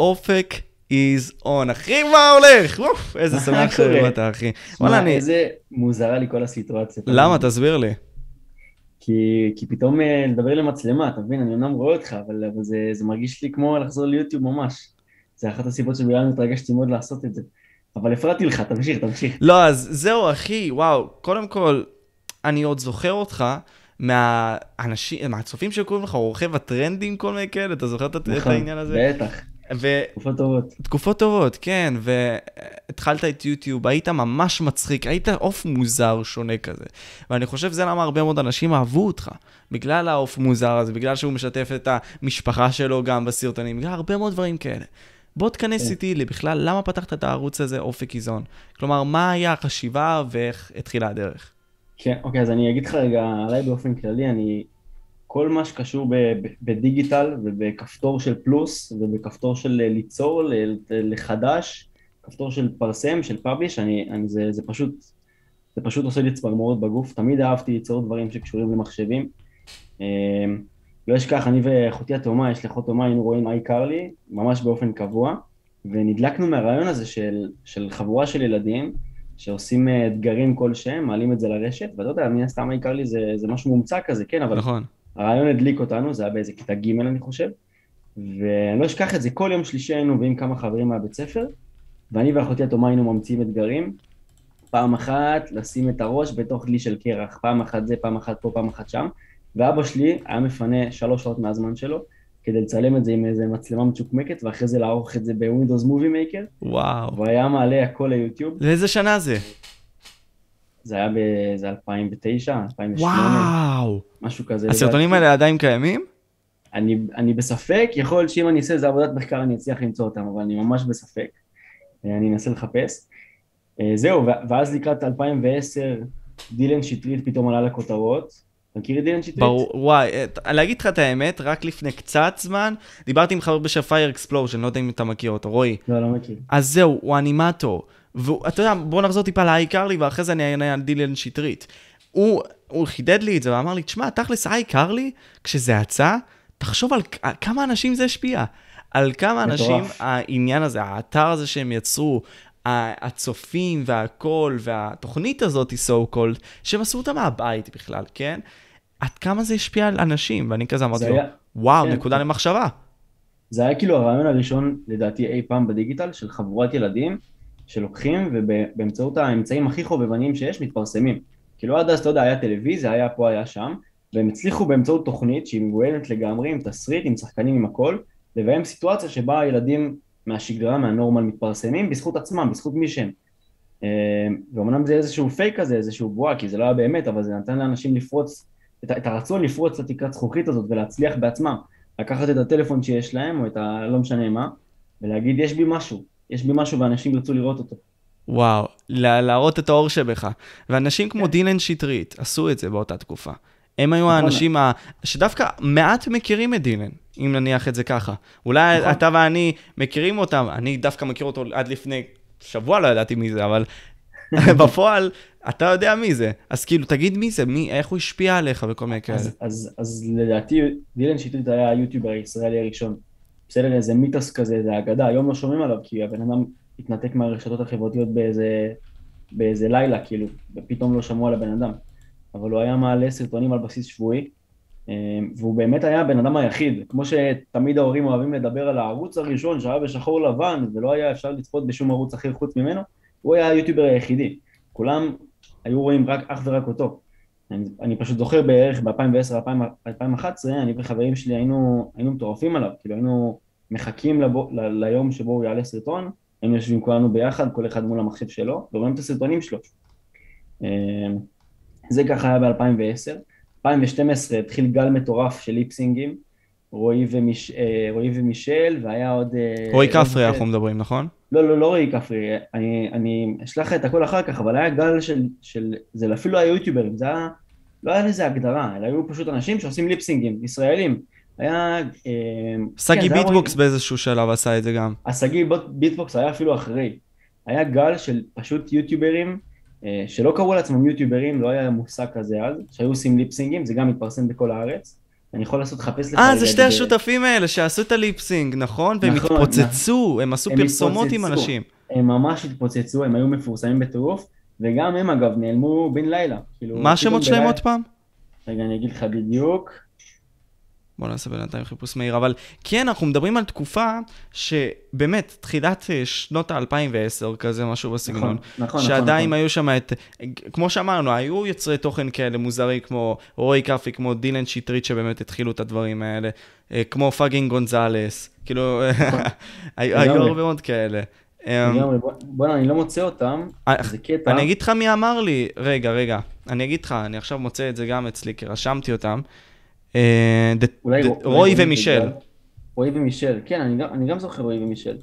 אופק is on. אחי, מה הולך? אוף, איזה שמח שבאת, אחי. וואלה, אני... איזה מוזרה לי כל הסיטואציה. למה? תסביר לי. כי, כי פתאום אה, לדבר למצלמה, אתה מבין? אני אמנם רואה אותך, אבל, אבל זה, זה מרגיש לי כמו לחזור ליוטיוב ממש. זה אחת הסיבות שבגלל מתרגשתי מאוד לעשות את זה. אבל הפרעתי לך, תמשיך, תמשיך. לא, אז זהו, אחי, וואו, קודם כל, אני עוד זוכר אותך מהאנשים, מהצופים שקוראים לך רוכב הטרנדים, כל מיני כאלה, אתה זוכר את נכון, העניין הזה? בטח. ו... תקופות טובות. תקופות טובות, כן, והתחלת את יוטיוב, היית ממש מצחיק, היית עוף מוזר שונה כזה. ואני חושב שזה למה הרבה מאוד אנשים אהבו אותך. בגלל העוף מוזר הזה, בגלל שהוא משתף את המשפחה שלו גם בסרטונים, בגלל הרבה מאוד דברים כאלה. בוא תכנס כן. איתי לבכלל, למה פתחת את הערוץ הזה, אופק איזון? כלומר, מה היה החשיבה ואיך התחילה הדרך? כן, אוקיי, אז אני אגיד לך רגע, עליי באופן כללי, אני כל מה שקשור בדיגיטל ובכפתור של פלוס ובכפתור של ליצור לחדש, כפתור של פרסם, של פאבליש, אני, אני, זה, זה פשוט, זה פשוט עושה לי צמרמורת בגוף, תמיד אהבתי ליצור דברים שקשורים למחשבים. אמ, לא אשכח, אני ואחותי התאומה, יש לי אחות תאומה, היינו רואים איי קרלי, ממש באופן קבוע, ונדלקנו מהרעיון הזה של, של חבורה של ילדים שעושים אתגרים כלשהם, מעלים את זה לרשת, ואתה יודע, מן הסתם איי קרלי זה, זה משהו מומצא כזה, כן, אבל... נכון. הרעיון הדליק אותנו, זה היה באיזה כיתה ג' אני חושב, ואני לא אשכח את זה, כל יום שלישי היינו ועם כמה חברים מהבית ספר, ואני ואחותי התאומה היינו ממציאים אתגרים, פעם אחת לשים את הראש בתוך דלי של קרח, פעם אחת זה, פעם אחת פה, פעם אחת שם, ואבא שלי היה מפנה שלוש שעות מהזמן שלו, כדי לצלם את זה עם איזה מצלמה מצ'וקמקת, ואחרי זה לערוך את זה בווינדוס מובי מייקר. וואו. והיה מעלה הכל ליוטיוב. לאיזה שנה זה? זה היה באיזה 2009, 2008. וואו. משהו כזה. הסרטונים האלה עדיין קיימים? אני, אני בספק, יכול להיות שאם אני אעשה איזה עבודת מחקר אני אצליח למצוא אותם, אבל אני ממש בספק. אה, אני אנסה לחפש. אה, זהו, ואז לקראת 2010, דילן שטרית פתאום עלה לכותרות. מכיר את דילן שטרית? ברור, וואי, אה, להגיד לך את האמת, רק לפני קצת זמן, דיברתי עם חבר בשם פייר אקספלושן, לא יודע אם אתה מכיר אותו, רועי. לא, לא מכיר. אז זהו, הוא אנימטור. ואתה יודע, בוא נחזור טיפה לאיי לי, ואחרי זה אני אענה על דילן שטרית. הוא, הוא חידד לי את זה ואמר לי, תשמע, תכלס איי לי, כשזה יצא, תחשוב על כמה אנשים זה השפיע. על כמה אנשים העניין הזה, האתר הזה שהם יצרו, הצופים והכל, והתוכנית הזאת, so called, שהם עשו אותה מהבית בכלל, כן? עד כמה זה השפיע על אנשים, ואני כזה אמרתי לו, וואו, כן, נקודה כן. למחשבה. זה היה כאילו הרעיון הראשון, לדעתי, אי פעם בדיגיטל, של חבורת ילדים, שלוקחים ובאמצעות האמצעים הכי חובבניים שיש מתפרסמים. כאילו עד אז, אתה יודע, היה טלוויזיה, היה פה, היה שם, והם הצליחו באמצעות תוכנית שהיא מבוהלת לגמרי, עם תסריט, עם שחקנים, עם הכל, לביים סיטואציה שבה הילדים מהשגרה, מהנורמל, מתפרסמים בזכות עצמם, בזכות מי שהם. אה, ואומנם זה איזשהו פייק כזה, איזשהו בועה, כי זה לא היה באמת, אבל זה נתן לאנשים לפרוץ, את, את הרצון לפרוץ את התקרת זכוכית הזאת ולהצליח בעצמם. לקחת את הטלפון שיש להם, או את הלא משנה מה, ולהגיד, יש בי משהו, יש בי משהו ואנשים ירצו לראות אותו. וואו, להראות את האור שבך. ואנשים כמו כן. דילן שטרית עשו את זה באותה תקופה. הם היו נכון. האנשים ה... שדווקא מעט מכירים את דילן, אם נניח את זה ככה. אולי נכון. אתה ואני מכירים אותם, אני דווקא מכיר אותו עד לפני שבוע, לא ידעתי מי זה, אבל בפועל, אתה יודע מי זה. אז כאילו, תגיד מי זה, מי, איך הוא השפיע עליך וכל מיני כאלה. אז, אז, אז לדעתי, דילן שטרית היה היוטיובר הישראלי הראשון. בסדר, איזה מיתוס כזה, איזה אגדה, היום לא שומעים עליו, כי הבן אדם התנתק מהרשתות החברתיות באיזה, באיזה לילה, כאילו, ופתאום לא שמעו על הבן אדם. אבל הוא היה מעלה סרטונים על בסיס שבועי, אה, והוא באמת היה הבן אדם היחיד, כמו שתמיד ההורים אוהבים לדבר על הערוץ הראשון שהיה בשחור לבן ולא היה אפשר לצפות בשום ערוץ אחר חוץ ממנו, הוא היה היוטיובר היחידי. כולם היו רואים רק אך ורק אותו. אני, אני פשוט זוכר בערך ב-2010-2011, אני וחברים שלי היינו, היינו מטורפים עליו, כאילו היינו מחכים לבו, ל, ליום שבו הוא יעלה סרטון, היינו יושבים כולנו ביחד, כל אחד מול המחשב שלו, ורואים את הסרטונים שלו. אה, זה ככה היה ב-2010. 2012 התחיל גל מטורף של ליפסינגים, רועי, ומיש, אה, רועי ומישל, והיה עוד... אה, רועי כפרי אנחנו מדברים, נכון? לא, לא, לא רועי כפרי, אני, אני אשלח את הכל אחר כך, אבל היה גל של, של זה אפילו לא היה יוטיובירים, זה היה, לא היה לזה הגדרה, אלא היו פשוט אנשים שעושים ליפסינגים, ישראלים. היה... סגי כן, ביטבוקס רואי... באיזשהו שלב עשה את זה גם. הסגי ביטבוקס היה אפילו אחרי. היה גל של פשוט יוטיוברים, אה, שלא קראו לעצמם יוטיוברים, לא היה מושג כזה אז, שהיו עושים ליפסינגים, זה גם התפרסם בכל הארץ. אני יכול לעשות, חפש לך... אה, זה שתי ב- השותפים האלה שעשו את ה lip sync, נכון? והם נכון, התפוצצו, הם עשו הם פרסומות עם התפוצצו. אנשים. הם ממש התפוצצו, הם היו מפורסמים בטירוף, וגם הם אגב נעלמו בן לילה. כאילו, מה השמות שלהם עוד פעם? רגע, אני אגיד לך בדיוק. בוא נעשה בינתיים חיפוש מהיר, אבל כן, אנחנו מדברים על תקופה שבאמת, תחילת אה, שנות ה-2010, כזה משהו בסגנון. נכון, נכון, שעדיין נכון. היו שם את, כמו שאמרנו, היו יוצרי תוכן כאלה מוזרים כמו רועי כפי, כמו דילן שטרית שבאמת התחילו את הדברים האלה, אה, כמו פאגינג גונזלס, כאילו, היו היו. הרבה מאוד כאלה. בוא- בוא'נה, אני לא מוצא אותם, אה, זה קטע. אני אגיד לך מי אמר לי, רגע, רגע, אני אגיד לך, אני עכשיו מוצא את זה גם אצלי, כי רשמתי אותם. אה, ד- אולי ד- רו- אולי רועי רועי ומישל. רועי ומישל, כן, אני גם- אני גם זוכר רועי ומישל.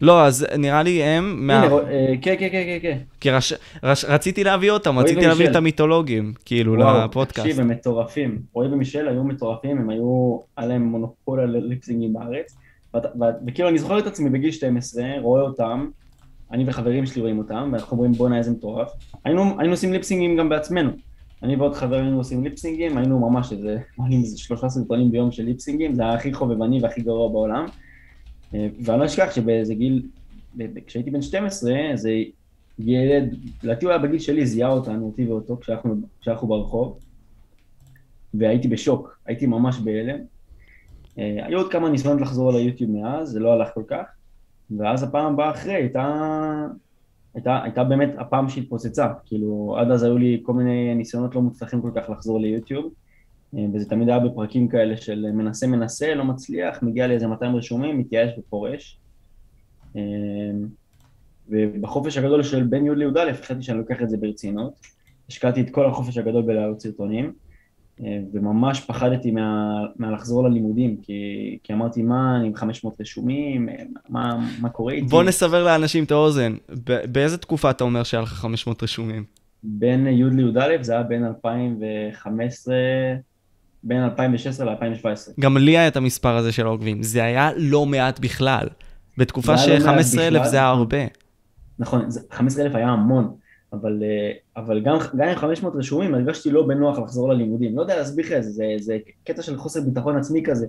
לא, אז נראה לי הם, מה- הנה, אה, כן, כן, כן, כן, כן. כי רש- רש- רציתי להביא אותם, רציתי להביא ומישל. את המיתולוגים, כאילו, וואו, לפודקאסט. תקשיב, הם מטורפים. רועי ומישל היו מטורפים, הם היו, היה להם מונופול על ליפסינגים בארץ. וכאילו, אני זוכר את עצמי בגיל 12, רואה אותם, אני וחברים שלי רואים אותם, ואנחנו אומרים בואנה איזה מטורף. היינו היינו עושים ליפסינגים גם בעצמנו. אני ועוד חבר היינו עושים ליפסינגים, היינו ממש איזה, מעלים איזה שלושה סרטונים ביום של ליפסינגים, זה היה הכי חובבני והכי גרוע בעולם. אה, ואני לא אשכח שבאיזה גיל, כשהייתי בן 12, איזה ילד, לדעתי הוא היה בגיל שלי, זיהה אותנו, אותי ואותו, כשאנחנו, כשאנחנו ברחוב, והייתי בשוק, הייתי ממש בהלם. אה, היו עוד כמה ניסיונות לחזור ליוטיוב מאז, זה לא הלך כל כך, ואז הפעם הבאה אחרי הייתה, הייתה, הייתה באמת הפעם שהתפוצצה, כאילו עד אז היו לי כל מיני ניסיונות לא מוצלחים כל כך לחזור ליוטיוב, אה, וזה תמיד היה בפרקים כאלה של מנסה מנסה, לא מצליח, מגיע לאיזה 200 רשומים, מתייאש ופורש. אה, ובחופש הגדול של בין י' לי"א החלטתי שאני לוקח את זה ברצינות. השקעתי את כל החופש הגדול בלהעלות סרטונים, אה, וממש פחדתי מה, מהלחזור ללימודים, כי, כי אמרתי, מה, אני עם 500 רשומים, אה, מה, מה קורה איתי? בוא נסבר לאנשים את האוזן. באיזה תקופה אתה אומר שהיה לך 500 רשומים? בין י' לי"א זה היה בין 2015, בין 2016 ל-2017. גם לי היה את המספר הזה של העוקבים. זה היה לא מעט בכלל. בתקופה זה היה לא מעט ש-15,000 בכלל. זה היה הרבה. נכון, זה- 15,000 היה המון, אבל, אה, אבל גם, גם עם 500 רשומים הרגשתי לא בנוח לחזור ללימודים. לא יודע להסביר לך את זה, זה, זה קטע של חוסר ביטחון עצמי כזה,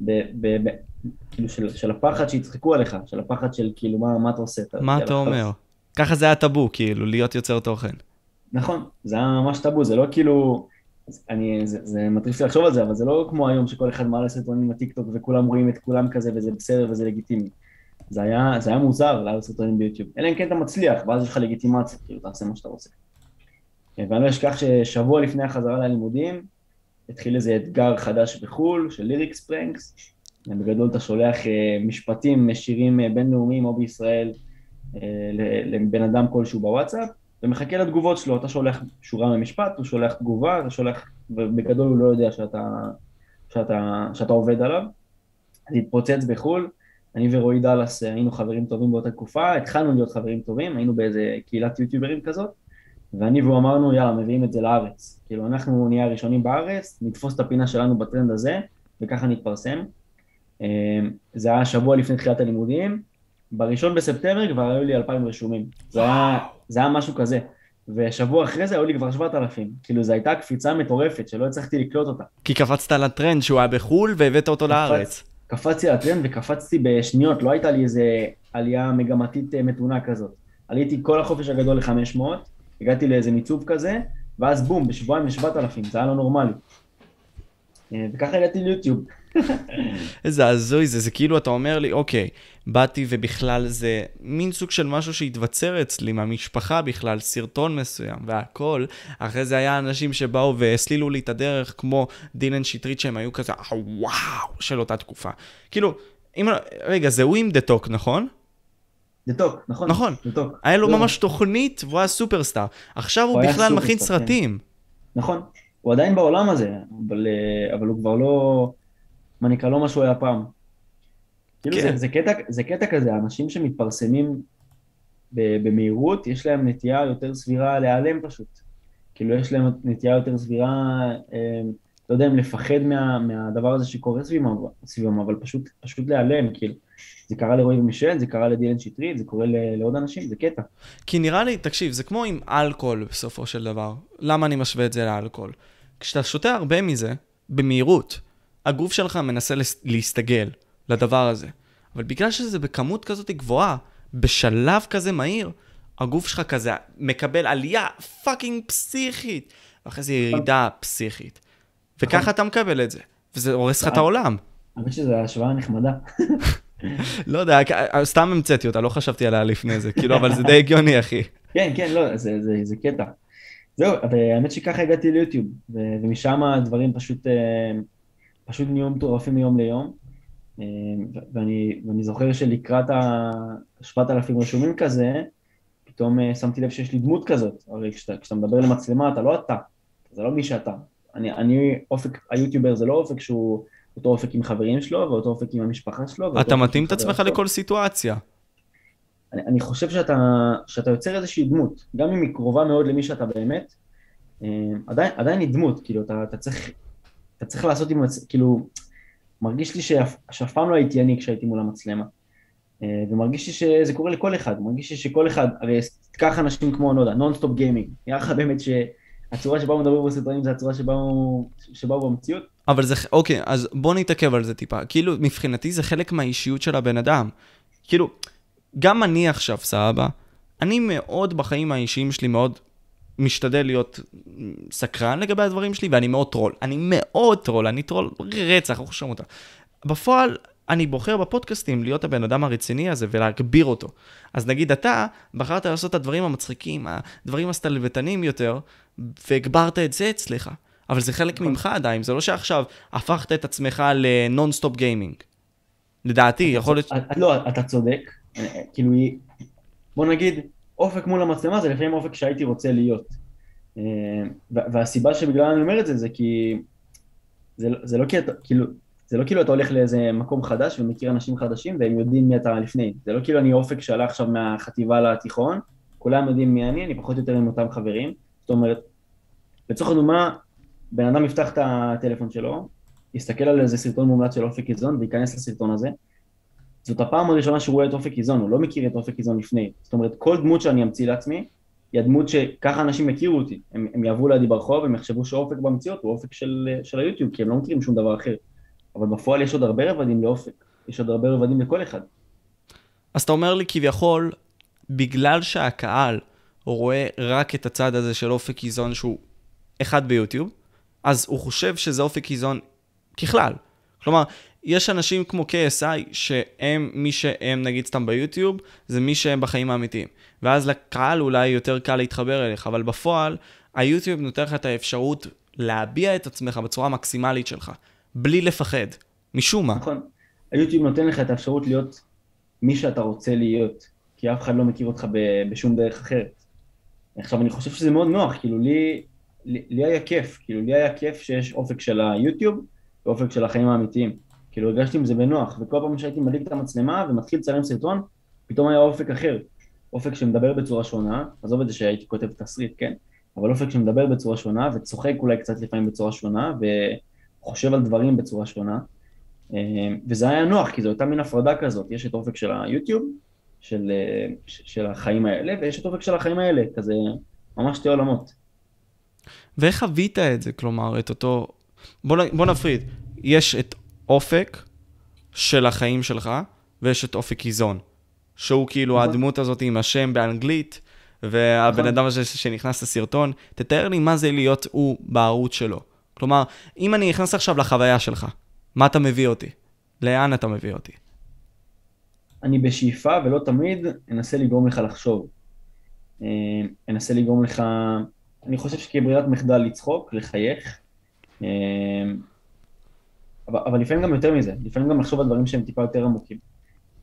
ב, ב, ב, כאילו של, של הפחד שיצחקו עליך, של הפחד של כאילו מה, מה אתה עושה. מה אתה חלאס. אומר? ככה זה היה טאבו, כאילו, להיות יוצר תוכן. נכון, זה היה ממש טאבו, זה לא כאילו, אני, זה, זה מטריף לי לחשוב על זה, אבל זה לא כמו היום שכל אחד מעלה סרטונים בטיקטוק וכולם רואים את כולם כזה וזה בסדר וזה לגיטימי. זה היה, זה היה מוזר לעלות סרטונים ביוטיוב, אלא אם כן אתה מצליח, ואז יש לך לגיטימציה, כאילו תעשה מה שאתה רוצה. ואני לא אשכח ששבוע לפני החזרה ללימודים, התחיל איזה אתגר חדש בחו"ל, של ליריקס פרנקס, בגדול אתה שולח אה, משפטים, שירים אה, בינלאומיים או בישראל אה, לבן אדם כלשהו בוואטסאפ, ומחכה לתגובות שלו, אתה שולח שורה ממשפט, הוא שולח תגובה, אתה שולח, ובגדול הוא לא יודע שאתה, שאתה, שאתה עובד עליו. זה התפוצץ בחו"ל, אני ורועי דאלאס אה, היינו חברים טובים באותה תקופה, התחלנו להיות חברים טובים, היינו באיזה קהילת יוטיוברים כזאת, ואני והוא אמרנו, יאללה, מביאים את זה לארץ. כאילו, אנחנו נהיה הראשונים בארץ, נתפוס את הפינה שלנו בטרנד הזה, וככה נתפרסם. אה, זה היה שבוע לפני תחילת הלימודים, בראשון בספטמבר כבר היו לי 2,000 רשומים. זה היה, זה היה משהו כזה. ושבוע אחרי זה היו לי כבר 7,000. כאילו, זו הייתה קפיצה מטורפת, שלא הצלחתי לקלוט אותה. כי קפצת לטרנד שהוא היה בחו"ל והבאת אותו לארץ. קפצתי על הטרנד וקפצתי בשניות, לא הייתה לי איזה עלייה מגמתית אה, מתונה כזאת. עליתי כל החופש הגדול ל-500, הגעתי לאיזה מיצוב כזה, ואז בום, בשבועיים ל-7,000, זה היה לא נורמלי. אה, וככה הגעתי ליוטיוב. איזה הזוי זה, זה כאילו אתה אומר לי, אוקיי, באתי ובכלל זה מין סוג של משהו שהתבצר אצלי מהמשפחה בכלל, סרטון מסוים והכל. אחרי זה היה אנשים שבאו והסלילו לי את הדרך, כמו דילן שטרית, שהם היו כזה, "אה, וואו, של אותה תקופה. כאילו, אם, רגע, זה עם דה טוק, נכון? זה טוק, נכון? נכון. זה טוק. היה לו לא. ממש תוכנית והוא היה סופרסטאר. עכשיו הוא בכלל מכין כן. סרטים. נכון, הוא עדיין בעולם הזה, אבל, אה, אבל הוא כבר לא, מה נקרא, לא מה שהוא היה פעם. כאילו כן. זה, זה, קטע, זה קטע כזה, אנשים שמתפרסמים במהירות, יש להם נטייה יותר סבירה להיעלם פשוט. כאילו יש להם נטייה יותר סבירה, אה, לא יודע אם לפחד מה, מהדבר הזה שקורה סביבם, סביבם אבל פשוט, פשוט להיעלם, כאילו. זה קרה לרועי ומישל, זה קרה לדילן שטרית, זה קורה לעוד אנשים, זה קטע. כי נראה לי, תקשיב, זה כמו עם אלכוהול בסופו של דבר. למה אני משווה את זה לאלכוהול? כשאתה שותה הרבה מזה, במהירות. הגוף שלך מנסה להסתגל לדבר הזה. אבל בגלל שזה בכמות כזאת גבוהה, בשלב כזה מהיר, הגוף שלך כזה מקבל עלייה fucking פסיכית, ואחרי זה ירידה פסיכית. וככה אתה מקבל את זה, וזה הורס לך את העולם. האמת שזו השוואה נחמדה. לא יודע, סתם המצאתי אותה, לא חשבתי עליה לפני זה, כאילו, אבל זה די הגיוני, אחי. כן, כן, לא, זה קטע. זהו, והאמת שככה הגעתי ליוטיוב, ומשם הדברים פשוט, אה, פשוט נהיו מטורפים מיום ליום. אה, ואני, ואני זוכר שלקראת ה-7,000 רשומים כזה, פתאום אה, שמתי לב שיש לי דמות כזאת. הרי כשאתה, כשאתה מדבר למצלמה, אתה לא אתה, זה לא מי שאתה. אני, אני אופק, היוטיובר זה לא אופק שהוא אותו אופק עם חברים שלו, ואותו אופק עם המשפחה שלו. אתה מתאים את עצמך. לכל סיטואציה. אני, אני חושב שאתה, שאתה יוצר איזושהי דמות, גם אם היא קרובה מאוד למי שאתה באמת, אה, עדיין, עדיין היא דמות, כאילו, אתה, אתה צריך, אתה צריך לעשות עם, כאילו, מרגיש לי שאף, פעם לא הייתי אני כשהייתי מול המצלמה. אה, ומרגיש לי שזה קורה לכל אחד, מרגיש לי שכל אחד, הרי תיקח אנשים כמו, לא יודע, נונסטופ גיימינג, נראה לך באמת שהצורה שבה הוא מדבר בסרטונים זה הצורה שבה הוא במציאות? אבל זה, אוקיי, אז בוא נתעכב על זה טיפה. כאילו, מבחינתי זה חלק מהאישיות של הבן אדם. כאילו, גם אני עכשיו, סבבה, אני מאוד בחיים האישיים שלי מאוד משתדל להיות סקרן לגבי הדברים שלי, ואני מאוד טרול. אני מאוד טרול, אני טרול רצח, איך חושבים אותה. בפועל, אני בוחר בפודקאסטים להיות הבן אדם הרציני הזה ולהגביר אותו. אז נגיד אתה בחרת לעשות את הדברים המצחיקים, הדברים הסטלבטנים יותר, והגברת את זה אצלך. אבל זה חלק נכון. ממך עדיין, זה לא שעכשיו הפכת את עצמך לנונסטופ גיימינג. לדעתי, יכול להיות... לא, אתה צודק, כאילו, היא- בוא נגיד, אופק מול המצלמה זה לפעמים אופק שהייתי רוצה להיות. אה, וה- והסיבה שבגללה אני אומר את זה, זה כי, זה, זה לא כאילו, זה לא כאילו אתה הולך לאיזה מקום חדש ומכיר אנשים חדשים והם יודעים מי אתה לפני. זה לא כאילו אני אופק שעלה עכשיו מהחטיבה לתיכון, כולם יודעים מי אני, אני פחות או יותר עם אותם חברים. זאת אומרת, לצורך הדוגמה, בן אדם יפתח את הטלפון שלו, יסתכל על איזה סרטון מומלץ של אופק איזון וייכנס לסרטון הזה. זאת הפעם הראשונה שהוא רואה את אופק איזון, הוא לא מכיר את אופק איזון לפני. זאת אומרת, כל דמות שאני אמציא לעצמי, היא הדמות שככה אנשים יכירו אותי. הם, הם יעברו לידי ברחוב, הם יחשבו שאופק במציאות הוא אופק של, של היוטיוב, כי הם לא מכירים שום דבר אחר. אבל בפועל יש עוד הרבה רבדים לאופק, יש עוד הרבה רבדים לכל אחד. אז אתה אומר לי כביכול, בגלל שהקהל רואה רק את הצד הזה של אופק איזון שהוא אחד ביוטיוב, אז הוא חושב שזה אופק איזון ככלל. כלומר, יש אנשים כמו KSI שהם מי שהם נגיד סתם ביוטיוב, זה מי שהם בחיים האמיתיים. ואז לקהל אולי יותר קל להתחבר אליך, אבל בפועל, היוטיוב נותן לך את האפשרות להביע את עצמך בצורה המקסימלית שלך, בלי לפחד. משום מה. נכון. היוטיוב נותן לך את האפשרות להיות מי שאתה רוצה להיות, כי אף אחד לא מכיר אותך בשום דרך אחרת. עכשיו, אני חושב שזה מאוד נוח, כאילו, לי, לי, לי היה כיף, כאילו, לי היה כיף שיש אופק של היוטיוב ואופק של החיים האמיתיים. כאילו, הרגשתי עם זה בנוח, וכל פעם שהייתי מדליק את המצלמה ומתחיל לצלם סרטון, פתאום היה אופק אחר. אופק שמדבר בצורה שונה, עזוב את זה שהייתי כותב תסריט, כן? אבל אופק שמדבר בצורה שונה, וצוחק אולי קצת לפעמים בצורה שונה, וחושב על דברים בצורה שונה. אה, וזה היה נוח, כי זו הייתה מין הפרדה כזאת, יש את אופק של היוטיוב, של, אה, של החיים האלה, ויש את אופק של החיים האלה, כזה ממש שתי עולמות. ואיך חווית את זה? כלומר, את אותו... בוא, בוא נפריד. יש את אופק של החיים שלך, ויש את אופק איזון. שהוא כאילו נכון. הדמות הזאת עם השם באנגלית, והבן נכון. אדם הזה שנכנס לסרטון. תתאר לי מה זה להיות הוא בערוץ שלו. כלומר, אם אני נכנס עכשיו לחוויה שלך, מה אתה מביא אותי? לאן אתה מביא אותי? אני בשאיפה, ולא תמיד, אנסה לגרום לך לחשוב. אה, אנסה לגרום לך, אני חושב שכברירת מחדל לצחוק, לחייך, אה, אבל, אבל לפעמים גם יותר מזה, לפעמים גם לחשוב על דברים שהם טיפה יותר עמוקים.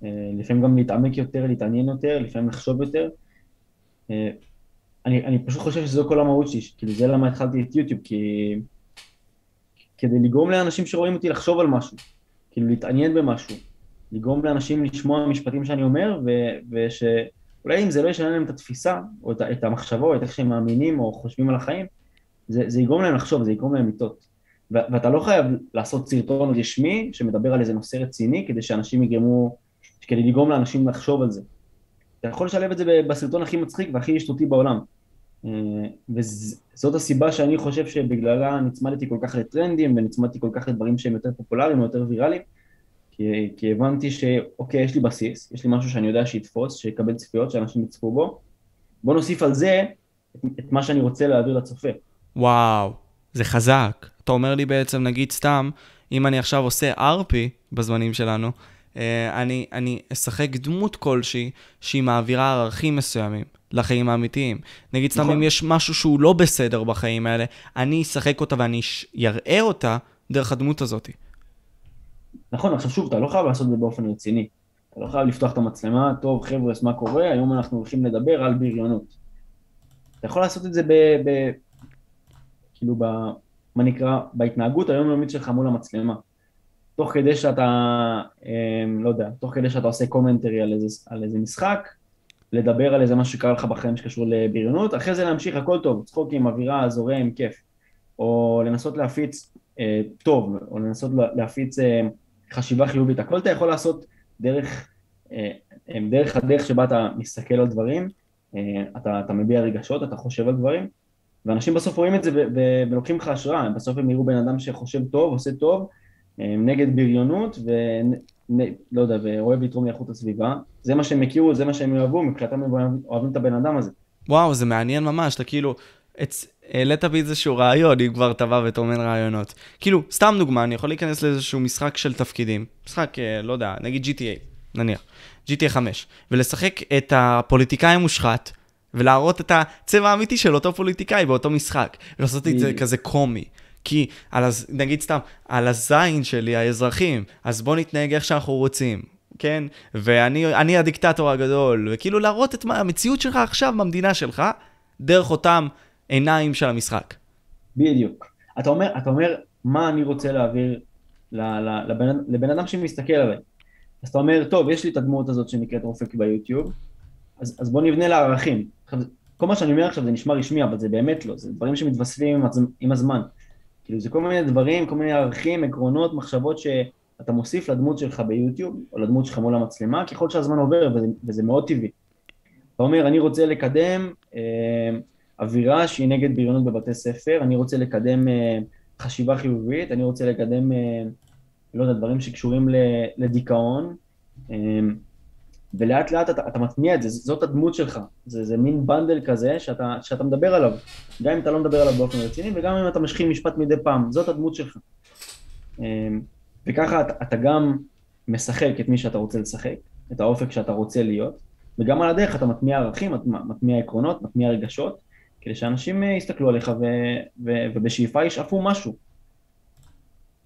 אה, לפעמים גם להתעמק יותר, להתעניין יותר, לפעמים לחשוב יותר. אה, אני, אני פשוט חושב שזו כל המהות שלי, כאילו זה למה התחלתי את יוטיוב, כי... כדי לגרום לאנשים שרואים אותי לחשוב על משהו, כאילו להתעניין במשהו, לגרום לאנשים לשמוע משפטים שאני אומר, ו- ושאולי אם זה לא ישנה להם את התפיסה, או את, את המחשבה, איך שהם מאמינים, או חושבים על החיים, זה, זה יגרום להם לחשוב, זה יגרום להם לטעות. ו- ואתה לא חייב לעשות סרטון רשמי שמדבר על איזה נושא רציני, כדי שאנשים יגרמו, כדי לגרום לאנשים לחשוב על זה. אתה יכול לשלב את זה בסרטון הכי מצחיק והכי שטותי בעולם. וזאת הסיבה שאני חושב שבגללה נצמדתי כל כך לטרנדים ונצמדתי כל כך לדברים שהם יותר פופולריים או יותר ויראליים, כי, כי הבנתי שאוקיי, יש לי בסיס, יש לי משהו שאני יודע שיתפוס, שיקבל צפיות, שאנשים יצפו בו, בוא נוסיף על זה את, את מה שאני רוצה להעביר לצופה. וואו, זה חזק. אתה אומר לי בעצם, נגיד סתם, אם אני עכשיו עושה RP בזמנים שלנו, אה, אני, אני אשחק דמות כלשהי שהיא מעבירה ערכים מסוימים לחיים האמיתיים. נגיד סתם נכון. אם יש משהו שהוא לא בסדר בחיים האלה, אני אשחק אותה ואני אראה אותה דרך הדמות הזאת. נכון, עכשיו שוב, אתה לא חייב לעשות את זה באופן רציני. אתה לא חייב לפתוח את המצלמה, טוב חבר'ה, מה קורה? היום אנחנו הולכים לדבר על בריונות. אתה יכול לעשות את זה ב... ב כאילו, ב, מה נקרא, בהתנהגות היומיומית שלך מול המצלמה. תוך כדי שאתה, אה, לא יודע, תוך כדי שאתה עושה קומנטרי על איזה, על איזה משחק, לדבר על איזה משהו שקרה לך בחיים שקשור לבריונות, אחרי זה להמשיך הכל טוב, צחוק עם אווירה, זורם, כיף. או לנסות להפיץ אה, טוב, או לנסות להפיץ אה, חשיבה חיובית, הכל אתה יכול לעשות דרך, אה, אה, דרך הדרך שבה אתה מסתכל על דברים, אה, אתה, אתה מביע רגשות, אתה חושב על דברים, ואנשים בסוף רואים את זה ולוקחים לך השראה, בסוף הם יראו בן אדם שחושב טוב, עושה טוב, נגד בריונות, ולא יודע, ואוהב לתרום לאיכות הסביבה, זה מה שהם הכירו, זה מה שהם יאהבו, מבחינתם הם אוהבים את הבן אדם הזה. וואו, זה מעניין ממש, אתה כאילו, העלית בי איזשהו רעיון, אם כבר אתה בא וטומן רעיונות. כאילו, סתם דוגמה, אני יכול להיכנס לאיזשהו משחק של תפקידים, משחק, אה, לא יודע, נגיד GTA, נניח, GTA 5, ולשחק את הפוליטיקאי המושחת, ולהראות את הצבע האמיתי של אותו פוליטיקאי באותו משחק, ולעשות את זה כזה קומי. כי, על הז... נגיד סתם, על הזין שלי, האזרחים, אז בוא נתנהג איך שאנחנו רוצים, כן? ואני הדיקטטור הגדול, וכאילו להראות את המציאות שלך עכשיו במדינה שלך, דרך אותם עיניים של המשחק. בדיוק. אתה אומר, אתה אומר מה אני רוצה להעביר לבן, לבן אדם שמסתכל עליי. אז אתה אומר, טוב, יש לי את הדמות הזאת שנקראת אופק ביוטיוב, אז, אז בוא נבנה לה ערכים. כל מה שאני אומר עכשיו זה נשמע רשמי, אבל זה באמת לא, זה דברים שמתווספים עם הזמן. כאילו זה כל מיני דברים, כל מיני ערכים, עקרונות, מחשבות שאתה מוסיף לדמות שלך ביוטיוב, או לדמות שלך מול המצלמה, ככל שהזמן עובר, וזה, וזה מאוד טבעי. אתה אומר, אני רוצה לקדם אה, אווירה שהיא נגד בריונות בבתי ספר, אני רוצה לקדם אה, חשיבה חיובית, אני רוצה לקדם, אה, לא יודע, דברים שקשורים לדיכאון, אה, ולאט לאט אתה, אתה מטמיע את זה, זאת הדמות שלך, זה, זה מין בנדל כזה שאתה, שאתה מדבר עליו, גם אם אתה לא מדבר עליו באופן רציני וגם אם אתה משחיל משפט מדי פעם, זאת הדמות שלך. וככה אתה, אתה גם משחק את מי שאתה רוצה לשחק, את האופק שאתה רוצה להיות, וגם על הדרך אתה מטמיע ערכים, מטמיע עקרונות, מטמיע רגשות, כדי שאנשים אה, יסתכלו עליך ו, ו, ובשאיפה ישאפו משהו.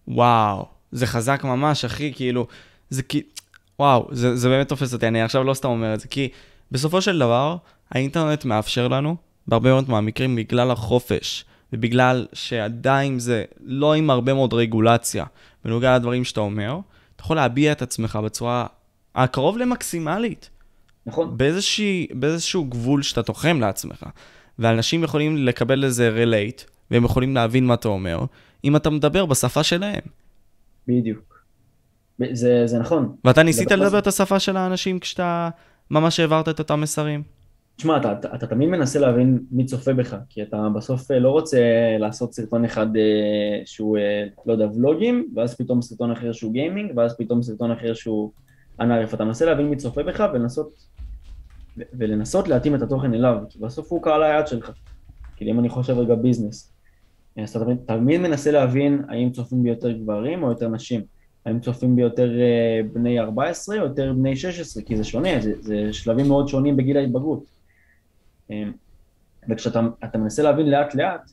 וואו, זה חזק ממש, אחי, כאילו, זה כי... וואו, זה, זה באמת תופס אותי, אני עכשיו לא סתם אומר את זה, כי בסופו של דבר, האינטרנט מאפשר לנו, בהרבה מאוד מהמקרים, בגלל החופש, ובגלל שעדיין זה לא עם הרבה מאוד רגולציה, בנוגע לדברים שאתה אומר, אתה יכול להביע את עצמך בצורה הקרוב למקסימלית. נכון. באיזשה, באיזשהו גבול שאתה תוחם לעצמך. ואנשים יכולים לקבל לזה relate, והם יכולים להבין מה אתה אומר, אם אתה מדבר בשפה שלהם. בדיוק. זה, זה נכון. ואתה ניסית לדבר. את השפה של האנשים כשאתה ממש העברת את אותם מסרים? תשמע, אתה, אתה, אתה תמיד מנסה להבין מי צופה בך, כי אתה בסוף אה, לא רוצה לעשות סרטון אחד אה, שהוא, אה, לא יודע, ולוגים, ואז פתאום סרטון אחר שהוא גיימינג, ואז פתאום סרטון אחר שהוא אנערף. אתה מנסה להבין מי צופה בך ולנסות ולנסות להתאים את התוכן אליו, כי בסוף הוא קהל היעד שלך. כאילו אם אני חושב רגע ביזנס, אז אתה תמיד, תמיד מנסה להבין האם צופים ביותר גברים או יותר נשים, האם צופים ביותר uh, בני 14 או יותר בני 16, כי זה שונה, זה, זה שלבים מאוד שונים בגיל ההתבגרות. Um, וכשאתה מנסה להבין לאט לאט,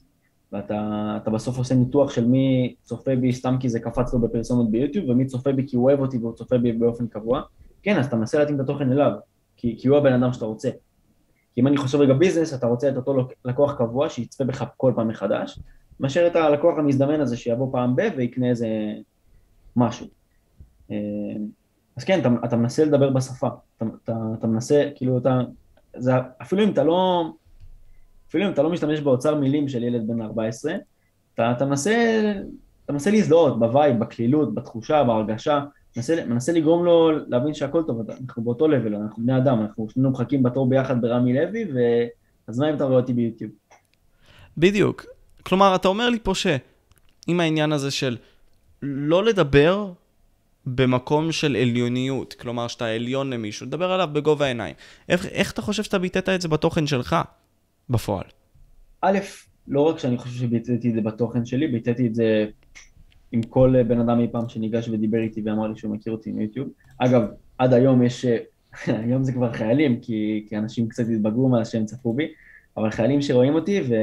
ואתה בסוף עושה ניתוח של מי צופה בי סתם כי זה קפץ לו בפרסומת ביוטיוב, ומי צופה בי כי הוא אוהב אותי והוא צופה בי באופן קבוע, כן, אז אתה מנסה להתאים את התוכן אליו. כי, כי הוא הבן אדם שאתה רוצה. כי אם אני חושב רגע ביזנס, אתה רוצה את אותו לקוח קבוע שיצפה בך כל פעם מחדש, מאשר את הלקוח המזדמן הזה שיבוא פעם ב- ויקנה איזה משהו. אה, אז כן, אתה, אתה מנסה לדבר בשפה, אתה, אתה, אתה מנסה, כאילו אתה, זה, אפילו אם אתה לא, אפילו אם אתה לא משתמש באוצר מילים של ילד בן 14, אתה, אתה מנסה, אתה מנסה להזדהות ב vibe, בקלילות, בתחושה, בהרגשה, מנסה, מנסה לגרום לו להבין שהכל טוב, אנחנו באותו level, אנחנו בני אדם, אנחנו שנינו מחכים בתור ביחד ברמי לוי, ואתה אז מה אם אתה רואה אותי ביוטיוב? בדיוק. כלומר, אתה אומר לי פה שעם העניין הזה של לא לדבר במקום של עליוניות, כלומר שאתה עליון למישהו, לדבר עליו בגובה העיניים. איך, איך אתה חושב שאתה ביטאת את זה בתוכן שלך, בפועל? א', לא רק שאני חושב שביטאתי את זה בתוכן שלי, ביטאתי את זה עם כל בן אדם אי פעם שניגש ודיבר איתי ואמר לי שהוא מכיר אותי מיוטיוב. אגב, עד היום יש, היום זה כבר חיילים, כי, כי אנשים קצת התבגרו מאז שהם צפו בי, אבל חיילים שרואים אותי ו...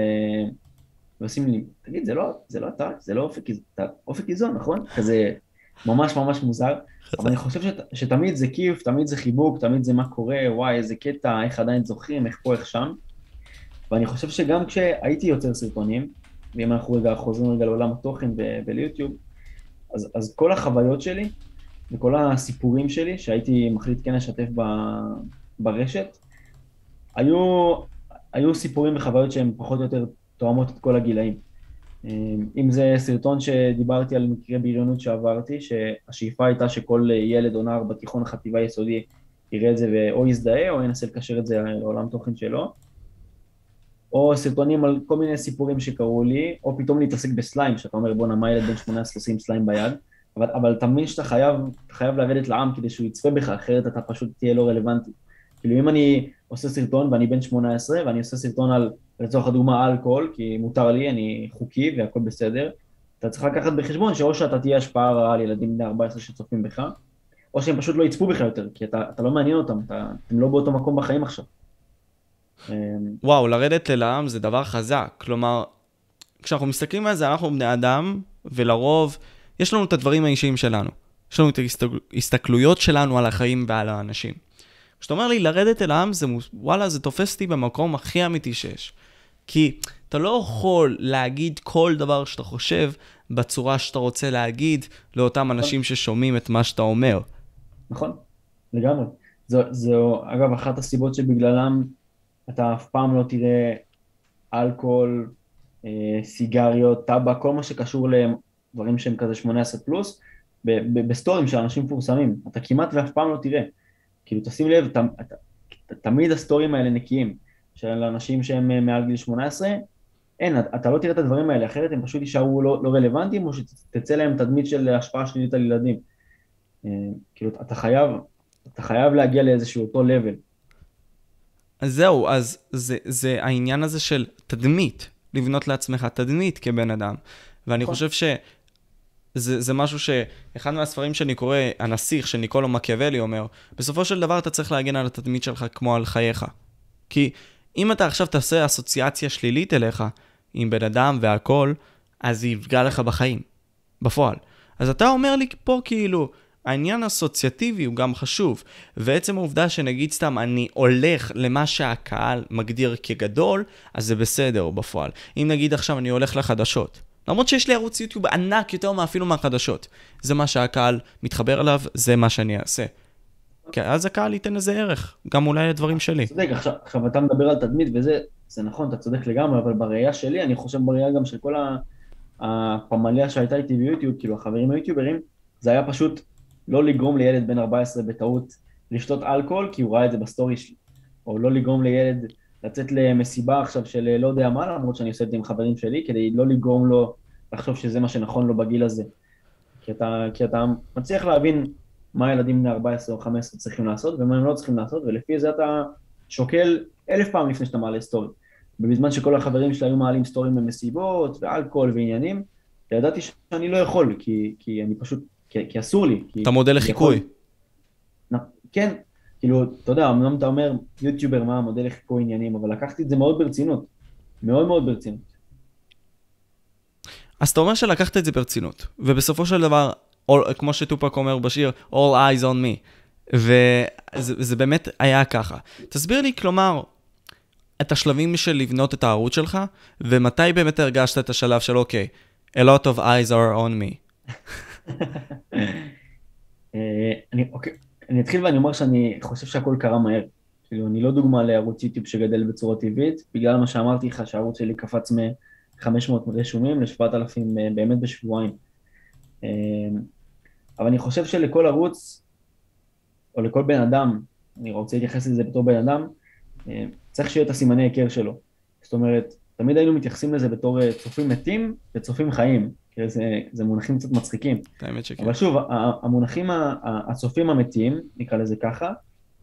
ועושים לי, תגיד, זה לא, זה לא אתה, זה לא אופק, אתה אופק איזון, נכון? כזה ממש ממש מוזר, אבל אני חושב שת, שתמיד זה כיף, תמיד זה חיבוק, תמיד זה מה קורה, וואי, איזה קטע, איך עדיין זוכרים, איך פה, איך שם. ואני חושב שגם כשהייתי יוצר סרטונים, ואם אנחנו רגע חוזרים רגע לעולם התוכן וליוטיוב, אז, אז כל החוויות שלי וכל הסיפורים שלי שהייתי מחליט כן לשתף ב, ברשת, היו, היו סיפורים וחוויות שהם פחות או יותר תואמות את כל הגילאים. אם זה סרטון שדיברתי על מקרה בריונות שעברתי, שהשאיפה הייתה שכל ילד או נער בתיכון החטיבה היסודי יראה את זה ואו יזדהה או ינסה לקשר את זה לעולם תוכן שלו, או סרטונים על כל מיני סיפורים שקרו לי, או פתאום להתעסק בסליים, שאתה אומר בואנה מה ילד בן 18 עושה עם סליים ביד, אבל, אבל אתה מבין שאתה חייב, חייב לרדת לעם כדי שהוא יצפה בך, אחרת אתה פשוט תהיה לא רלוונטי. כאילו אם אני עושה סרטון ואני בן 18 ואני עושה סרטון על, לצורך הדוגמה, אלכוהול, כי מותר לי, אני חוקי והכל בסדר, אתה צריך לקחת בחשבון שאו שאתה תהיה השפעה רעה על ילדים בני 14 שצופים בך, או שהם פשוט לא יצפו בך יותר, כי אתה, אתה לא מעניין אותם, אתה, אתם לא באותו מקום בחיים עכשיו. וואו, לרדת אל העם זה דבר חזק. כלומר, כשאנחנו מסתכלים על זה, אנחנו בני אדם, ולרוב, יש לנו את הדברים האישיים שלנו. יש לנו את ההסתכלויות שלנו על החיים ועל האנשים. כשאתה אומר לי לרדת אל העם, זה, וואלה, זה תופס אותי במקום הכי אמיתי שיש. כי אתה לא יכול להגיד כל דבר שאתה חושב בצורה שאתה רוצה להגיד לאותם אנשים ששומעים את מה שאתה אומר. נכון, לגמרי. זו, זו, אגב, אחת הסיבות שבגללם אתה אף פעם לא תראה אלכוהול, אה, סיגריות, טבק, כל מה שקשור לדברים שהם כזה 18 פלוס, בסטורים של אנשים מפורסמים. אתה כמעט ואף פעם לא תראה. כאילו, תשים לב, ת, ת, ת, תמיד הסטורים האלה נקיים, של אנשים שהם אה, מעל גיל 18, אין, אתה לא תראה את הדברים האלה, אחרת הם פשוט יישארו לא, לא רלוונטיים, או שתצא להם תדמית של השפעה שלילית על ילדים. אה, כאילו, אתה חייב, אתה חייב להגיע לאיזשהו אותו level. אז זהו, אז זה, זה העניין הזה של תדמית, לבנות לעצמך תדמית כבן אדם. ואני נכון. חושב שזה זה משהו שאחד מהספרים שאני קורא, הנסיך של ניקולו מקיאוולי אומר, בסופו של דבר אתה צריך להגן על התדמית שלך כמו על חייך. כי אם אתה עכשיו תעשה אסוציאציה שלילית אליך, עם בן אדם והכל, אז זה יפגע לך בחיים, בפועל. אז אתה אומר לי פה כאילו, העניין האסוציאטיבי הוא גם חשוב, ועצם העובדה שנגיד סתם אני הולך למה שהקהל מגדיר כגדול, אז זה בסדר בפועל. אם נגיד עכשיו אני הולך לחדשות, למרות שיש לי ערוץ יוטיוב ענק יותר מאפילו מהחדשות, זה מה שהקהל מתחבר אליו, זה מה שאני אעשה. כי אז הקהל ייתן לזה ערך, גם אולי לדברים שלי. צודק, עכשיו, עכשיו אתה מדבר על תדמית וזה, זה נכון, אתה צודק לגמרי, אבל בראייה שלי, אני חושב בראייה גם של כל הפמליה שהייתה איתי ביוטיוב, כאילו החברים היוטיוברים, זה היה פשוט לא לגרום לילד בן 14 בטעות לשתות אלכוהול, כי הוא ראה את זה בסטורי שלי, או לא לגרום לילד לצאת למסיבה עכשיו של לא יודע מה, למרות שאני עושה את זה עם חברים שלי, כדי לא לגרום לו לחשוב שזה מה שנכון לו בגיל הזה. כי אתה, כי אתה מצליח להבין מה ילדים בני 14 או 15 צריכים לעשות ומה הם לא צריכים לעשות, ולפי זה אתה שוקל אלף פעם לפני שאתה מעלה סטורי. ובזמן שכל החברים שלי היו מעלים סטורים במסיבות ואלכוהול ועניינים, ידעתי שאני לא יכול, כי, כי אני פשוט כי, כי אסור לי. כי אתה מודל לחיקוי. כן, כאילו, אתה יודע, אמנם אתה אומר יוטיובר מה המודל לחיקוי עניינים, אבל לקחתי את זה מאוד ברצינות. מאוד מאוד ברצינות. אז אתה אומר שלקחת את זה ברצינות, ובסופו של דבר, all, כמו שטופק אומר בשיר, All eyes on me, וזה באמת היה ככה. תסביר לי, כלומר, את השלבים של לבנות את הערוץ שלך, ומתי באמת הרגשת את השלב של אוקיי, a lot of eyes are on me. אה, אני, אוקיי, אני אתחיל ואני אומר שאני חושב שהכל קרה מהר. כאילו, אני לא דוגמה לערוץ יוטיוב שגדל בצורה טבעית, בגלל מה שאמרתי לך שהערוץ שלי קפץ מ-500 רשומים ל-7,000 אה, באמת בשבועיים. אה, אבל אני חושב שלכל ערוץ, או לכל בן אדם, אני רוצה להתייחס לזה בתור בן אדם, צריך שיהיה את הסימני היכר שלו. זאת אומרת, תמיד היינו מתייחסים לזה בתור אה, צופים מתים וצופים חיים. זה, זה מונחים קצת מצחיקים. האמת שכן. אבל שוב, המונחים, הצופים המתים, נקרא לזה ככה,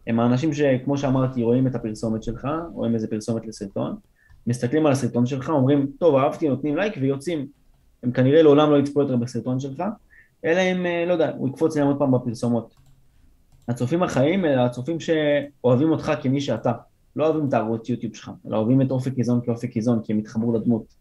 הם האנשים שכמו שאמרתי, רואים את הפרסומת שלך, רואים איזה פרסומת לסרטון, מסתכלים על הסרטון שלך, אומרים, טוב, אהבתי, נותנים לייק ויוצאים. הם כנראה לעולם לא יצפו יותר בסרטון שלך, אלא אם, אה, לא יודע, הוא יקפוץ להם עוד פעם בפרסומות. הצופים החיים אלה הצופים שאוהבים אותך כמי שאתה. לא אוהבים את הערוץ יוטיוב שלך, אלא אוהבים את אופק איזון כאופק איזון, כי הם התחברו לדמות.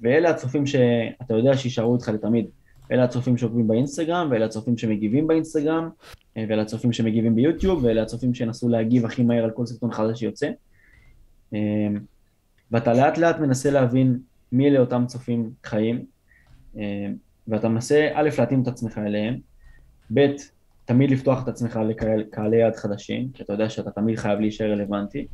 ואלה הצופים שאתה יודע שיישארו איתך לתמיד. אלה הצופים שעוקבים באינסטגרם, ואלה הצופים שמגיבים באינסטגרם, ואלה הצופים שמגיבים ביוטיוב, ואלה הצופים שינסו להגיב הכי מהר על כל סרטון חדש שיוצא. ואתה לאט לאט מנסה להבין מי אלה אותם צופים חיים, ואתה מנסה א', להתאים את עצמך אליהם, ב', תמיד לפתוח את עצמך לקהלי יעד חדשים, כי אתה יודע שאתה תמיד חייב להישאר רלוונטי,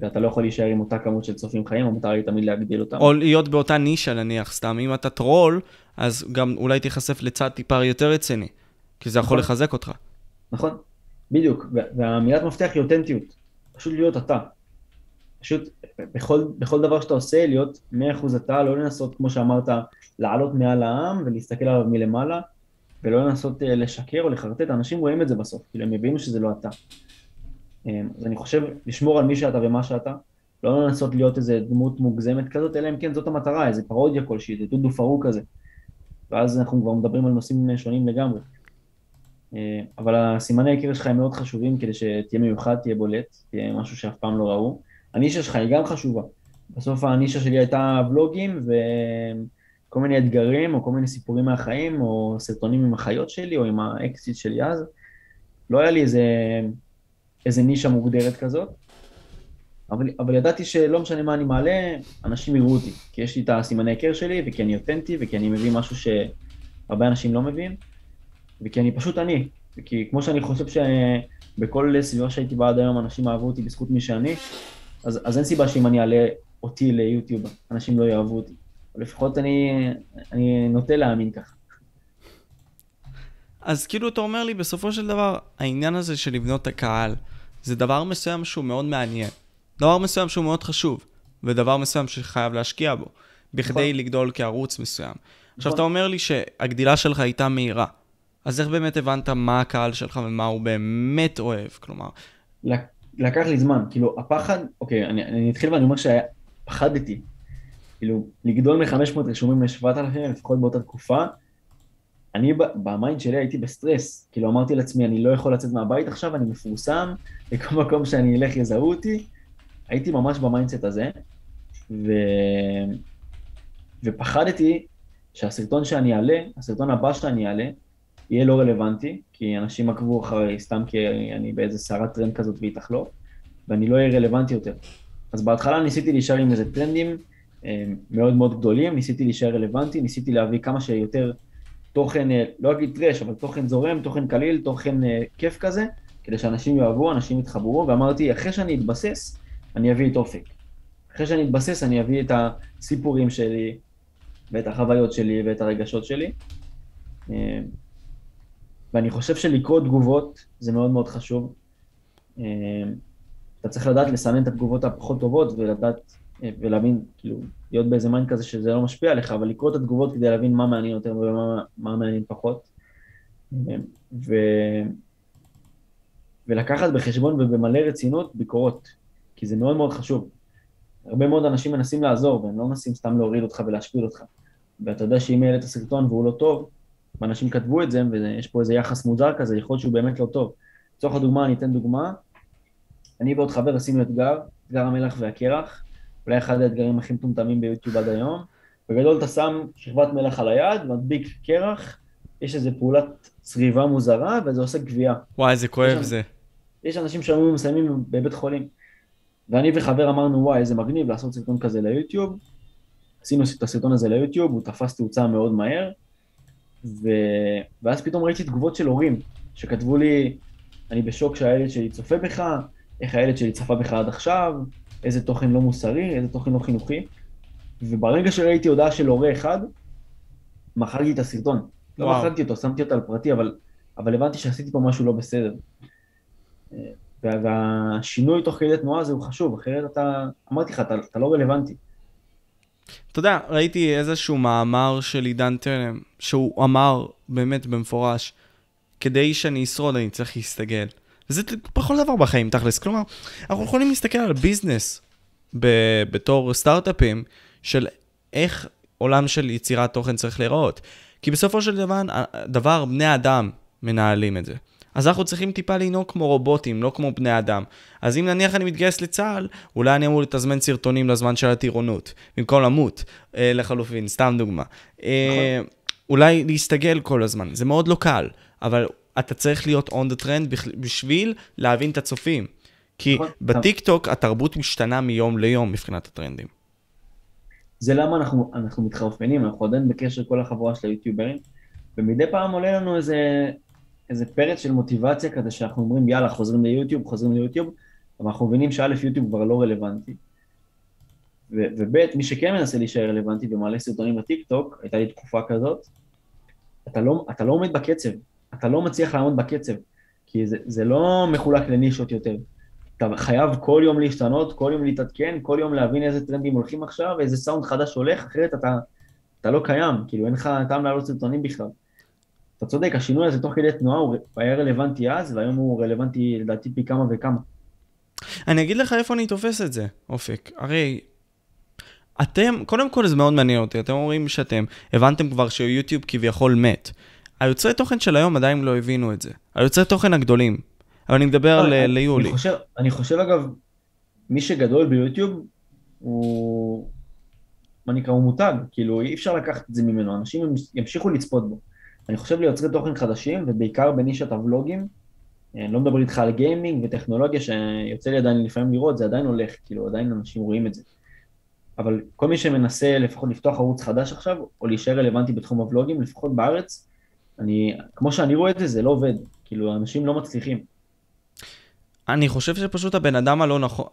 ואתה לא יכול להישאר עם אותה כמות של צופים חיים, המטרה היא תמיד להגדיל אותם. או להיות באותה נישה נניח, סתם, אם אתה טרול, אז גם אולי תיחשף לצד טיפה יותר רציני, כי זה יכול נכון. לחזק אותך. נכון, בדיוק, והמילת מפתח היא אותנטיות, פשוט להיות אתה. פשוט בכל, בכל דבר שאתה עושה, להיות 100% אתה, לא לנסות, כמו שאמרת, לעלות מעל העם ולהסתכל עליו מלמעלה, ולא לנסות אה, לשקר או לחרטט, אנשים רואים את זה בסוף, כאילו הם הבינו שזה לא אתה. אמ, אז אני חושב לשמור על מי שאתה ומה שאתה, לא לנסות להיות איזה דמות מוגזמת כזאת, אלא אם כן זאת המטרה, איזה פרודיה כלשהי, איזה דודו פרוק כזה. ואז אנחנו כבר מדברים על נושאים שונים לגמרי. אמ, אבל הסימני ההיכר שלך הם מאוד חשובים כדי שתהיה מיוחד, תהיה בולט, תהיה משהו שאף פעם לא ראו. הנישה שלך היא גם חשובה. בסוף הנישה שלי הייתה ולוגים וכל מיני אתגרים או כל מיני סיפורים מהחיים או סרטונים עם החיות שלי או עם האקסיט שלי אז. לא היה לי איזה איזה נישה מוגדרת כזאת, אבל, אבל ידעתי שלא משנה מה אני מעלה, אנשים יראו אותי, כי יש לי את הסימני היכר שלי, וכי אני אותנטי, וכי אני מביא משהו שהרבה אנשים לא מביאים, וכי אני פשוט אני, וכי כמו שאני חושב שבכל סביבה שהייתי בה עד היום אנשים אהבו אותי בזכות מי שאני, אז, אז אין סיבה שאם אני אעלה אותי ליוטיוב, אנשים לא יאהבו אותי. לפחות אני, אני נוטה להאמין ככה. אז כאילו אתה אומר לי, בסופו של דבר, העניין הזה של לבנות את הקהל, זה דבר מסוים שהוא מאוד מעניין. דבר מסוים שהוא מאוד חשוב, ודבר מסוים שחייב להשקיע בו, בכדי נכון. לגדול כערוץ מסוים. נכון. עכשיו, אתה אומר לי שהגדילה שלך הייתה מהירה. אז איך באמת הבנת מה הקהל שלך ומה הוא באמת אוהב? כלומר... לקח לי זמן, כאילו, הפחד, אוקיי, אני, אני אתחיל ואני אומר שפחדתי, כאילו, לגדול מ-500 רשומים ל-7,000, לפחות באותה תקופה, אני ב mind שלי הייתי בסטרס, כאילו אמרתי לעצמי, אני לא יכול לצאת מהבית עכשיו, אני מפורסם, לכל מקום שאני אלך יזהו אותי, הייתי ממש ב mindset הזה, ו... ופחדתי שהסרטון שאני אעלה, הסרטון הבא שאני אעלה, יהיה לא רלוונטי, כי אנשים עקבו אחרי סתם כי אני באיזה סערת טרנד כזאת והיא תחלוף, ואני לא אהיה רלוונטי יותר. אז בהתחלה ניסיתי להישאר עם איזה טרנדים מאוד מאוד גדולים, ניסיתי להישאר רלוונטי, ניסיתי להביא כמה שיותר תוכן, אה, לא אגיד טרש, אבל תוכן זורם, תוכן קליל, תוכן אה, כיף כזה, כדי שאנשים יאהבו, אנשים יתחברו, ואמרתי, אחרי שאני אתבסס, אני אביא את אופק. אחרי שאני אתבסס, אני אביא את הסיפורים שלי, ואת החוויות שלי, ואת הרגשות שלי. ואני חושב שלקרוא תגובות זה מאוד מאוד חשוב. אתה צריך לדעת לסמן את התגובות הפחות טובות ולדעת ולהבין, כאילו, להיות באיזה mind כזה שזה לא משפיע עליך, אבל לקרוא את התגובות כדי להבין מה מעניין יותר ומה מעניין פחות. ו... ולקחת בחשבון ובמלא רצינות ביקורות, כי זה מאוד מאוד חשוב. הרבה מאוד אנשים מנסים לעזור, והם לא מנסים סתם להוריד אותך ולהשפיל אותך. ואתה יודע שאם יהיה את הסרטון והוא לא טוב, ואנשים כתבו את זה, ויש פה איזה יחס מוזר כזה, יכול להיות שהוא באמת לא טוב. לצורך הדוגמה, אני אתן דוגמה. אני ועוד חבר עשינו אתגר, אתגר המלח והקרח, אולי אחד האתגרים הכי מטומטמים ביוטיוב עד היום. בגדול אתה שם שכבת מלח על היד, מדביק קרח, יש איזו פעולת צריבה מוזרה, וזה עושה גבייה. וואי, איזה כואב זה. יש אנשים שאומרים מסיימים בבית חולים. ואני וחבר אמרנו, וואי, איזה מגניב לעשות סרטון כזה ליוטיוב. עשינו את הסרטון הזה ליוטיוב, הוא תפס תאוצה מאוד מהר. ו... ואז פתאום ראיתי תגובות של הורים, שכתבו לי, אני בשוק שהילד שלי צופה בך, איך הילד שלי צפה בך עד עכשיו, איזה תוכן לא מוסרי, איזה תוכן לא חינוכי. וברגע שראיתי הודעה של הורה אחד, מחקתי את הסרטון. לא וואו. לא מחקתי אותו, שמתי אותו על פרטי, אבל, אבל הבנתי שעשיתי פה משהו לא בסדר. והשינוי תוך כדי תנועה הזה הוא חשוב, אחרת אתה, אמרתי לך, אתה, אתה לא רלוונטי. אתה יודע, ראיתי איזשהו מאמר של עידן תלם, שהוא אמר באמת במפורש, כדי שאני אשרוד אני צריך להסתגל. וזה בכל דבר בחיים, תכלס. כלומר, אנחנו יכולים להסתכל על ביזנס ב- בתור סטארט-אפים של איך עולם של יצירת תוכן צריך להיראות. כי בסופו של דבר, דבר בני אדם מנהלים את זה. אז אנחנו צריכים טיפה לנהוג כמו רובוטים, לא כמו בני אדם. אז אם נניח אני מתגייס לצה"ל, אולי אני אמור לתזמן סרטונים לזמן של הטירונות, במקום למות, אה, לחלופין, סתם דוגמה. אה, נכון. אולי להסתגל כל הזמן, זה מאוד לא קל, אבל אתה צריך להיות on the trend בשביל להבין את הצופים. כי נכון. בטיק טוק התרבות משתנה מיום ליום מבחינת הטרנדים. זה למה אנחנו, אנחנו מתחרפנים, אנחנו עדיין בקשר כל החבורה של היוטיוברים, ומדי פעם עולה לנו איזה, איזה פרץ של מוטיבציה כזה שאנחנו אומרים יאללה חוזרים ליוטיוב, חוזרים ליוטיוב, אבל אנחנו מבינים שא' יוטיוב כבר לא רלוונטי, וב' מי שכן מנסה להישאר רלוונטי ומעלה סרטונים בטיקטוק, הייתה לי תקופה כזאת, אתה לא, אתה לא עומד בקצב, אתה לא מצליח לעמוד בקצב, כי זה, זה לא מחולק לנישות יותר. אתה חייב כל יום להשתנות, כל יום להתעדכן, כל יום להבין איזה טרנדים הולכים עכשיו, איזה סאונד חדש הולך, אחרת אתה, אתה לא קיים, כאילו אין לך טעם לעלות סרטונים בכלל. אתה צודק, השינוי הזה תוך כדי תנועה הוא היה רלוונטי אז, והיום הוא רלוונטי לדעתי פי כמה וכמה. אני אגיד לך איפה אני תופס את זה, אופק. הרי אתם, קודם כל זה מאוד מעניין אותי, אתם אומרים שאתם הבנתם כבר שיוטיוב כביכול מת. היוצרי תוכן של היום עדיין לא הבינו את זה. היוצרי תוכן הגדולים. אבל אני מדבר לא, ל- ליולי. אני חושב, אני חושב אגב, מי שגדול ביוטיוב הוא, מה נקרא, הוא מותג, כאילו אי אפשר לקחת את זה ממנו, אנשים ימשיכו לצפות בו. אני חושב ליוצרי תוכן חדשים, ובעיקר בנישת הוולוגים, אני לא מדבר איתך על גיימינג וטכנולוגיה שיוצא לי עדיין לפעמים לראות, זה עדיין הולך, כאילו עדיין אנשים רואים את זה. אבל כל מי שמנסה לפחות לפתוח ערוץ חדש עכשיו, או להישאר רלוונטי בתחום הוולוגים, לפחות בארץ, אני, כמו שאני רואה את זה, זה לא עובד. כאילו, אנשים לא מצליחים. אני חושב שפשוט הבן אדם הלא נכון,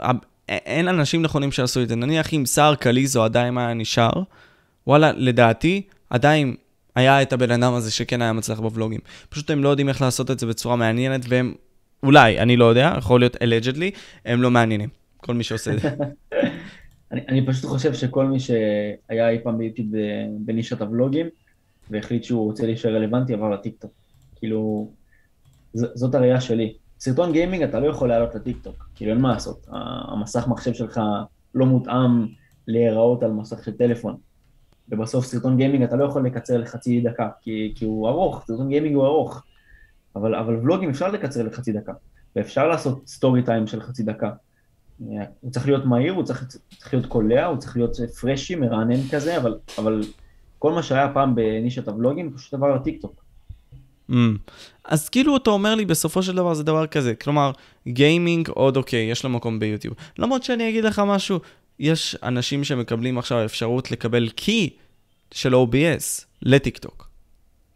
אין אנשים נכונים שעשו את זה. נניח אם סער קליזו עדיין היה נשאר, וואלה, לדעתי, עדיין היה את הבן אדם הזה שכן היה מצליח בוולוגים. פשוט הם לא יודעים איך לעשות את זה בצורה מעניינת, והם, אולי, אני לא יודע, יכול להיות allegedly, הם לא מעניינים. כל מי שעושה את זה. אני, אני פשוט חושב שכל מי שהיה אי פעם ביוטיוב בנישת הוולוגים, והחליט שהוא רוצה להישאר רלוונטי, עבר לטיקטוק. כאילו, ז, זאת הראייה שלי. סרטון גיימינג אתה לא יכול להעלות לטיקטוק, כאילו אין מה לעשות. המסך מחשב שלך לא מותאם להיראות על מסך של טלפון. ובסוף סרטון גיימינג אתה לא יכול לקצר לחצי דקה, כי, כי הוא ארוך, סרטון גיימינג הוא ארוך. אבל, אבל ולוגים אפשר לקצר לחצי דקה, ואפשר לעשות story time של חצי דקה. הוא צריך להיות מהיר, הוא צריך, צריך להיות קולע, הוא צריך להיות freshy, מרענן כזה, אבל, אבל כל מה שהיה פעם בנישת הוולוגים פשוט עבר לטיקטוק. ממ. אז כאילו אתה אומר לי בסופו של דבר זה דבר כזה, כלומר גיימינג עוד אוקיי, יש לו מקום ביוטיוב. למרות שאני אגיד לך משהו, יש אנשים שמקבלים עכשיו אפשרות לקבל key של OBS לטיקטוק.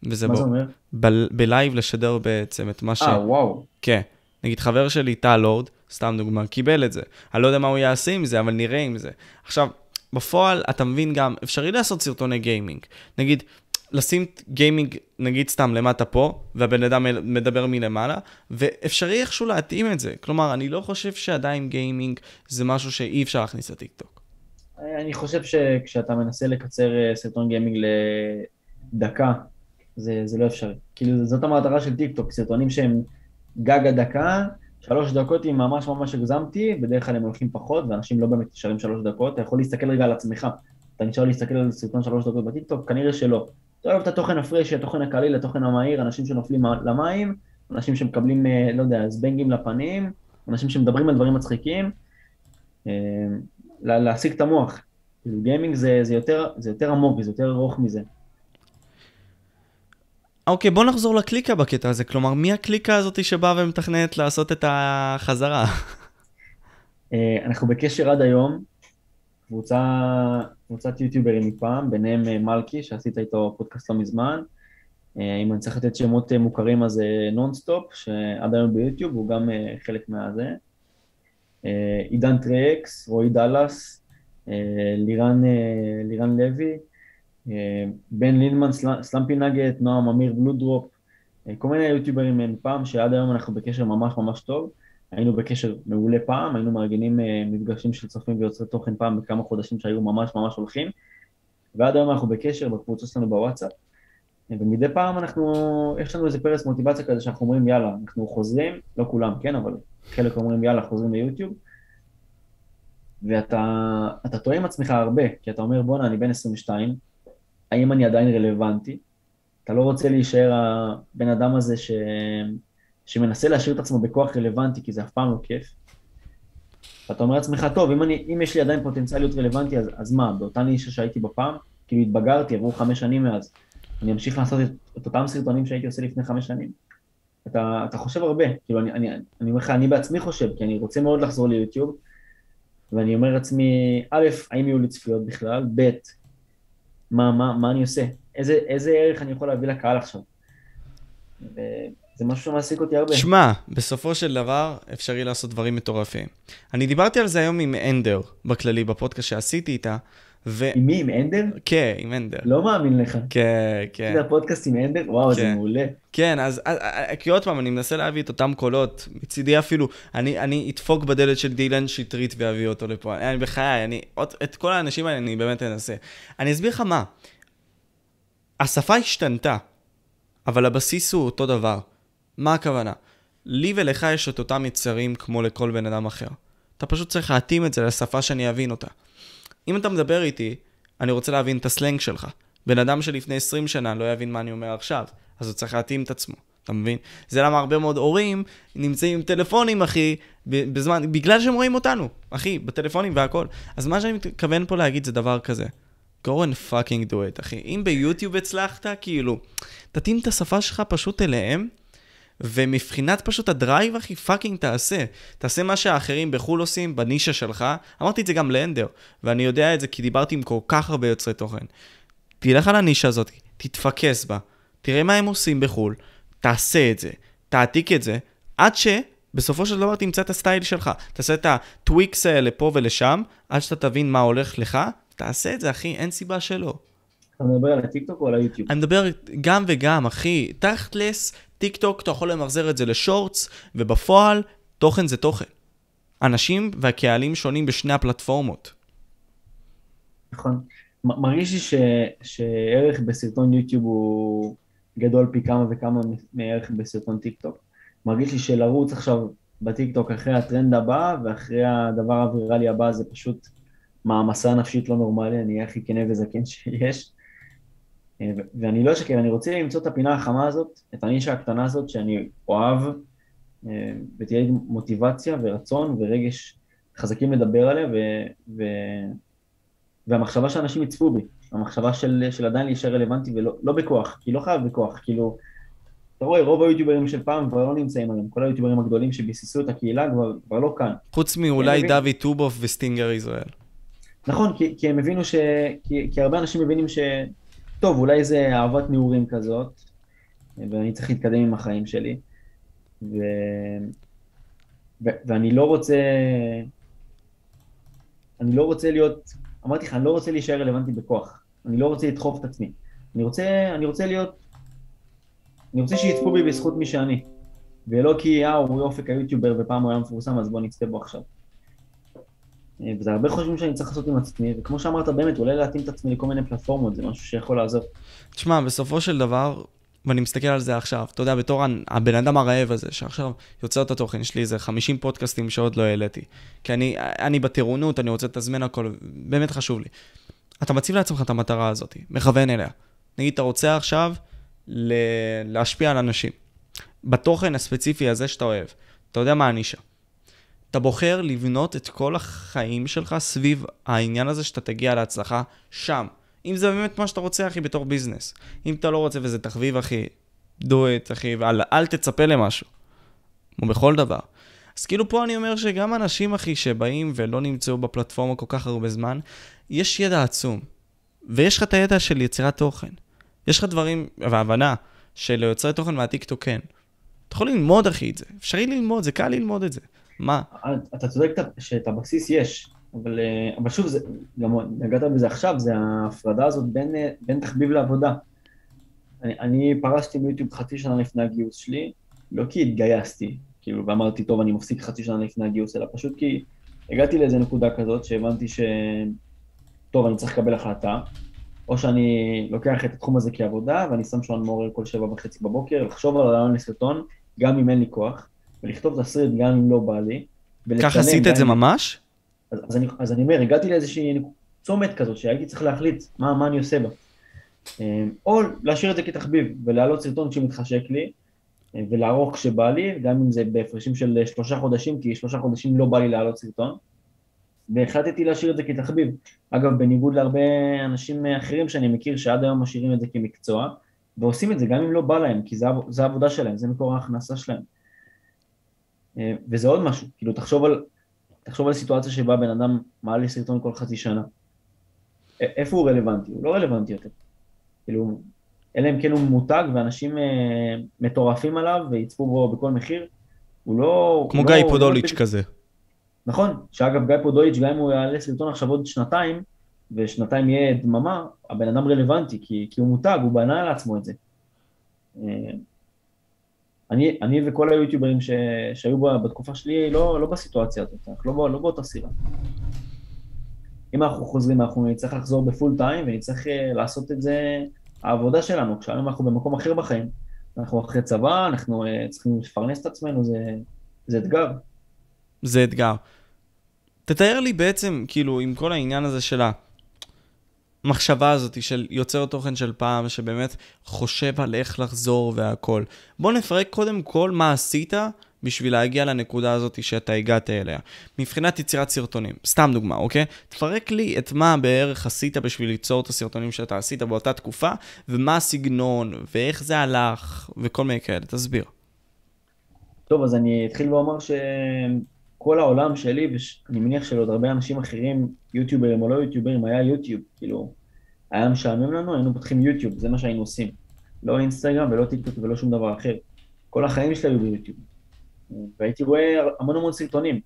וזה מה, מה זה אומר? ב- ב live לשדר בעצם את מה ש... אה, וואו. כן. נגיד חבר שלי, טל לורד, סתם דוגמה, קיבל את זה. אני לא יודע מה הוא יעשה עם זה, אבל נראה עם זה. עכשיו, בפועל, אתה מבין גם, אפשרי לעשות סרטוני גיימינג. נגיד, לשים גיימינג, נגיד סתם למטה פה, והבן אדם מדבר מלמעלה, ואפשרי איכשהו להתאים את זה. כלומר, אני לא חושב שעדיין גיימינג זה משהו שאי אפשר להכניס לטיקטוק. אני חושב שכשאתה מנסה לקצר אה, סרטון גיימינג לדקה, זה, זה לא אפשרי. כאילו, זאת המטרה של טיקטוק, סרטונים שהם גג הדקה, שלוש דקות אם ממש ממש הגזמתי, בדרך כלל הם הולכים פחות, ואנשים לא באמת נשארים שלוש דקות, אתה יכול להסתכל רגע על עצמך. אתה נשאר להסתכל על סרטון שלוש דקות בטיקטוק? כנראה שלא. אתה אוהב את התוכן ה freshy, התוכן הקליל, התוכן המהיר, אנשים שנופלים למים, אנשים שמקבלים, אה, לא יודע, זבנגים לפנים, אנשים שמדברים על דברים מצחיקים, אה, להשיג את המוח. כאילו גיימינג זה, זה, יותר, זה יותר עמוק וזה יותר ארוך מזה. אוקיי, בוא נחזור לקליקה בקטע הזה. כלומר, מי הקליקה הזאת שבאה ומתכננת לעשות את החזרה? אה, אנחנו בקשר עד היום, קבוצה, קבוצת יוטיוברים מפעם, ביניהם אה, מלכי, שעשית איתו פודקאסט לא מזמן. אה, אם אני צריך לתת שמות מוכרים אז נונסטופ, שעד היום ביוטיוב, הוא גם חלק מהזה. עידן טרייקס, רועי דאלאס, לירן, לירן לוי, בן לינמן, סלאמפי נגט, נועם אמיר בלודרופ, כל מיני יוטיוברים מפעם שעד היום אנחנו בקשר ממש ממש טוב. היינו בקשר מעולה פעם, היינו מארגנים אה, מפגשים של צופים ויוצרי תוכן פעם בכמה חודשים שהיו ממש ממש הולכים, ועד היום אנחנו בקשר בקבוצה שלנו בוואטסאפ, ומדי פעם אנחנו, יש לנו איזה פרס מוטיבציה כזה שאנחנו אומרים יאללה, אנחנו חוזרים, לא כולם, כן, אבל חלק אומרים יאללה, חוזרים ליוטיוב, ואתה טועה עם עצמך הרבה, כי אתה אומר בואנה, אני בן 22, האם אני עדיין רלוונטי? אתה לא רוצה להישאר הבן אדם הזה ש... שמנסה להשאיר את עצמו בכוח רלוונטי, כי זה אף פעם לא כיף. ואתה אומר לעצמך, טוב, אם, אני, אם יש לי עדיין פוטנציאל להיות רלוונטי, אז, אז מה, באותה נישה שהייתי בפעם, כאילו התבגרתי, עברו חמש שנים מאז, אני אמשיך לעשות את, את אותם סרטונים שהייתי עושה לפני חמש שנים. אתה, אתה חושב הרבה, כאילו, אני, אני, אני אומר לך, אני בעצמי חושב, כי אני רוצה מאוד לחזור ליוטיוב, ואני אומר לעצמי, א', האם יהיו לי צפיות בכלל, ב', מה, מה, מה אני עושה? איזה, איזה ערך אני יכול להביא לקהל עכשיו? זה משהו שמעסיק אותי הרבה. שמע, בסופו של דבר אפשרי לעשות דברים מטורפים. אני דיברתי על זה היום עם אנדר, בכללי, בפודקאסט שעשיתי איתה, ו... עם מי? עם אנדר? כן, עם אנדר. לא מאמין לך. כן, כן. זה הפודקאסט עם אנדר? וואו, כן. זה מעולה. כן, אז, אז, כי עוד פעם, אני מנסה להביא את אותם קולות, מצידי אפילו, אני, אני אדפוק בדלת של דילן שטרית ואביא אותו לפה. אני בחיי, אני, עוד, את כל האנשים האלה אני באמת אנסה. אני אסביר לך מה. השפה השתנתה, אבל הבסיס הוא אותו דבר. מה הכוונה? לי ולך יש את אותם יצרים כמו לכל בן אדם אחר. אתה פשוט צריך להתאים את זה לשפה שאני אבין אותה. אם אתה מדבר איתי, אני רוצה להבין את הסלנג שלך. בן אדם שלפני 20 שנה לא יבין מה אני אומר עכשיו, אז הוא צריך להתאים את עצמו. אתה מבין? זה למה הרבה מאוד הורים נמצאים עם טלפונים, אחי, בזמן, בגלל שהם רואים אותנו, אחי, בטלפונים והכל. אז מה שאני מתכוון פה להגיד זה דבר כזה. go and fucking do it, אחי. אם ביוטיוב הצלחת, כאילו, תתאים את השפה שלך פשוט אליהם, ומבחינת פשוט ה drive, אחי, fucking תעשה. תעשה מה שהאחרים בחו"ל עושים, בנישה שלך. אמרתי את זה גם לאנדר, ואני יודע את זה כי דיברתי עם כל כך הרבה יוצרי תוכן. תלך על הנישה הזאת, תתפקס בה, תראה מה הם עושים בחו"ל, תעשה את זה, תעתיק את זה, עד שבסופו של דבר תמצא את הסטייל שלך. תעשה את ה tweaks האלה פה ולשם, עד שאתה תבין מה הולך לך, תעשה את זה, אחי, אין סיבה שלא. אתה מדבר על הטיקטוק או על היוטיוב? אני מדבר גם וגם, אחי. תכלס, טיק טוק, אתה יכול למחזר את זה ל Shorts, ובפועל, תוכן זה תוכן. אנשים והקהלים שונים בשני הפלטפורמות. נכון. מרגיש לי ש... שערך בסרטון יוטיוב הוא גדול פי כמה וכמה מערך בסרטון טיק טוק. מרגיש לי שלרוץ עכשיו בטיק טוק אחרי הטרנד הבא ואחרי הדבר הוויראלי הבא זה פשוט מעמסה נפשית לא נורמלי, אני הכי כנה וזקן שיש. אה, ואני לא אשקר, אני רוצה למצוא את הפינה החמה הזאת, את הנישה הקטנה הזאת שאני אוהב, אה, ותהיה לי מוטיבציה ורצון ורגש חזקים לדבר עליה, ו, ו, והמחשבה שאנשים יצפו בי, המחשבה של, של עדיין להישאר רלוונטי ולא לא בכוח, כי לא חייב בכוח, כאילו, אתה רואה, רוב היוטיוברים של פעם כבר לא נמצאים היום, כל היוטיוברים הגדולים שביססו את הקהילה כבר, כבר לא כאן. חוץ מאולי דוד טובוף וסטינגר ישראל. נכון, כי, כי הם הבינו ש... כי, כי הרבה אנשים מבינים ש... טוב, אולי זה אהבת נעורים כזאת, ואני צריך להתקדם עם החיים שלי, ו... ו... ואני לא רוצה... אני לא רוצה להיות... אמרתי לך, אני לא רוצה להישאר רלוונטי בכוח. אני לא רוצה לדחוף את עצמי. אני רוצה, אני רוצה להיות... אני רוצה שיצפו בי בזכות מי שאני. ולא כי, אה, הוא אופק היוטיובר ופעם הוא היה מפורסם, אז בוא נצפה בו עכשיו. וזה הרבה חושבים שאני צריך לעשות עם עצמי, וכמו שאמרת באמת, אולי להתאים את עצמי לכל מיני פלטפורמות, זה משהו שיכול לעזור. תשמע, בסופו של דבר, ואני מסתכל על זה עכשיו, אתה יודע, בתור הבן אדם הרעב הזה, שעכשיו יוצר את התוכן, יש לי איזה 50 פודקאסטים שעוד לא העליתי. כי אני, אני בטירונות, אני רוצה לתזמן הכל, באמת חשוב לי. אתה מציב לעצמך את המטרה הזאת, מכוון אליה. נגיד, אתה רוצה עכשיו ל- להשפיע על אנשים. בתוכן הספציפי הזה שאתה אוהב, אתה יודע מה הנישה. אתה בוחר לבנות את כל החיים שלך סביב העניין הזה שאתה תגיע להצלחה שם. אם זה באמת מה שאתה רוצה, אחי, בתור ביזנס. אם אתה לא רוצה וזה תחביב, אחי, do it, אחי, ואל אל תצפה למשהו. כמו בכל דבר. אז כאילו פה אני אומר שגם אנשים, אחי, שבאים ולא נמצאו בפלטפורמה כל כך הרבה זמן, יש ידע עצום. ויש לך את הידע של יצירת תוכן. יש לך דברים, והבנה, של יוצרי תוכן מהטיקטוק כן. אתה יכול ללמוד, אחי, את זה. אפשרי ללמוד, זה קל ללמוד את זה. מה? אתה צודק שאת הבסיס יש, אבל, אה, אבל שוב, זה, גם נגעת בזה עכשיו, זה ההפרדה הזאת בין, אה, בין תחביב לעבודה. אני, אני פרשתי ביוטיוב חצי שנה לפני הגיוס שלי, לא כי התגייסתי, כאילו, ואמרתי, טוב, אני מפסיק חצי שנה לפני הגיוס, אלא פשוט כי הגעתי לאיזה נקודה כזאת שהבנתי ש... טוב, אני צריך לקבל החלטה, או שאני לוקח את התחום הזה כעבודה, ואני שם שעון מעורר כל שבע וחצי בבוקר, לחשוב על הרעיון לסרטון, גם אם אין לי כוח, ולכתוב תסריט גם אם לא בא לי. ככה עשית את זה ממש? אז, אז, אני, אז אני אומר, הגעתי לאיזושהי צומת כזאת, שהייתי צריך להחליט מה, מה אני עושה בה. אמ, או להשאיר את זה כתחביב, ולהעלות סרטון כשמתחשק לי, אמ, ולערוך כשבא לי, גם אם זה בהפרשים של שלושה חודשים, כי שלושה חודשים לא בא לי להעלות סרטון. והחלטתי להשאיר את זה כתחביב. אגב, בניגוד להרבה אנשים אחרים שאני מכיר שעד היום משאירים את זה כמקצוע, ועושים את זה גם אם לא בא להם, כי זה העבודה שלהם, זה מקור ההכנסה שלהם. אמ, וזה עוד משהו, כאילו תחשוב על, תחשוב על סיטואציה שבה בן אדם מעלה סרטון כל חצי שנה. איפה הוא רלוונטי? הוא לא רלוונטי יותר. כאילו, אלא אם כן הוא מותג ואנשים אה, מטורפים עליו ויצפו בו בכל מחיר, הוא לא... כמו לא, גיא לא פודוליץ' לא... כזה. נכון, שאגב גיא פודוליץ', גם אם הוא יעלה סרטון עכשיו עוד שנתיים, ושנתיים יהיה דממה, הבן אדם רלוונטי, כי, כי הוא מותג, הוא בנה לעצמו את זה. אני, אני וכל היוטיוברים ש, שהיו בתקופה שלי לא, לא בסיטואציה הזאת, אנחנו לא, לא באותה סירה. אם אנחנו חוזרים, אנחנו נצטרך לחזור בפול טיים ונצטרך אה, לעשות את זה העבודה שלנו. כשהיום אנחנו במקום אחר בחיים, אנחנו אחרי צבא, אנחנו אה, צריכים לפרנס את עצמנו, זה, זה אתגר. זה אתגר. תתאר לי בעצם, כאילו, עם כל העניין הזה של המחשבה הזאת של יוצר תוכן של פעם, שבאמת חושב על איך לחזור והכל. בוא נפרק קודם כל מה עשית בשביל להגיע לנקודה הזאת שאתה הגעת אליה. מבחינת יצירת סרטונים, סתם דוגמה, אוקיי? תפרק לי את מה בערך עשית בשביל ליצור את הסרטונים שאתה עשית באותה תקופה, ומה הסגנון, ואיך זה הלך, וכל מיני כאלה, תסביר. טוב, אז אני אתחיל ואומר שכל העולם שלי, ואני מניח שלעוד הרבה אנשים אחרים, יוטיוברים או לא יוטיוברים, היה יוטיוב, כאילו, היה משעמם לנו, היינו פותחים יוטיוב, זה מה שהיינו עושים. לא אינסטגרם ולא טיקטוק ולא שום דבר אחר. כל החיים שלי היו ביוטיוב. והייתי רואה המון המון סרטונים.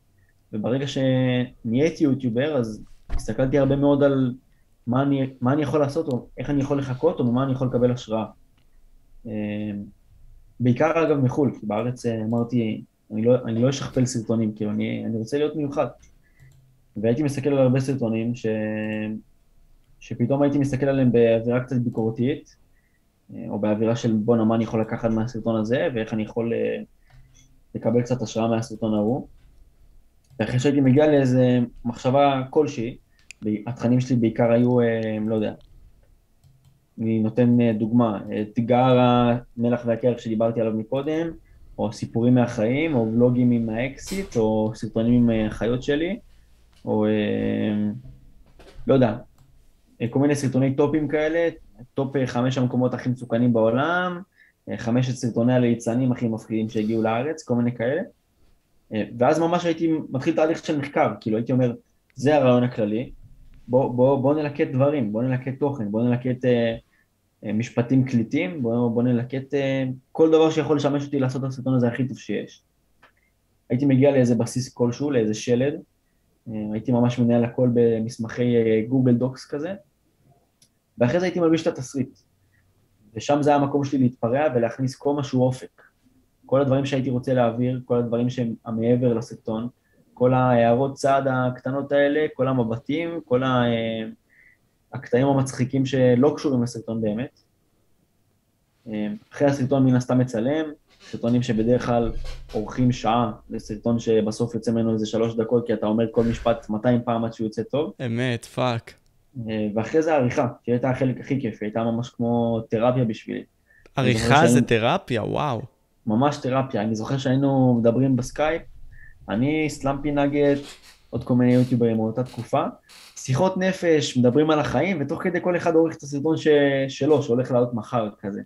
וברגע שנהייתי יוטיובר, אז הסתכלתי הרבה מאוד על מה אני, מה אני יכול לעשות, או איך אני יכול לחכות, או ממה אני יכול לקבל השראה. אה, בעיקר אגב מחו"ל, כי בארץ אה, אמרתי, אני לא, אני לא אשכפל סרטונים, כאילו אני, אני רוצה להיות מיוחד. והייתי מסתכל על הרבה סרטונים ש... שפתאום הייתי מסתכל עליהם באווירה קצת ביקורתית, אה, או באווירה של בואנה, מה אני יכול לקחת מהסרטון הזה, ואיך אני יכול לקבל קצת השראה מהסרטון ההוא. ואחרי שהייתי מגיע לאיזה מחשבה כלשהי, התכנים שלי בעיקר היו, אה, לא יודע, אני נותן אה, דוגמה, אתגר המלח והקרח שדיברתי עליו מקודם, או סיפורים מהחיים, או ולוגים עם האקסית, או סרטונים עם אה, החיות שלי, או לא יודע, כל מיני סרטוני טופים כאלה, top חמש המקומות הכי מסוכנים בעולם, חמשת סרטוני הליצנים הכי מפחידים שהגיעו לארץ, כל מיני כאלה. ואז ממש הייתי מתחיל תהליך של מחקר, כאילו הייתי אומר, זה הרעיון הכללי, בוא, בוא, בוא נלקט דברים, בוא נלקט תוכן, בוא נלקט אה, אה, משפטים קליטים, בוא, בוא נלקט אה, כל דבר שיכול לשמש אותי לעשות את הסרטון הזה הכי טוב שיש. הייתי מגיע לאיזה בסיס כלשהו, לאיזה שלד, אה, הייתי ממש מנהל הכל במסמכי אה, גוגל דוקס כזה, ואחרי זה הייתי מלביש את התסריט. ושם זה היה המקום שלי להתפרע ולהכניס כל מה שהוא אופק. כל הדברים שהייתי רוצה להעביר, כל הדברים שהם מעבר לסרטון, כל ההערות צד הקטנות האלה, כל המבטים, כל ה... הקטעים המצחיקים שלא קשורים לסרטון באמת. אחרי הסרטון מן הסתם מצלם, סרטונים שבדרך כלל אורכים שעה, זה סרטון שבסוף יוצא ממנו איזה שלוש דקות, כי אתה אומר כל משפט 200 פעם עד שהוא יוצא טוב. אמת, fuck. אה, ואחרי זה העריכה, שהיא הייתה החלק הכי כיף, היא הייתה ממש כמו תרפיה בשבילי. עריכה זה תרפיה, וואו. ממש תרפיה, אני זוכר שהיינו מדברים בסקייפ, אני, סלאמפי נגט, עוד כל מיני יוטיוברים מאותה תקופה, שיחות נפש, מדברים על החיים, ותוך כדי כל אחד עורך את הסרטון ש... שלו, שהולך לעלות מחר כזה.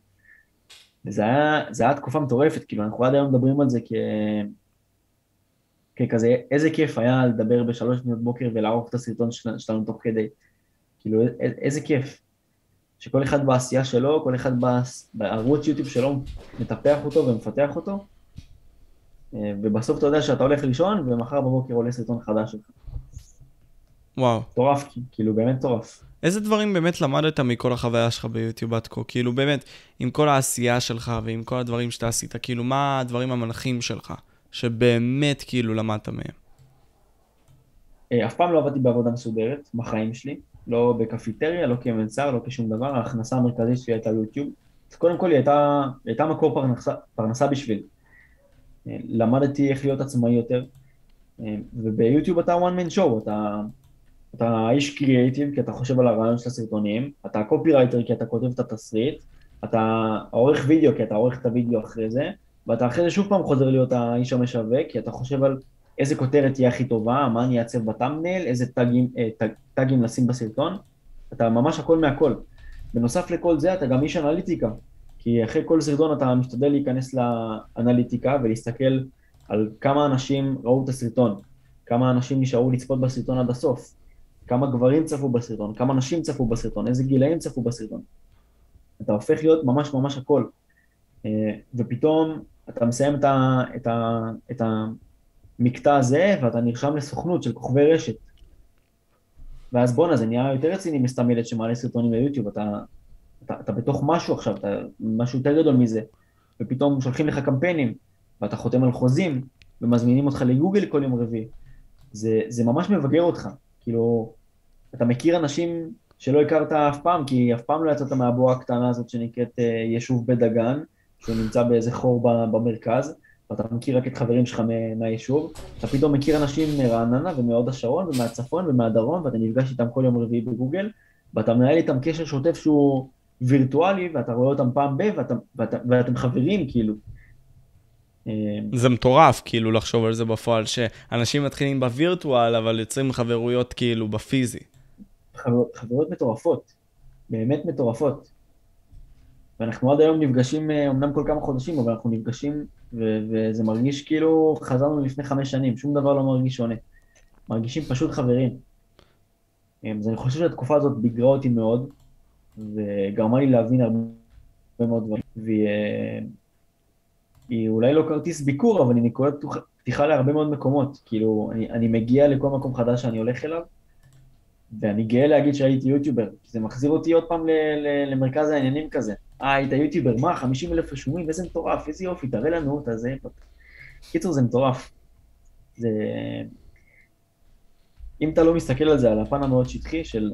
וזה היה, היה תקופה מטורפת, כאילו, אנחנו עד היום מדברים על זה כ... ככזה, איזה כיף היה לדבר בשלוש שנות בוקר ולערוך את הסרטון שלנו תוך כדי. כאילו, איזה כיף. שכל אחד בעשייה שלו, כל אחד בערוץ יוטיוב שלו מטפח אותו ומפתח אותו, אה, ובסוף אתה יודע שאתה הולך לישון, ומחר בבוקר עולה סרטון חדש שלך. וואו. מטורף, כאילו באמת מטורף. איזה דברים באמת למדת מכל החוויה שלך ביוטיוב עד כה? כאילו באמת, עם כל העשייה שלך ועם כל הדברים שאתה עשית, כאילו מה הדברים המנחים שלך שבאמת כאילו למדת מהם? אה, אף פעם לא עבדתי בעבודה מסודרת בחיים שלי, לא בקפיטריה, לא כמלצר, לא כשום דבר, ההכנסה המרכזית שלי הייתה יוטיוב. אז קודם כל היא הייתה, הייתה מקור פרנסה, פרנסה בשביל. אה, למדתי איך להיות עצמאי יותר, אה, וביוטיוב אתה one man show, אתה, אתה איש קריאייטיב כי אתה חושב על הרעיון של הסרטונים, אתה קופירייטר כי אתה כותב את התסריט, אתה עורך וידאו כי אתה עורך את הוידאו אחרי זה, ואתה אחרי זה שוב פעם חוזר להיות האיש המשווק, כי אתה חושב על איזה כותרת תהיה הכי טובה, מה אני אעצב בטאמנייל, איזה טאגים, אה, טאג, טאגים לשים בסרטון, אתה ממש הכל מהכל. בנוסף לכל זה אתה גם איש אנליטיקה, כי אחרי כל סרטון אתה משתדל להיכנס לאנליטיקה ולהסתכל על כמה אנשים ראו את הסרטון, כמה אנשים נשארו לצפות בסרטון עד הסוף, כמה גברים צפו בסרטון, כמה נשים צפו בסרטון, איזה גילאים צפו בסרטון. אתה הופך להיות ממש ממש הכל. אה, ופתאום אתה מסיים את, ה, את, ה, את המקטע הזה ואתה נרשם לסוכנות של כוכבי רשת. ואז בואנה, זה נהיה יותר רציני מסתם ילד שמעלה סרטונים ליוטיוב, אתה, אתה, אתה בתוך משהו עכשיו, אתה משהו יותר גדול מזה, ופתאום שולחים לך קמפיינים, ואתה חותם על חוזים, ומזמינים אותך לגוגל כל יום רביעי. זה, זה ממש מבגר אותך, כאילו, אתה מכיר אנשים שלא הכרת אף פעם, כי אף פעם לא יצאת מהבועה הקטנה הזאת שנקראת uh, יישוב בית דגן, שהוא נמצא באיזה חור במרכז, ואתה מכיר רק את חברים שלך מהיישוב, אתה פתאום מכיר אנשים מרעננה ומהוד השרון ומהצפון ומהדרום, ואתה נפגש איתם כל יום רביעי בגוגל, ואתה מנהל איתם קשר שוטף שהוא וירטואלי, ואתה רואה אותם פעם ב, ואתה, ואתה, ואתם חברים, כאילו. אה, זה מטורף, כאילו, לחשוב על זה בפועל, שאנשים מתחילים בווירטואל, אבל יוצרים חברויות כאילו בפיזי. חבר, חברויות מטורפות, באמת מטורפות. ואנחנו עד היום נפגשים, אמנם כל כמה חודשים, אבל אנחנו נפגשים, ו- וזה מרגיש כאילו חזרנו לפני חמש שנים, שום דבר לא מרגיש שונה. מרגישים פשוט חברים. אז אני חושב שהתקופה הזאת ביגרה אותי מאוד, וגרמה לי להבין הרבה מאוד דברים. והיא אולי לא כרטיס ביקור, אבל היא נקודת פתיחה להרבה מאוד מקומות. כאילו, אני, אני מגיע לכל מקום חדש שאני הולך אליו, ואני גאה להגיד שהייתי יוטיובר, כי זה מחזיר אותי עוד פעם למרכז העניינים כזה. אה, היית יוטיובר, מה, 50 אלף רשומים, איזה מטורף, איזה יופי, תראה לנו את הזה. קיצור, זה מטורף. זה... אם אתה לא מסתכל על זה, על הפן המאוד שטחי של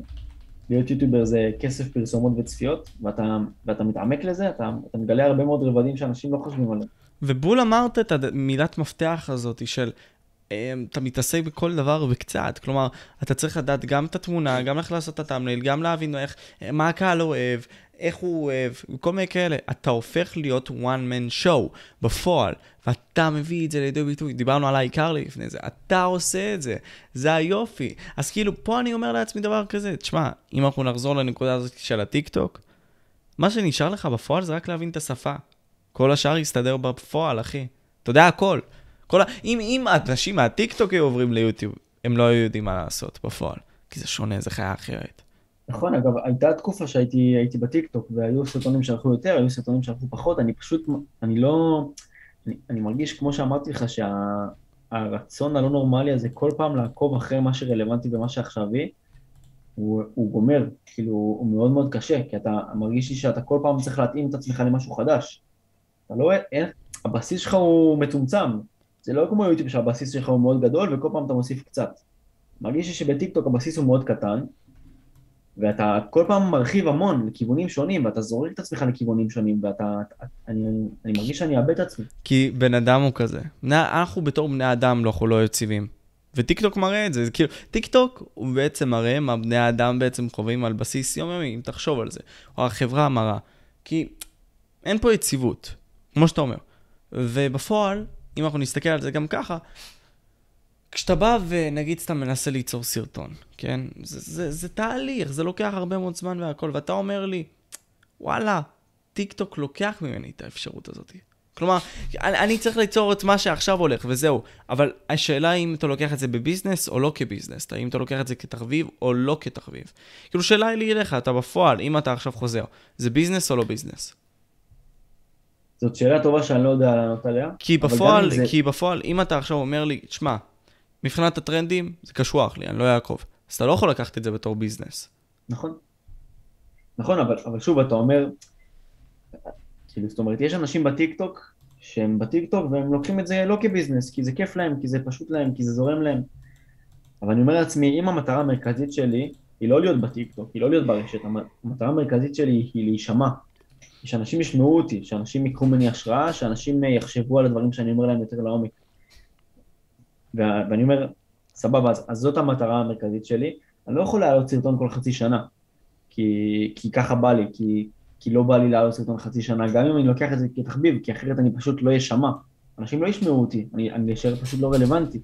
להיות יוטיובר זה כסף, פרסומות וצפיות, ואתה, ואתה מתעמק לזה, אתה, אתה מגלה הרבה מאוד רבדים שאנשים לא חושבים עליהם. ובול אמרת את המילת מפתח הזאת של אתה מתעסק בכל דבר וקצת, כלומר, אתה צריך לדעת גם את התמונה, גם איך לעשות את ה thumbnail, גם להבין איך, מה הקהל אוהב, איך הוא אוהב, כל מיני כאלה. אתה הופך להיות one man show בפועל, ואתה מביא את זה לידי ביטוי. דיברנו על העיקר לפני זה, אתה עושה את זה, זה היופי. אז כאילו, פה אני אומר לעצמי דבר כזה, תשמע, אם אנחנו נחזור לנקודה הזאת של הטיק-טוק, מה שנשאר לך בפועל זה רק להבין את השפה. כל השאר יסתדר בפועל, אחי. אתה יודע הכל. כל ה... אם, אם אנשים מהטיקטוק היו עוברים ליוטיוב, הם לא היו יודעים מה לעשות בפועל, כי זה שונה, זה חיה אחרת. נכון, אגב, הייתה תקופה שהייתי בטיקטוק, והיו סרטונים שהלכו יותר, היו סרטונים שהלכו פחות, אני פשוט, אני לא... אני, אני מרגיש, כמו שאמרתי לך, שהרצון שה, הלא נורמלי הזה, כל פעם לעקוב אחרי מה שרלוונטי ומה שעכשווי, הוא, הוא גומר, כאילו, הוא מאוד מאוד קשה, כי אתה מרגיש לי שאתה כל פעם צריך להתאים את עצמך למשהו חדש. אתה לא, אין, הבסיס שלך הוא מצומצם, זה לא כמו יוטיוב שהבסיס שלך הוא מאוד גדול וכל פעם אתה מוסיף קצת. מרגיש לי שבטיקטוק הבסיס הוא מאוד קטן, ואתה כל פעם מרחיב המון לכיוונים שונים, ואתה זורק את עצמך לכיוונים שונים, ואתה... אני, אני מרגיש שאני אאבד את עצמי. כי בן אדם הוא כזה. אנחנו בתור בני אדם אנחנו לא יציבים. וטיקטוק מראה את זה, זה כאילו, טיקטוק הוא בעצם מראה מה בני האדם בעצם חווים על בסיס יומיומי, אם תחשוב על זה, או החברה מראה. כי אין פה יציבות, כמו שאתה אומר. ובפועל, אם אנחנו נסתכל על זה גם ככה, כשאתה בא ונגיד סתם מנסה ליצור סרטון, כן? זה, זה, זה תהליך, זה לוקח הרבה מאוד זמן והכל, ואתה אומר לי, וואלה, טיק טוק לוקח ממני את האפשרות הזאת. כלומר, אני, אני צריך ליצור את מה שעכשיו הולך, וזהו. אבל השאלה היא אם אתה לוקח את זה כביזנס או לא כביזנס, האם אתה לוקח את זה כתחביב או לא כתחביב. כאילו, שאלה היא לי אליך, אתה בפועל, אם אתה עכשיו חוזר, זה ביזנס או לא ביזנס? זאת שאלה טובה שאני לא יודע לענות עליה. כי בפועל, זה... כי בפועל, אם אתה עכשיו אומר לי, שמע, מבחינת הטרנדים, זה קשוח לי, אני לא אעקוב. אז אתה לא יכול לקחת את זה בתור ביזנס. נכון. נכון, אבל, אבל שוב, אתה אומר, כאילו, זאת אומרת, יש אנשים בטיקטוק שהם בטיקטוק והם לוקחים את זה לא כביזנס, כי זה כיף להם, כי זה פשוט להם, כי זה זורם להם. אבל אני אומר לעצמי, אם המטרה המרכזית שלי היא לא להיות בטיקטוק, היא לא להיות ברשת, המטרה המרכזית שלי היא להישמע. שאנשים ישמעו אותי, שאנשים ייקחו ממני השראה, שאנשים יחשבו על הדברים שאני אומר להם יותר לעומק. ואני אומר, סבבה, אז, אז זאת המטרה המרכזית שלי. אני לא יכול להעלות סרטון כל חצי שנה, כי, כי ככה בא לי, כי, כי לא בא לי להעלות סרטון חצי שנה, גם אם אני לוקח את זה כתחביב, כי אחרת אני פשוט לא אשמע. אנשים לא ישמעו אותי, אני, אני אשאר פשוט לא רלוונטי.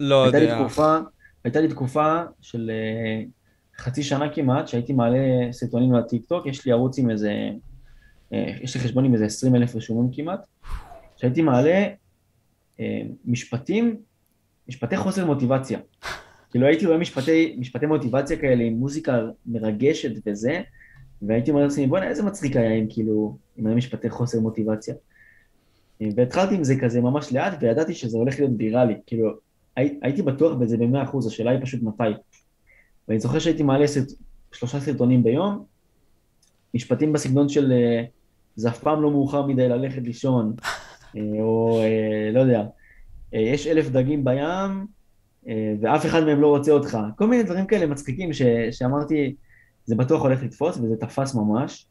לא יודע. הייתה לי תקופה, הייתה לי תקופה של uh, חצי שנה כמעט, שהייתי מעלה סרטונים לטיקטוק, יש לי ערוץ עם איזה, uh, יש לי חשבון עם איזה 20 אלף רשומים כמעט, שהייתי מעלה uh, משפטים, משפטי חוסר מוטיבציה. כאילו הייתי רואה משפטי, משפטי מוטיבציה כאלה עם מוזיקה מרגשת וזה, והייתי אומר לעצמי, בוא'נה, איזה מצחיק היה אם כאילו, אם היה משפטי חוסר מוטיבציה. והתחלתי עם זה כזה ממש לאט, וידעתי שזה הולך להיות ויראלי, כאילו, הי, הייתי בטוח בזה במאה אחוז, השאלה היא פשוט מתי. ואני זוכר שהייתי מעלה סרט, שלושה סרטונים ביום, משפטים בסגנון של אה, זה אף פעם לא מאוחר מדי ללכת לישון, אה, או אה, לא יודע, יש אלף דגים בים, ואף אחד מהם לא רוצה אותך. כל מיני דברים כאלה מצחיקים ש, שאמרתי, זה בטוח הולך לתפוס, וזה תפס ממש.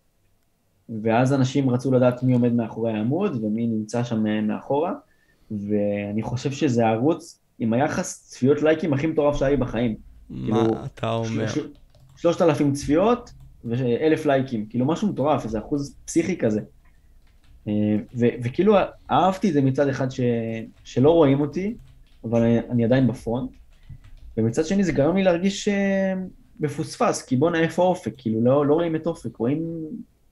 ואז אנשים רצו לדעת מי עומד מאחורי העמוד ומי נמצא שם מאחורה, ואני חושב שזה ערוץ עם היחס צפיות לייקים הכי מטורף שהיה לי בחיים. מה כאילו, אתה אומר? שלושת אלפים צפיות ואלף לייקים, כאילו משהו מטורף, איזה אחוז פסיכי כזה. אה, ו- וכאילו אהבתי את זה מצד אחד ש- שלא רואים אותי, אבל אני, אני עדיין בפרונט, ומצד שני זה גרם לי להרגיש אה, מפוספס, כי בואנה איפה אופק, כאילו לא, לא רואים את אופק, רואים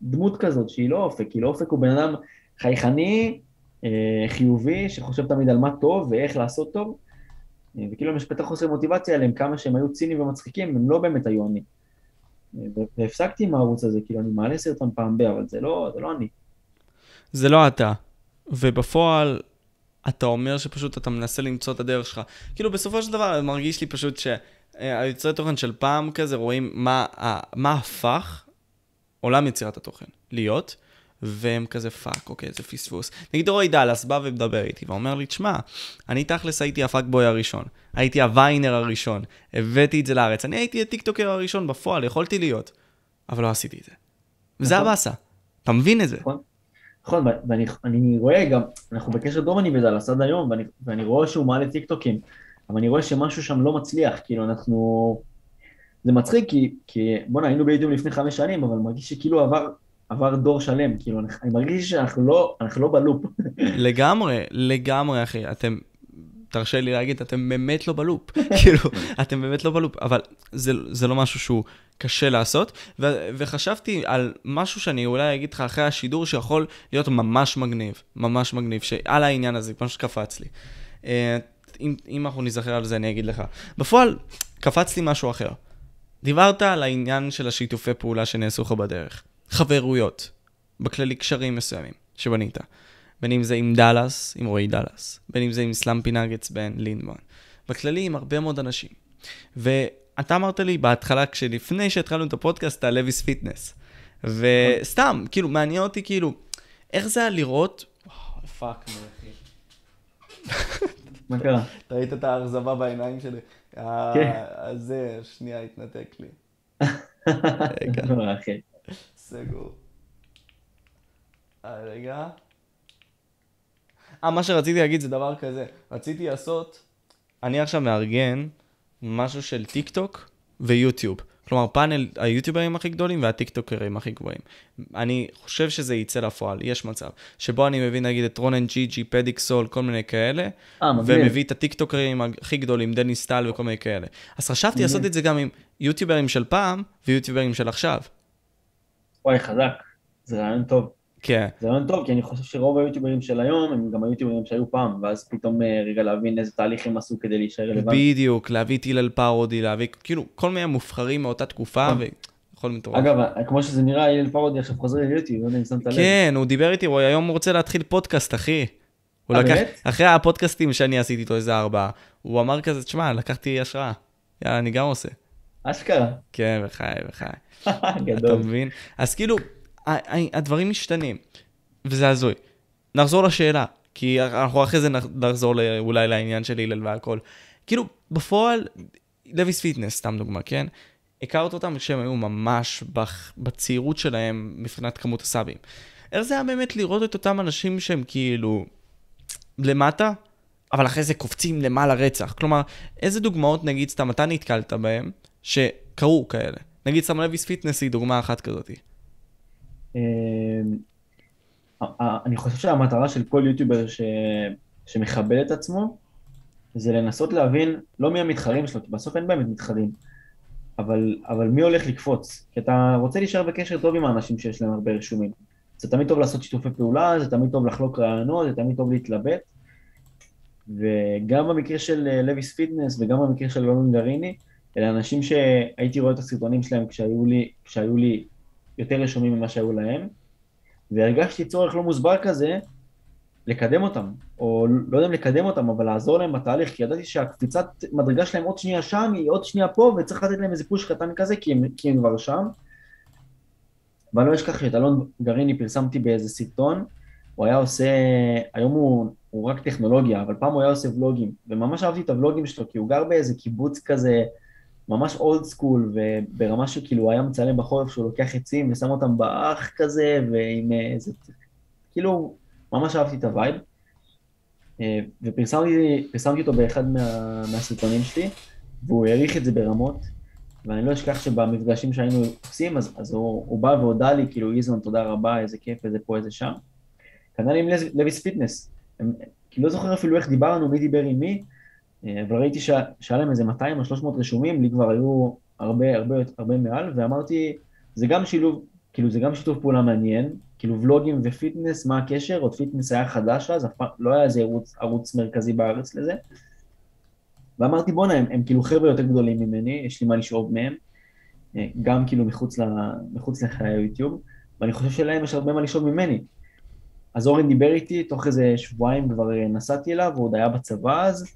דמות כזאת שהיא לא אופק, כאילו אופק הוא בן אדם חייכני, אה, חיובי, שחושב תמיד על מה טוב ואיך לעשות טוב, וכאילו המשפטי חוסר מוטיבציה האלה, כמה שהם היו ציניים ומצחיקים, הם לא באמת היו אני. והפסקתי עם הערוץ הזה, כאילו אני מעלה סרטון פעם ב, אבל זה לא, זה לא אני. זה לא אתה. ובפועל, אתה אומר שפשוט אתה מנסה למצוא את הדרך שלך. כאילו בסופו של דבר מרגיש לי פשוט שהיוצרי תוכן של פעם כזה רואים מה, מה הפך עולם יצירת התוכן להיות. והם כזה fuck, אוקיי, זה פספוס. נגיד רועי דאלאס בא ומדבר איתי ואומר לי, תשמע, אני תכלס הייתי ה fuckboy הראשון, הייתי ה Viner הראשון, הבאתי את זה לארץ, אני הייתי הטיקטוקר הראשון בפועל, יכולתי להיות, אבל לא עשיתי את זה. וזה נכון. הבאסה, אתה מבין את זה. נכון, נכון, ואני רואה גם, אנחנו בקשר טוב אני בדאלאס עד היום, ואני, ואני רואה שהוא מעלה טיקטוקים, אבל אני רואה שמשהו שם לא מצליח, כאילו אנחנו... זה מצחיק כי, כי בוא'נה, היינו ביוטיוב לפני חמש שנים, אבל מרגיש שכאילו עבר עבר דור שלם, כאילו, אני מרגיש שאנחנו לא, אנחנו לא בלופ. לגמרי, לגמרי, אחי. אתם, תרשה לי להגיד, אתם באמת לא בלופ. כאילו, אתם באמת לא בלופ, אבל זה, זה לא משהו שהוא קשה לעשות. ו- וחשבתי על משהו שאני אולי אגיד לך אחרי השידור, שיכול להיות ממש מגניב, ממש מגניב, שעל העניין הזה, כמו שקפץ לי. Uh, אם, אם אנחנו נזכר על זה, אני אגיד לך. בפועל, קפץ לי משהו אחר. דיברת על העניין של השיתופי פעולה שנעשו לך בדרך. חברויות, בכללי קשרים מסוימים שבנית. בין אם זה עם דאלאס, עם רועי דאלאס, בין אם זה עם סלאמפי נגץ בן לינדמן. בכללי עם הרבה מאוד אנשים. ואתה אמרת לי בהתחלה, כשלפני שהתחלנו את הפודקאסט, על לויס פיטנס. וסתם, כאילו, מעניין אותי, כאילו, איך זה היה לראות... fuck, אחי. מה קרה? אתה ראית את האכזבה בעיניים שלי? כן. זה, שנייה, התנתק לי. רגע. סגור. אה, רגע. אה, מה שרציתי להגיד זה דבר כזה. רציתי לעשות, אני עכשיו מארגן משהו של טיק טוק ויוטיוב. כלומר, פאנל היוטיוברים הכי גדולים והטיקטוקרים הכי גבוהים. אני חושב שזה יצא לפועל, יש מצב. שבו אני מביא נגיד את רונן ג'י ג'י, פדיקסול, כל מיני כאלה. אה, מגניב. ומביא את הטיקטוקרים הכי גדולים, דניס טל וכל מיני כאלה. אז חשבתי לעשות את זה גם עם יוטיוברים של פעם ויוטיוברים של עכשיו. וואי, חזק. זה רעיון טוב. כן. זה רעיון טוב, כי אני חושב שרוב היוטיוברים של היום הם גם היוטיוברים שהיו פעם, ואז פתאום אה, רגע להבין איזה תהליך הם עשו כדי להישאר רלוונטי. בדיוק, להביא את הלל פרודי, להביא כאילו כל מיני מובחרים מאותה תקופה, נכון. ויכול מטורף. אגב, כמו שזה נראה, הלל פרודי עכשיו חוזר ליוטיוב, לא יודע אם שמת לב. כן, הוא דיבר איתי, הוא היום רוצה להתחיל פודקאסט, אחי. הוא לקח, אחרי הפודקאסטים שאני עשיתי איתו איזה ארבעה, הוא אמר כזה, תשמע, לקחתי השראה. יאללה, אני גם עושה. אשכרה. כן, וחי, וחי. גדול. אתה מבין? אז כאילו, הדברים משתנים, וזה הזוי. נחזור לשאלה, כי אנחנו אחרי זה נחזור אולי לעניין של הלל והכל. כאילו, בפועל, לויס פיטנס, סתם דוגמה, כן? הכרת אותם כשהם היו ממש בצעירות שלהם מבחינת כמות הסאבים. איך זה היה באמת לראות את אותם אנשים שהם כאילו למטה, אבל אחרי זה קופצים למעלה רצח? כלומר, איזה דוגמאות, נגיד, סתם אתה נתקלת בהם, שקרו כאלה? נגיד, סתם לויס פיטנס היא דוגמה אחת כזאת. אמ, אני חושב שהמטרה של כל יוטיובר ש... שמכבד את עצמו, זה לנסות להבין לא מי המתחרים שלו, כי בסוף אין באמת מתחרים, אבל, אבל מי הולך לקפוץ? כי אתה רוצה להישאר בקשר טוב עם האנשים שיש להם הרבה רשומים. זה תמיד טוב לעשות שיתופי פעולה, זה תמיד טוב לחלוק רעיונות, זה תמיד טוב להתלבט. וגם במקרה של אה, לויס פיטנס וגם במקרה של אלון גריני, אלה אנשים שהייתי רואה את הסרטונים שלהם כשהיו לי, כשהיו לי יותר רשומים ממה שהיו להם, והרגשתי צורך לא מוסבר כזה לקדם אותם, או לא יודע אם לקדם אותם, אבל לעזור להם בתהליך, כי ידעתי שהקפיצת מדרגה שלהם עוד שנייה שם, היא עוד שנייה פה, וצריך לתת להם איזה push קטן כזה, כי הם, כי הם כבר שם. ואני לא אשכח שאת אלון גריני פרסמתי באיזה סרטון, הוא היה עושה, היום הוא, הוא רק טכנולוגיה, אבל פעם הוא היה עושה ולוגים, וממש אהבתי את הוולוגים שלו, כי הוא גר באיזה קיבוץ כזה, ממש old school, וברמה שכאילו היה מצלם בחורף שהוא לוקח עצים ושם אותם באח כזה, ועם איזה, כאילו, ממש אהבתי את ה vibe. אה, ופרסמתי אותו באחד מה, מהסרטונים שלי, והוא העריך את זה ברמות, ואני לא אשכח שבמפגשים שהיינו עושים, אז, אז הוא, הוא בא והודה לי, כאילו, איזון, תודה רבה, איזה כיף, איזה פה, איזה שם. כנ"ל עם לויס פיטנס. הם, כאילו לא זוכר אפילו איך דיברנו, מי דיבר עם מי, אה, אבל ראיתי שהיה להם איזה 200 או 300 רשומים, לי כבר היו הרבה, הרבה, הרבה מעל, ואמרתי, זה גם שילוב, כאילו זה גם שיתוף פעולה מעניין, כאילו ולוגים ופיטנס, מה הקשר? עוד פיטנס היה חדש אז, לא היה איזה ערוץ, ערוץ מרכזי בארץ לזה. ואמרתי בואנה, הם, הם כאילו חבר'ה יותר גדולים ממני, יש לי מה לשאוב מהם, אה, גם כאילו מחוץ, ל, מחוץ לחיי היוטיוב, ואני חושב שלהם יש הרבה מה לשאוב ממני. אז אורן דיבר איתי, תוך איזה שבועיים כבר אה, נסעתי אליו, הוא עוד היה בצבא אז, אה,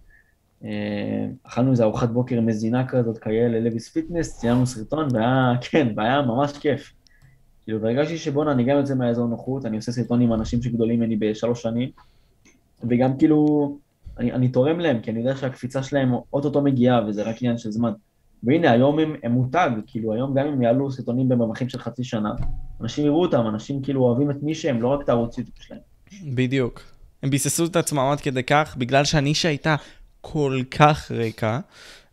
אכלנו איזה ארוחת בוקר מזינה כזאת, כאילו לוויס פיטנס, צילמנו סרטון, והיה, כן, והיה ממש כיף. כאילו, והרגשתי שבואנה, אני גם יוצא מהאזור נוחות, אני עושה סרטון עם אנשים שגדולים ממני בשלוש שנים, וגם כאילו, אני, אני תורם להם, כי אני יודע שהקפיצה שלהם אוטוטו מגיעה, וזה רק עניין של זמן. והנה, היום הם, הם מותג, כאילו, היום גם אם יעלו סרטונים במרווחים של חצי שנה, אנשים יראו אותם, אנשים כאילו אוהבים את מי שהם, לא רק את הערוץ שלהם. בדיוק. הם ביססו את עצמם עד כדי כך, בגלל שהנישה הייתה כל כך ריקה,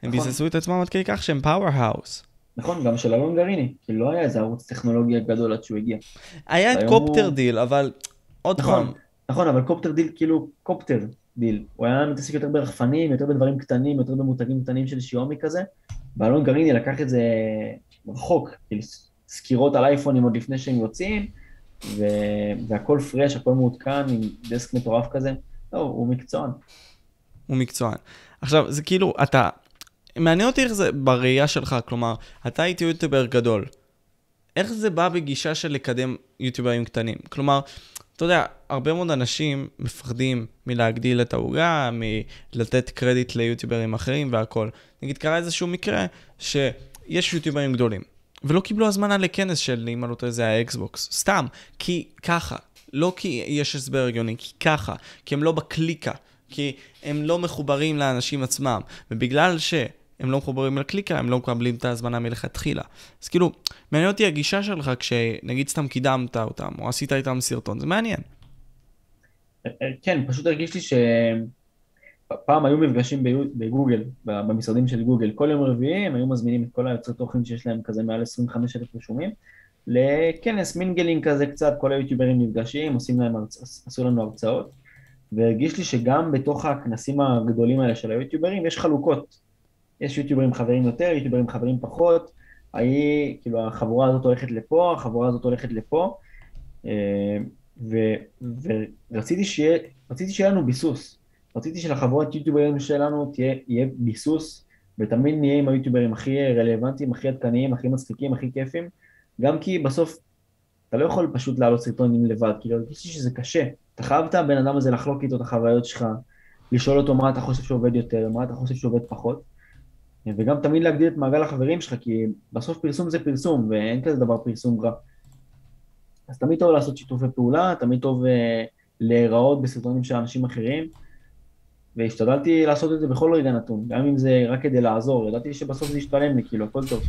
הם נכון. ביססו את עצמם עד כדי כך שהם power house. נכון, גם של אלון גרעיני, כי לא היה איזה ערוץ טכנולוגיה גדול עד שהוא הגיע. היה את קופטר הוא... דיל, אבל עוד נכון, פעם. נכון, אבל קופטר דיל, כאילו, קופטר דיל. הוא היה מתעסק יותר ברחפנים, יותר בדברים קטנים, יותר במותגים קטנים של שיומי כזה, ואלון גרעיני לקח את זה רחוק, כאילו, סקירות על אייפונים עוד לפני שהם יוצאים, ו... והכל fresh, הכל מעודכן, עם דסק מטורף כזה. לא, הוא מקצוען. הוא מקצוען. עכשיו, זה כאילו, אתה... מעניין אותי איך זה בראייה שלך, כלומר, אתה היית יוטיובר גדול. איך זה בא בגישה של לקדם יוטיוברים קטנים? כלומר, אתה יודע, הרבה מאוד אנשים מפחדים מלהגדיל את העוגה, מלתת קרדיט ליוטיוברים אחרים והכל. נגיד, קרה איזשהו מקרה שיש יוטיוברים גדולים, ולא קיבלו הזמנה לכנס של, אם אני לא טועה, זה האקסבוקס. סתם, כי ככה. לא כי יש הסבר הגיוני, כי ככה. כי הם לא בקליקה. כי הם לא מחוברים לאנשים עצמם. ובגלל שהם לא מחוברים לקליקה, הם לא מקבלים את ההזמנה מלכתחילה. אז כאילו, מעניין אותי הגישה שלך כשנגיד סתם קידמת אותם, או עשית איתם סרטון, זה מעניין. כן, פשוט הרגיש לי שפעם היו מפגשים בגוגל, במשרדים של גוגל, כל יום רביעי הם היו מזמינים את כל היוצרי תוכן שיש להם כזה מעל 25 אלף רשומים, לכנס mingling כזה קצת, כל היוטיוברים נפגשים, עושים להם, עשו לנו הרצאות. והרגיש לי שגם בתוך הכנסים הגדולים האלה של היוטיוברים יש חלוקות. יש יוטיוברים חברים יותר, יוטיוברים חברים פחות, ההיא, כאילו החבורה הזאת הולכת לפה, החבורה הזאת הולכת לפה, אה, ו, ורציתי שיהיה, רציתי שיהיה לנו ביסוס. רציתי שלחבורת יוטיוברים שלנו תהיה, יהיה ביסוס, ותמיד נהיה עם היוטיוברים הכי רלוונטיים, הכי עדכניים, הכי מצחיקים, הכי כיפים, גם כי בסוף אתה לא יכול פשוט לעלות סרטונים לבד, כאילו הרגישתי שזה קשה. אתה חייב את הבן אדם הזה לחלוק איתו את החוויות שלך, לשאול אותו מה אתה חושב שעובד יותר, מה אתה חושב שעובד פחות, וגם תמיד להגדיל את מעגל החברים שלך, כי בסוף פרסום זה פרסום, ואין כזה דבר פרסום רע. אז תמיד טוב לעשות שיתופי פעולה, תמיד טוב uh, להיראות בסרטונים של אנשים אחרים, והשתדלתי לעשות את זה בכל רגע נתון, גם אם זה רק כדי לעזור, ידעתי שבסוף זה ישתלם לי, כאילו, הכל טוב.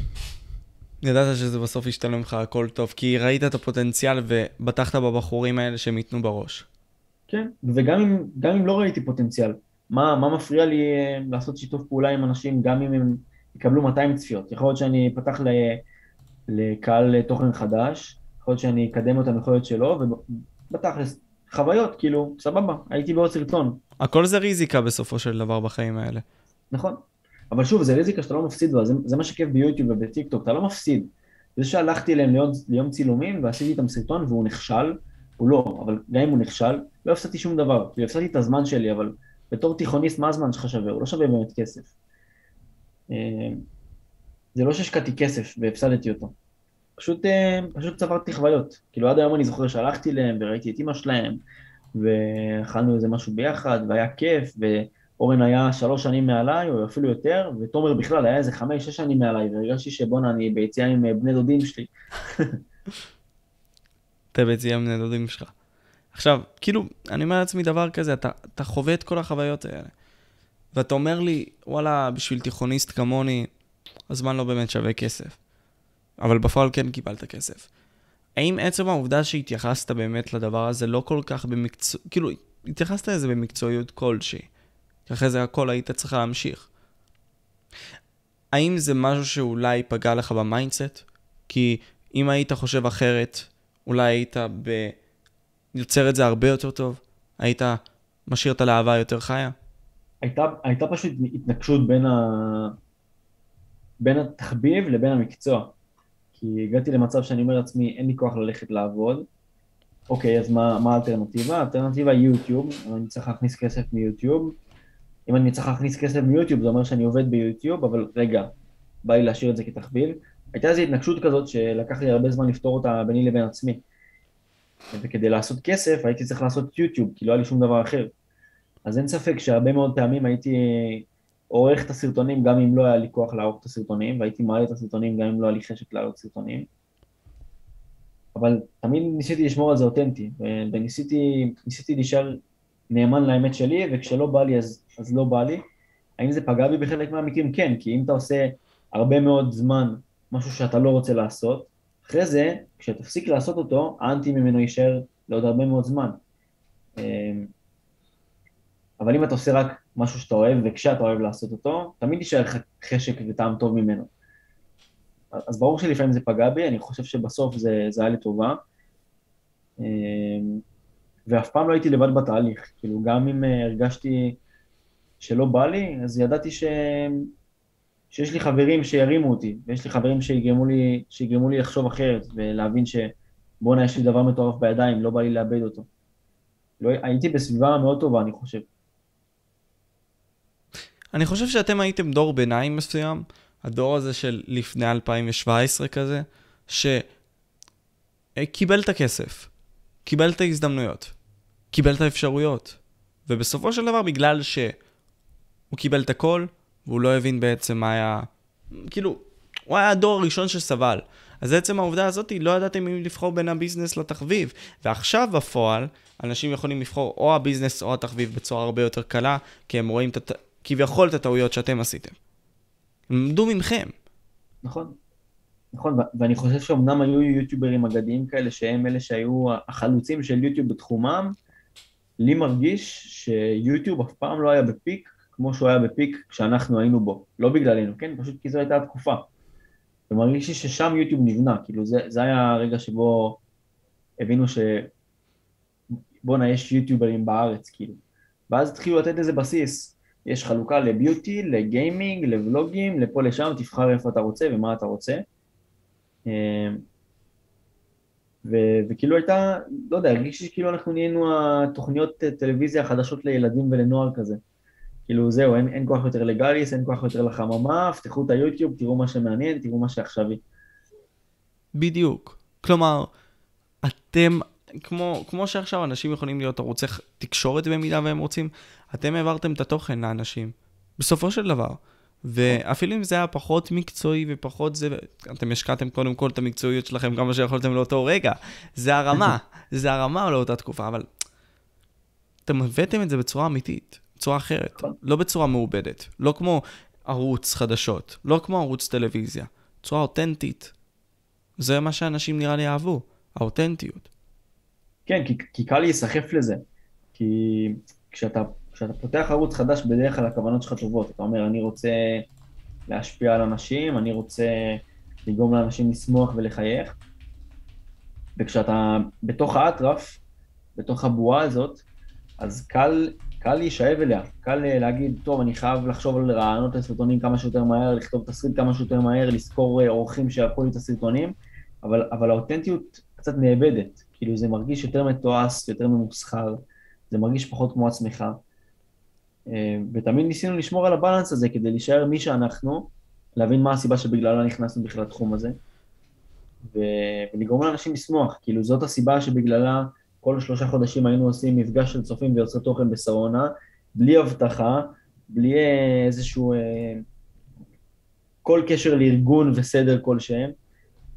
ידעת שזה בסוף ישתלם לך הכל טוב, כי ראית את הפוטנציאל ובטחת בבחורים האלה שהם ייתנו בראש. כן, וגם אם, גם אם לא ראיתי פוטנציאל, מה, מה מפריע לי אה, לעשות שיתוף פעולה עם אנשים, גם אם הם יקבלו 200 צפיות? יכול להיות שאני אפתח לקהל תוכן חדש, יכול להיות שאני אקדם אותם, יכול להיות שלא, ובתכלס, חוויות, כאילו, סבבה, הייתי בעוד סרטון. הכל זה ריזיקה בסופו של דבר בחיים האלה. נכון, אבל שוב, זה ריזיקה שאתה לא מפסיד בה, זה, זה מה שכיף ביוטיוב ובטיקטוק, אתה לא מפסיד. זה שהלכתי אליהם ליום, ליום צילומים ועשיתי איתם סרטון והוא נכשל, הוא לא, אבל גם אם הוא נכשל, לא הפסדתי שום דבר, כאילו הפסדתי את הזמן שלי, אבל בתור תיכוניסט, מה הזמן שלך שווה? הוא לא שווה באמת כסף. אה, זה לא שהשקעתי כסף והפסדתי אותו. פשוט, אה, פשוט צברתי חוויות. כאילו עד היום אני זוכר שהלכתי אליהם וראיתי את אימא שלהם, ואכלנו איזה משהו ביחד, והיה כיף, ואורן היה שלוש שנים מעליי, או אפילו יותר, ותומר בכלל היה איזה חמש, שש שנים מעליי, והרגשתי שבואנה, אני ביציאה עם אה, בני דודים שלי. אתה ביציאה עם בני דודים שלך. עכשיו, כאילו, אני אומר לעצמי דבר כזה, אתה, אתה חווה את כל החוויות האלה. ואתה אומר לי, וואלה, בשביל תיכוניסט כמוני, הזמן לא באמת שווה כסף. אבל בפועל כן קיבלת כסף. האם עצם העובדה שהתייחסת באמת לדבר הזה לא כל כך במקצוע... כאילו, התייחסת לזה במקצועיות כלשהי. כי אחרי זה הכל היית צריך להמשיך. האם זה משהו שאולי פגע לך ב mindset? כי אם היית חושב אחרת, אולי היית ב... יוצר את זה הרבה יותר טוב? היית משאיר את הלהבה יותר חיה? הייתה, הייתה פשוט התנגשות בין, ה... בין התחביב לבין המקצוע. כי הגעתי למצב שאני אומר לעצמי, אין לי כוח ללכת לעבוד. אוקיי, אז מה, מה האלטרנטיבה? האלטרנטיבה היא יוטיוב, אני צריך להכניס כסף מיוטיוב. אם אני צריך להכניס כסף מיוטיוב, זה אומר שאני עובד ביוטיוב, אבל רגע, בא לי להשאיר את זה כתחביב. הייתה איזו התנגשות כזאת שלקח לי הרבה זמן לפתור אותה ביני לבין עצמי. וכדי לעשות כסף הייתי צריך לעשות יוטיוב, כי לא היה לי שום דבר אחר. אז אין ספק שהרבה מאוד פעמים הייתי עורך את הסרטונים גם אם לא היה לי כוח לערוך את הסרטונים, והייתי מעלה את הסרטונים גם אם לא היה לי חשק לעלות סרטונים. אבל תמיד ניסיתי לשמור על זה אותנטי, וניסיתי להישאר נאמן לאמת שלי, וכשלא בא לי אז, אז לא בא לי. האם זה פגע בי בחלק מהמקרים? כן, כי אם אתה עושה הרבה מאוד זמן משהו שאתה לא רוצה לעשות, אחרי זה, כשתפסיק לעשות אותו, האנטי ממנו יישאר לעוד הרבה מאוד זמן. אמ, אבל אם אתה עושה רק משהו שאתה אוהב, וכשאתה אוהב לעשות אותו, תמיד יישאר חשק וטעם טוב ממנו. אז ברור שלפעמים זה פגע בי, אני חושב שבסוף זה, זה היה לטובה. אמ, ואף פעם לא הייתי לבד בתהליך, כאילו גם אם אה, הרגשתי שלא בא לי, אז ידעתי ש... שיש לי חברים שירימו אותי, ויש לי חברים שיגרמו לי, שיגרמו לי לחשוב אחרת, ולהבין שבואנה, יש לי דבר מטורף בידיים, לא בא לי לאבד אותו. לא, הייתי בסביבה מאוד טובה, אני חושב. אני חושב שאתם הייתם דור ביניים מסוים, הדור הזה של לפני 2017 כזה, שקיבל את הכסף, קיבל את ההזדמנויות, קיבל את האפשרויות, ובסופו של דבר, בגלל שהוא קיבל את הכל, והוא לא הבין בעצם מה היה... כאילו, הוא היה הדור הראשון שסבל. אז עצם העובדה הזאת, לא ידעתם אם לבחור בין הביזנס לתחביב. ועכשיו בפועל, אנשים יכולים לבחור או הביזנס או התחביב בצורה הרבה יותר קלה, כי הם רואים את, כביכול את הטעויות שאתם עשיתם. הם למדו ממכם. נכון. נכון, ואני חושב שאומנם היו יוטיוברים אגדיים כאלה, שהם אלה שהיו החלוצים של יוטיוב בתחומם, לי מרגיש שיוטיוב אף פעם לא היה בפיק כמו שהוא היה בפיק כשאנחנו היינו בו. לא בגללנו, כן? פשוט כי זו הייתה התקופה. ומרגיש לי ששם יוטיוב נבנה, כאילו זה, זה היה הרגע שבו הבינו ש... בואנה, יש יוטיוברים בארץ, כאילו. ואז התחילו לתת איזה בסיס. יש חלוקה לביוטי, לגיימינג, לבלוגים, לפה לשם, תבחר איפה אתה רוצה ומה אתה רוצה. אמ, ו- וכאילו הייתה, לא יודע, הרגיש שכאילו אנחנו נהיינו התוכניות טלוויזיה החדשות לילדים ולנוער כזה. כאילו זהו, אין, אין כוח יותר לגאליס, אין כוח יותר לחממה, פתחו את היוטיוב, תראו מה שמעניין, תראו מה שעכשווי. בדיוק. כלומר, אתם, כמו, כמו שעכשיו אנשים יכולים להיות ערוצי תקשורת במידה והם רוצים, אתם העברתם את התוכן לאנשים. בסופו של דבר. ואפילו אם זה היה פחות מקצועי ופחות זה, אתם השקעתם קודם כל את המקצועיות שלכם כמה שיכולתם לאותו רגע. זה הרמה, זה הרמה לאותה תקופה, אבל אתם הבאתם את זה בצורה אמיתית, בצורה אחרת. לא בצורה מעובדת, לא כמו ערוץ חדשות, לא כמו ערוץ טלוויזיה, בצורה אותנטית. זה מה שאנשים נראה לי אהבו, האותנטיות. כן, כי, כי קל להיסחף לזה. כי כשאתה, כשאתה פותח ערוץ חדש, בדרך כלל הכוונות שלך טובות. אתה אומר, אני רוצה להשפיע על אנשים, אני רוצה לגרום לאנשים לשמוח ולחייך. וכשאתה בתוך האטרף, בתוך הבועה הזאת, אז קל, קל להישאב אליה. קל אה, להגיד, טוב, אני חייב לחשוב על רעיונות לסרטונים כמה שיותר מהר, לכתוב תסריט כמה שיותר מהר, לזכור אה, אורחים שערכו לי את הסרטונים, אבל, אבל האותנטיות קצת נאבדת. כאילו זה מרגיש יותר מתועש, יותר ממוסחר, זה מרגיש פחות כמו עצמך. אה, ותמיד ניסינו לשמור על הבלנס הזה כדי להישאר מי שאנחנו, להבין מה הסיבה שבגללה נכנסנו בכלל לתחום הזה, ו... ולגרום לאנשים לשמוח. כאילו זאת הסיבה שבגללה כל שלושה חודשים היינו עושים מפגש של צופים ויוצרי תוכן בשרונה, בלי הבטחה, בלי אה, איזשהו... אה, כל קשר לארגון וסדר כלשהם.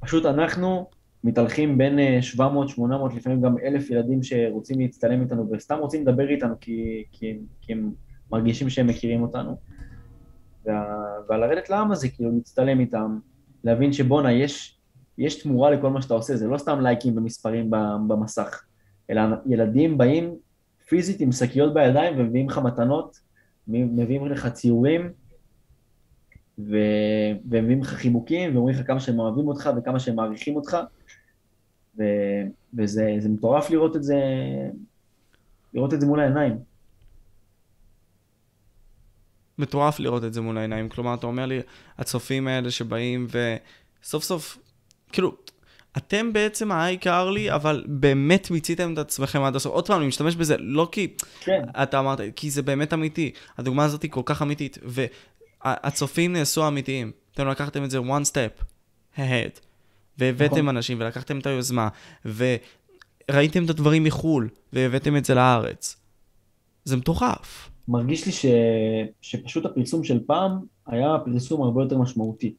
פשוט אנחנו מתהלכים בין 700, 800, לפעמים גם אלף ילדים שרוצים להצטלם איתנו וסתם רוצים לדבר איתנו כי, כי, כי הם מרגישים שהם מכירים אותנו. וה, ולרדת לעם הזה, כאילו להצטלם איתם, להבין שבואנה, יש, יש תמורה לכל מה שאתה עושה, זה לא סתם לייקים ומספרים במסך, אלא ילדים באים פיזית עם שקיות בידיים ומביאים לך מתנות, מביאים לך ציורים, ו... והם מביאים לך חיבוקים, ואומרים לך כמה שהם אוהבים אותך וכמה שהם מעריכים אותך, ו... וזה מטורף לראות את זה, לראות את זה מול העיניים. מטורף לראות את זה מול העיניים. כלומר, אתה אומר לי, הצופים האלה שבאים וסוף סוף, כאילו, אתם בעצם העיקר לי, אבל באמת מיציתם את עצמכם עד הסוף. עוד פעם, אני משתמש בזה לא כי כן. אתה אמרת, כי זה באמת אמיתי. הדוגמה הזאת היא כל כך אמיתית, והצופים נעשו אמיתיים. אתם לקחתם את זה one step ahead, והבאתם נכון. אנשים, ולקחתם את היוזמה, וראיתם את הדברים מחו"ל, והבאתם את זה לארץ. זה מטורף. מרגיש לי ש... שפשוט הפרסום של פעם היה פרסום הרבה יותר משמעותי.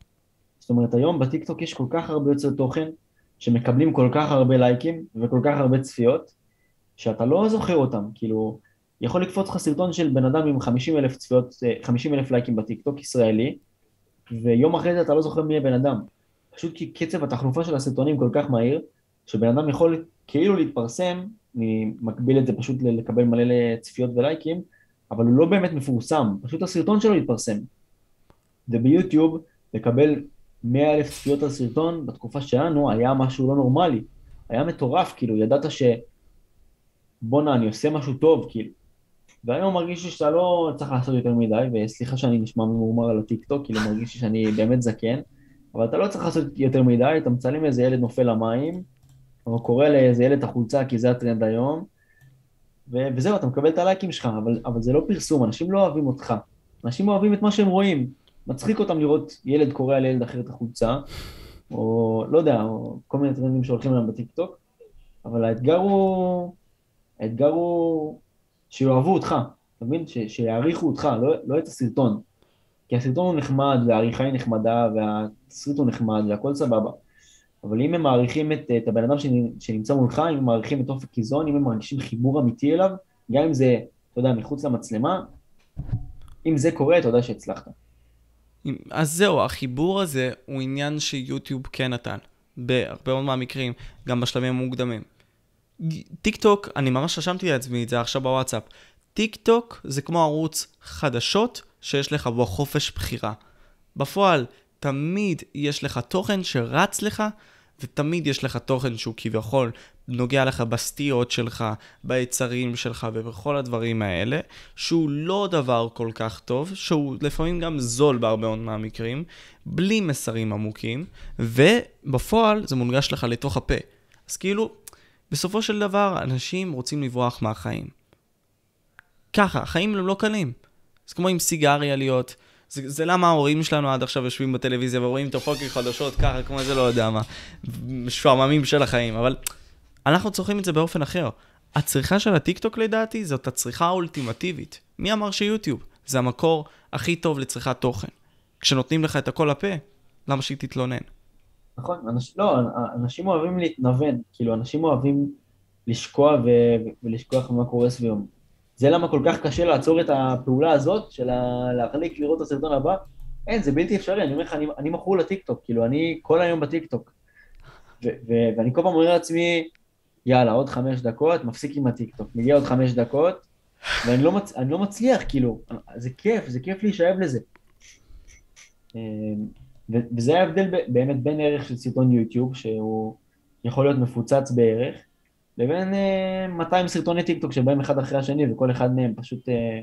זאת אומרת, היום בטיקטוק יש כל כך הרבה יוצר תוכן, שמקבלים כל כך הרבה לייקים וכל כך הרבה צפיות, שאתה לא זוכר אותם, כאילו, יכול לקפוץ לך סרטון של בן אדם עם 50 אלף צפיות, 50 אה, אלף לייקים בטיקטוק ישראלי, ויום אחרי זה אתה לא זוכר מי הבן אדם. פשוט כי קצב התחלופה של הסרטונים כל כך מהיר, שבן אדם יכול כאילו להתפרסם, אני מקביל את זה פשוט לקבל מלא צפיות ולייקים, אבל הוא לא באמת מפורסם, פשוט הסרטון שלו התפרסם. וביוטיוב, לקבל 100 אלף צפיות על סרטון בתקופה שלנו היה משהו לא נורמלי. היה מטורף, כאילו, ידעת ש... בואנה, אני עושה משהו טוב, כאילו. והיום מרגיש לי שאתה לא צריך לעשות יותר מדי, וסליחה שאני נשמע ממורמר על הטיקטוק, כאילו מרגיש לי שאני באמת זקן, אבל אתה לא צריך לעשות יותר מדי, אתה מצלם איזה ילד נופל למים, או קורא לאיזה ילד החולצה כי זה הטרנד היום, ו- וזהו, אתה מקבל את הלייקים שלך, אבל, אבל זה לא פרסום, אנשים לא אוהבים אותך. אנשים אוהבים את מה שהם רואים. מצחיק אותם לראות ילד קורא לילד אחר את החולצה, או לא יודע, או כל מיני טרנדים שהולכים עליהם בטיקטוק, אבל האתגר הוא, האתגר הוא שיאהבו אותך, אתה מבין? שיעריכו אותך, לא, לא את הסרטון. כי הסרטון הוא נחמד, והעריכה היא נחמדה, והתסריט הוא נחמד, והכל סבבה. אבל אם הם מעריכים את, את הבן אדם שנמצא מולך, אם הם מעריכים את אופק איזון, אם הם מרגישים חיבור אמיתי אליו, גם אם זה, אתה יודע, מחוץ למצלמה, אם זה קורה, אתה יודע שהצלחת. אז זהו, החיבור הזה הוא עניין שיוטיוב כן נתן, בהרבה מאוד מהמקרים, גם בשלבים המוקדמים. טיק טוק, אני ממש רשמתי לעצמי את זה עכשיו בוואטסאפ. טיק טוק זה כמו ערוץ חדשות שיש לך בו חופש בחירה. בפועל, תמיד יש לך תוכן שרץ לך, ותמיד יש לך תוכן שהוא כביכול נוגע לך בסטיות שלך, ביצרים שלך ובכל הדברים האלה, שהוא לא דבר כל כך טוב, שהוא לפעמים גם זול בהרבה מאוד מהמקרים, בלי מסרים עמוקים, ובפועל זה מונגש לך לתוך הפה. אז כאילו, בסופו של דבר, אנשים רוצים לברוח מהחיים. ככה, החיים הם לא קלים. זה כמו עם סיגריה להיות, זה, זה למה ההורים שלנו עד עכשיו יושבים בטלוויזיה ורואים את הפוקר חדשות ככה, כמו זה לא יודע מה, משועממים של החיים, אבל אנחנו צורכים את זה באופן אחר. הצריכה של הטיקטוק לדעתי זאת הצריכה האולטימטיבית. מי אמר שיוטיוב זה המקור הכי טוב לצריכת תוכן? כשנותנים לך את הכל לפה, למה שהיא תתלונן? נכון, אנש, לא, אנשים אוהבים להתנוון, כאילו אנשים אוהבים לשקוע ו, ולשכוח מה קורה סביבם. זה למה כל כך קשה לעצור את הפעולה הזאת של להחליק לראות את הסרטון הבא. אין, זה בלתי אפשרי, אני אומר לך, אני, אני מכור לטיקטוק, כאילו, אני כל היום בטיקטוק. ו- ו- ואני כל פעם אומר לעצמי, יאללה, עוד חמש דקות, מפסיק עם הטיקטוק. מגיע עוד חמש דקות, ואני לא, מצ... לא מצליח, כאילו, זה כיף, זה כיף להישאב לזה. אה, ו- וזה ההבדל באמת בין ערך של סרטון יוטיוב, שהוא יכול להיות מפוצץ בערך, לבין אה, 200 סרטוני טיקטוק שבאים אחד אחרי השני, וכל אחד מהם פשוט אה,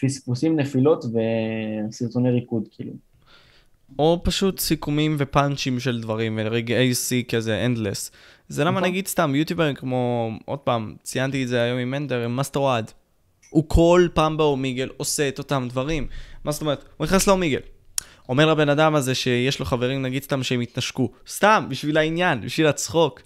פספוסים, נפילות וסרטוני ריקוד, כאילו. או פשוט סיכומים ופאנצ'ים של דברים, ורגעי שיא כזה, endless. זה למה נכון. נגיד סתם, יוטיובר כמו, עוד פעם, ציינתי את זה היום עם מנדר, מאסטר אוהד. הוא כל פעם באומיגל עושה את אותם דברים. מה זאת אומרת? הוא נכנס לאומיגל. אומר לבן אדם הזה שיש לו חברים, נגיד סתם שהם התנשקו. סתם, בשביל העניין, בשביל הצחוק.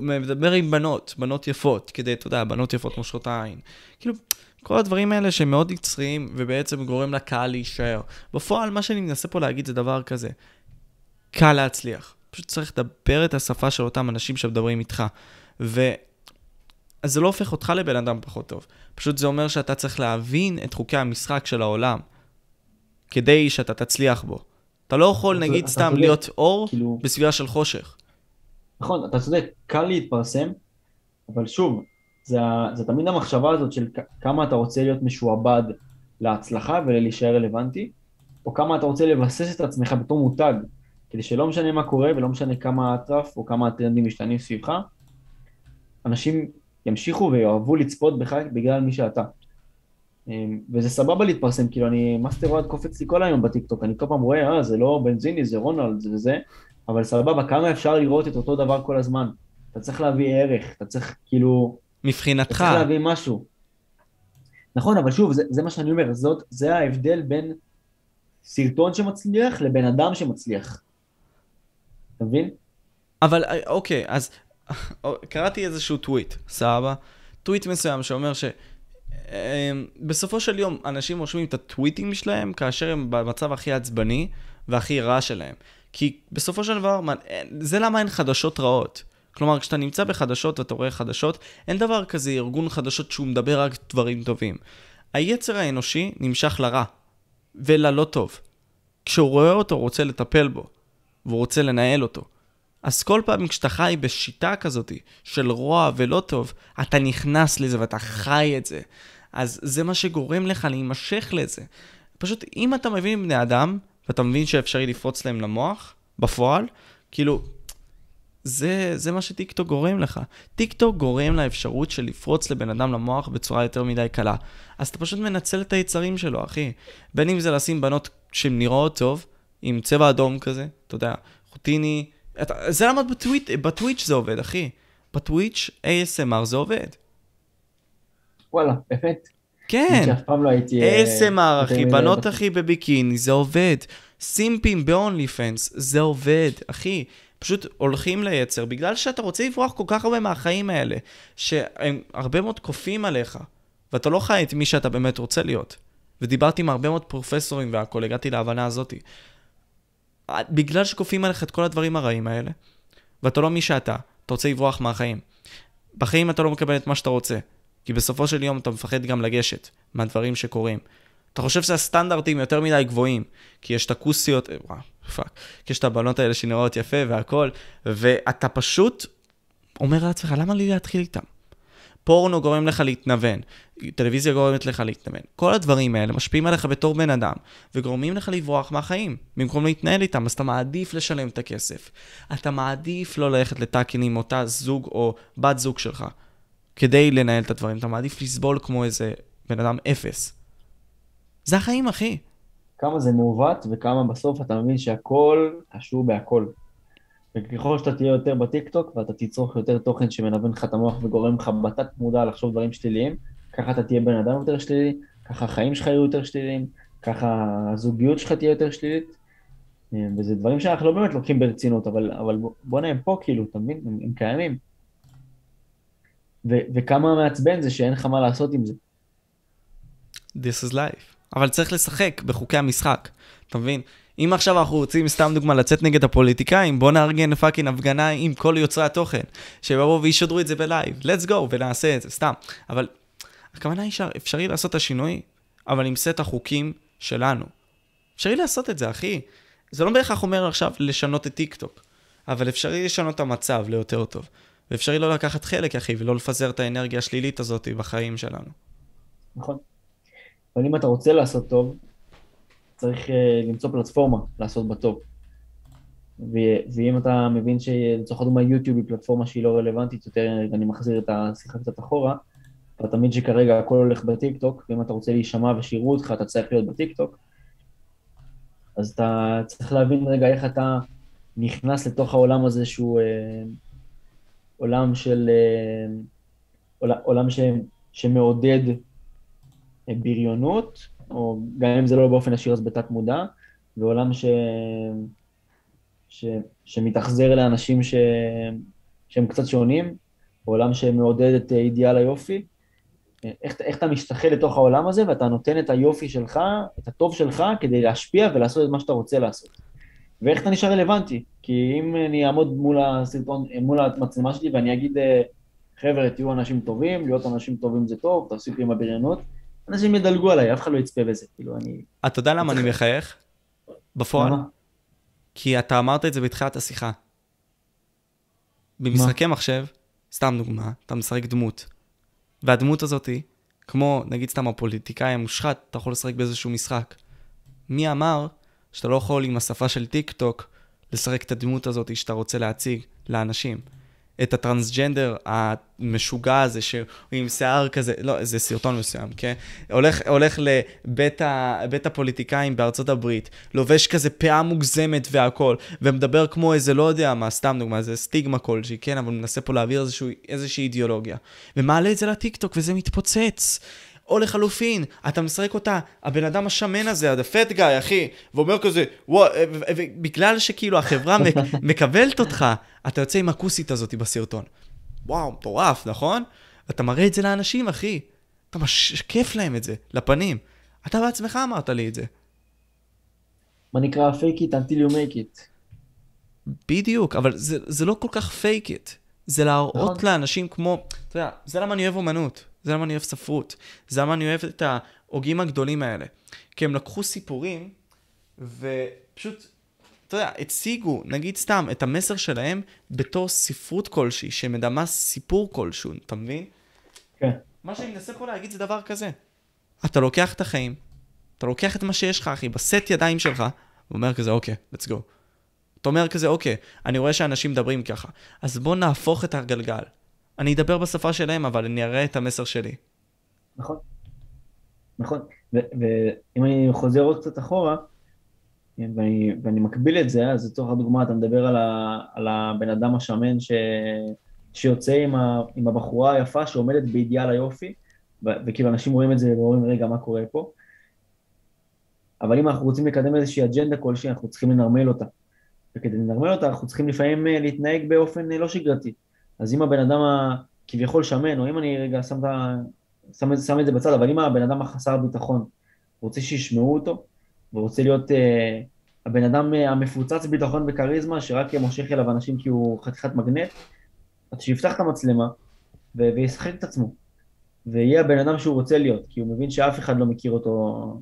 מדבר עם בנות, בנות יפות, כדי, אתה יודע, בנות יפות מושכות העין. כאילו, כל הדברים האלה שהם מאוד יצריים, ובעצם גורם לקהל להישאר. בפועל, מה שאני מנסה פה להגיד זה דבר כזה. קל להצליח. פשוט צריך לדבר את השפה של אותם אנשים שמדברים איתך. ו... אז זה לא הופך אותך לבן אדם פחות טוב. פשוט זה אומר שאתה צריך להבין את חוקי המשחק של העולם, כדי שאתה תצליח בו. אתה לא יכול, נגיד, סתם. להיות אור כאילו- בסביבה של חושך. נכון, אתה צודק, קל להתפרסם, אבל שוב, זה, זה תמיד המחשבה הזאת של כמה אתה רוצה להיות משועבד להצלחה ולהישאר רלוונטי, או כמה אתה רוצה לבסס את עצמך בתור מותג, כדי שלא משנה מה קורה ולא משנה כמה האטרף או כמה הטרנדים משתנים סביבך, אנשים ימשיכו ויאהבו לצפות בך בגלל מי שאתה. אמ, וזה סבבה להתפרסם, כאילו אני, מאסטר אוהד קופץ לי כל היום בטיקטוק, אני כל פעם רואה, אה, זה לא בנזיני, זה רונלד, זה וזה, אבל סבבה, כמה אפשר לראות את אותו דבר כל הזמן? אתה צריך להביא ערך, אתה צריך כאילו, אתה מבחינתך, צריך להביא משהו. נכון, אבל שוב, זה, זה מה שאני אומר, זאת, זה ההבדל בין סרטון שמצליח לבן אדם שמצליח. אתה מבין? אבל אוקיי, אז קראתי איזשהו טוויט, סבבה? טוויט מסוים שאומר ש... אה, בסופו של יום, אנשים רושמים את הטוויטים שלהם כאשר הם במצב הכי עצבני והכי רע שלהם. כי בסופו של דבר, אין- זה למה אין חדשות רעות. כלומר, כשאתה נמצא בחדשות ואתה רואה חדשות, אין דבר כזה ארגון חדשות שהוא מדבר רק דברים טובים. היצר האנושי נמשך לרע וללא טוב. כשהוא רואה אותו, הוא רוצה לטפל בו, והוא רוצה לנהל אותו. אז כל פעם כשאתה חי בשיטה כזאת של רוע ולא טוב, אתה נכנס לזה ואתה חי את זה. אז זה מה שגורם לך להימשך לזה. פשוט, אם אתה מבין בני אדם, ואתה מבין שאפשרי לפרוץ להם למוח, בפועל, כאילו, זה, זה מה שטיקטוק גורם לך. טיקטוק גורם לאפשרות של לפרוץ לבן אדם למוח בצורה יותר מדי קלה. אז אתה פשוט מנצל את היצרים שלו, אחי. בין אם זה לשים בנות שהן נראות טוב, עם צבע אדום כזה, אתה יודע, חוטיני. אתה, זה למה בטוויט, ב Twitch זה עובד, אחי. ב Twitch ASMR זה עובד. וואלה, באמת. כן. שאף פעם לא הייתי... אה, ASMR, יותר אחי, בנות. אחי, בביקיני, זה עובד. סימפים ב-only fans, זה עובד, אחי. פשוט הולכים ליצר, בגלל שאתה רוצה לברוח כל כך הרבה מהחיים האלה, שהם הרבה מאוד כופים עליך, ואתה לא חי את מי שאתה באמת רוצה להיות. ודיברתי עם הרבה מאוד פרופסורים והכול, הגעתי להבנה הזאתי. בגלל שכופים עליך את כל הדברים הרעים האלה, ואתה לא מי שאתה, אתה רוצה לברוח מהחיים. בחיים אתה לא מקבל את מה שאתה רוצה, כי בסופו של יום אתה מפחד גם לגשת מהדברים שקורים. אתה חושב שהסטנדרטים יותר מדי גבוהים, כי יש את הכוסיות, אה, וואו, fuck, כי יש את הבנות האלה שנראות יפה והכל, ואתה פשוט אומר לעצמך, למה לי להתחיל איתם? פורנו גורם לך להתנוון, טלוויזיה גורמת לך להתנוון. כל הדברים האלה משפיעים עליך בתור בן אדם, וגורמים לך לברוח מהחיים, במקום להתנהל איתם, אז אתה מעדיף לשלם את הכסף. אתה מעדיף לא ללכת לטאקין עם אותה זוג או בת זוג שלך, כדי לנהל את הדברים. אתה מעדיף לסבול כמו איזה בן אדם אפס. זה החיים, אחי. כמה זה מעוות וכמה בסוף אתה מבין שהכל קשור בהכל. וככל שאתה תהיה יותר בטיקטוק ואתה תצרוך יותר תוכן שמנוון לך את המוח וגורם לך בתת מודע לחשוב דברים שליליים, ככה אתה תהיה בן אדם יותר שלילי, ככה החיים שלך יהיו יותר שליליים, ככה הזוגיות שלך תהיה יותר שלילית. אה, וזה דברים שאנחנו לא באמת לוקחים ברצינות, אבל, אבל בוא'נה הם פה כאילו, אתה מבין? הם, הם קיימים. ו, וכמה מעצבן זה שאין לך מה לעשות עם זה. This is life. אבל צריך לשחק בחוקי המשחק, אתה מבין? אם עכשיו אנחנו רוצים, סתם דוגמה, לצאת נגד הפוליטיקאים, בוא נארגן fucking הפגנה עם כל יוצרי התוכן, שיבואו וישדרו את זה בלייב, let's go, ונעשה את זה, סתם. אבל, הכוונה היא שאפשרי לעשות את השינוי, אבל עם סט החוקים שלנו. אפשרי לעשות את זה, אחי. זה לא בהכרח אומר עכשיו לשנות את טיק טוק, אבל אפשרי לשנות את המצב ליותר טוב. ואפשרי לא לקחת חלק, אחי, ולא לפזר את האנרגיה השלילית הזאת בחיים שלנו. נכון. אבל אם אתה רוצה לעשות טוב, צריך uh, למצוא פלטפורמה לעשות בה טוב. ו- ואם אתה מבין שלצורך הדוגמה יוטיוב היא פלטפורמה שהיא לא רלוונטית יותר, אני מחזיר את השיחה קצת אחורה, אתה תמיד שכרגע הכל הולך בטיק טוק, ואם אתה רוצה להישמע ושיראו אותך, אתה צריך להיות בטיק טוק, אז אתה צריך להבין רגע איך אתה נכנס לתוך העולם הזה שהוא אה, עולם של... אה, עולם, ש, שמעודד אה, בריונות, או גם אם זה לא באופן ישיר אז בתת מודע, ועולם ש... ש... שמתאכזר לאנשים ש... שהם קצת שונים, עולם שמעודד את אידיאל היופי, איך, איך אתה משתחל לתוך העולם הזה ואתה נותן את היופי שלך, את הטוב שלך, כדי להשפיע ולעשות את מה שאתה רוצה לעשות. ואיך אתה נשאר רלוונטי? כי אם אני אעמוד מול הסרטון, מול המצלמה שלי ואני אגיד, אה, חבר'ה, תהיו אנשים טובים, להיות אנשים טובים זה טוב, תפסיקו עם הבריונות, אנשים ידלגו עליי, אף אחד לא יצפה בזה, כאילו אני... אתה יודע למה אני מחייך? בפועל. כי אתה אמרת את זה בתחילת השיחה. במשחקי מחשב, סתם דוגמה, אתה משחק דמות. והדמות הזאתי, כמו נגיד סתם הפוליטיקאי המושחת, אתה יכול לשחק באיזשהו משחק. מי אמר שאתה לא יכול עם השפה של טיק טוק לשחק את הדמות הזאת שאתה רוצה להציג לאנשים? את הטרנסג'נדר המשוגע הזה, שהוא עם שיער כזה, לא, זה סרטון מסוים, כן? הולך, הולך לבית הפוליטיקאים בארצות הברית, לובש כזה פאה מוגזמת והכול, ומדבר כמו איזה, לא יודע מה, סתם דוגמה, זה סטיגמה כלשהי, כן? אבל מנסה פה להעביר איזשהו, איזושהי אידיאולוגיה. ומעלה את זה לטיקטוק וזה מתפוצץ. או לחלופין, אתה משחק אותה, הבן אדם השמן הזה, ה-fat guy, אחי, ואומר כזה, וואו, בגלל שכיאלו החברה מקבלת אותך, אתה יוצא עם הכוסית הזאת בסרטון. וואו, מטורף, נכון? אתה מראה את זה לאנשים, אחי. אתה משקף להם את זה, לפנים. אתה בעצמך אמרת לי את זה. מה נקרא fake it until you make it. בדיוק, אבל זה, זה לא כל כך fake it. זה להראות נכון. לאנשים כמו, אתה יודע, זה למה אני אוהב אומנות. זה למה אני אוהב ספרות. זה למה אני אוהב את ההוגים הגדולים האלה. כי הם לקחו סיפורים, ופשוט, אתה יודע, הציגו, נגיד סתם, את המסר שלהם בתור ספרות כלשהי, שמדמה סיפור כלשהו, אתה מבין? כן. מה שאני מנסה פה להגיד זה דבר כזה. אתה לוקח את החיים, אתה לוקח את מה שיש לך, אחי, בסט ידיים שלך, ואומר כזה, אוקיי, let's go. אתה אומר כזה, אוקיי, אני רואה שאנשים מדברים ככה, אז בוא נהפוך את הגלגל. אני אדבר בשפה שלהם, אבל אני אראה את המסר שלי. נכון. נכון. ואם אני חוזר עוד קצת אחורה, ואני, ואני מקביל את זה, אז לצורך הדוגמה, אתה מדבר על, ה, על הבן אדם השמן ש, שיוצא עם, ה, עם הבחורה היפה שעומדת באידיאל היופי, ו, וכאילו אנשים רואים את זה ואומרים, רגע, מה קורה פה? אבל אם אנחנו רוצים לקדם איזושהי אג'נדה כלשהי, אנחנו צריכים לנרמל אותה. וכדי לנרמל אותה, אנחנו צריכים לפעמים אה, להתנהג באופן אה, לא שגרתי. אז אם הבן אדם הכביכול שמן, או אם אני רגע שם, שם, שם את זה בצד, אבל אם הבן אדם החסר ביטחון רוצה שישמעו אותו, ורוצה להיות uh, הבן אדם uh, המפוצץ ביטחון וכריזמה, שרק מושך אליו אנשים כי הוא חתיכת מגנט, אז שיפתח את המצלמה ו- וישחק את עצמו. ויהיה הבן אדם שהוא רוצה להיות, כי הוא מבין שאף אחד לא מכיר אותו,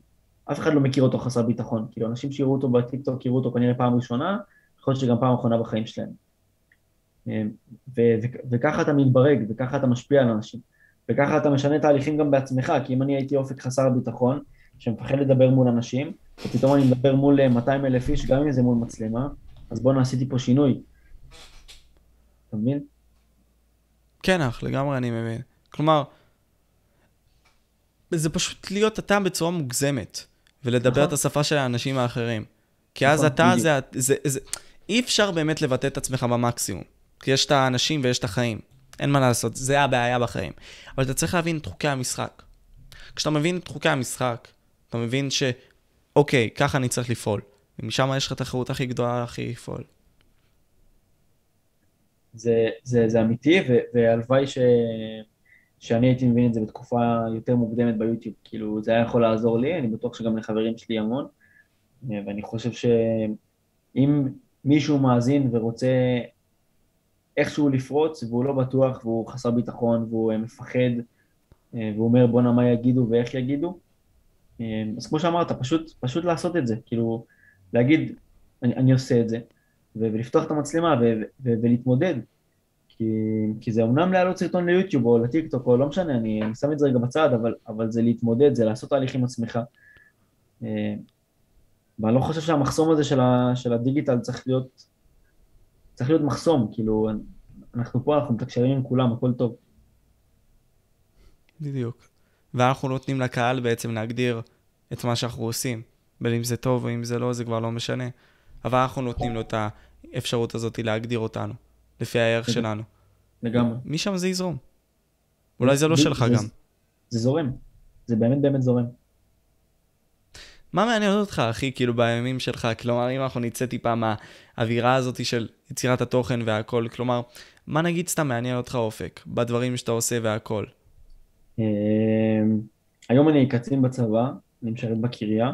אף אחד לא מכיר אותו חסר ביטחון. כאילו, אנשים שיראו אותו בטיקטוק יראו אותו כנראה פעם ראשונה, יכול להיות שגם פעם אחרונה בחיים שלהם. וככה אתה מתברג, וככה אתה משפיע על אנשים, וככה אתה משנה תהליכים גם בעצמך, כי אם אני הייתי אופק חסר ביטחון, שמפחד לדבר מול אנשים, ופתאום אני מדבר מול 200 אלף איש, גם אם זה מול מצלמה, אז בואנה עשיתי פה שינוי. אתה מבין? כן, אח, לגמרי אני מבין. כלומר, זה פשוט להיות אתה בצורה מוגזמת, ולדבר נכון. את השפה של האנשים האחרים. כי אז נכון, אתה, זה, זה, זה, אי אפשר באמת לבטא את עצמך במקסימום. כי יש את האנשים ויש את החיים. אין מה לעשות, זה הבעיה בחיים. אבל אתה צריך להבין את חוקי המשחק. כשאתה מבין את חוקי המשחק, אתה מבין ש... אוקיי, ככה אני צריך לפעול. ומשם יש לך את החירות הכי גדולה הכי לפעול. זה, זה, זה אמיתי, והלוואי ש... שאני הייתי מבין את זה בתקופה יותר מוקדמת ביוטיוב. כאילו, זה היה יכול לעזור לי, אני בטוח שגם לחברים שלי המון. ואני חושב שאם מישהו מאזין ורוצה איכשהו לפרוץ והוא לא בטוח והוא חסר ביטחון והוא אה, מפחד אה, והוא אומר בואנה מה יגידו ואיך יגידו. אה, אז כמו שאמרת, פשוט, פשוט לעשות את זה, כאילו להגיד אני, אני עושה את זה, ולפתוח את המצלמה ולהתמודד. כי, כי זה אמנם להעלות סרטון ליוטיוב או לטיקטוק או לא משנה, אני, אני שם את זה רגע בצד, אבל, אבל זה להתמודד, זה לעשות תהליך עם עצמך. ואני לא חושב שהמחסום הזה של, ה, של הדיגיטל צריך להיות, צריך להיות מחסום, כאילו, אנחנו פה, אנחנו מתקשרים עם כולם, הכל טוב. בדיוק. ואנחנו נותנים לקהל בעצם להגדיר את מה שאנחנו עושים. בין אם זה טוב או אם זה לא, זה כבר לא משנה. אבל אנחנו נותנים לו את האפשרות הזאת להגדיר אותנו, לפי הערך שלנו. לגמרי. משם זה יזרום. אולי זה לא שלך גם. זה זורם. זה באמת באמת זורם. מה מעניין אותך, אחי, כאילו, בימים שלך? כלומר, אם אנחנו נצא טיפה מהאווירה הזאת של יצירת התוכן והכל, כלומר, מה נגיד סתם מעניין אותך אופק, בדברים שאתה עושה והכל? אמ, היום אני קצין בצבא, אני משרת בקריה,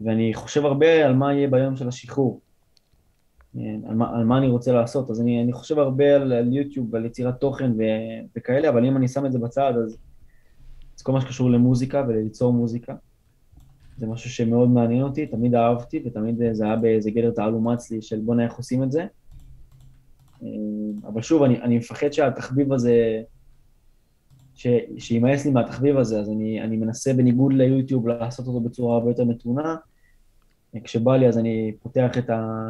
ואני חושב הרבה על מה יהיה ביום של השחרור, אמ, על מה, על מה אני רוצה לעשות, אז אני, אני חושב הרבה על, על יוטיוב ועל יצירת תוכן ו, וכאלה, אבל אם אני שם את זה בצד, אז, אז כל מה שקשור למוזיקה וליצור מוזיקה. זה משהו שמאוד מעניין אותי, תמיד אהבתי, ותמיד זה היה באיזה גדר תעלומץ לי של בוא'נה איך עושים את זה. אמ, אבל שוב, אני, אני מפחד שהתחביב הזה, שימאס לי מהתחביב הזה, אז אני, אני מנסה בניגוד ליוטיוב לעשות אותו בצורה הרבה יותר מתונה. כשבא לי אז אני פותח את, ה,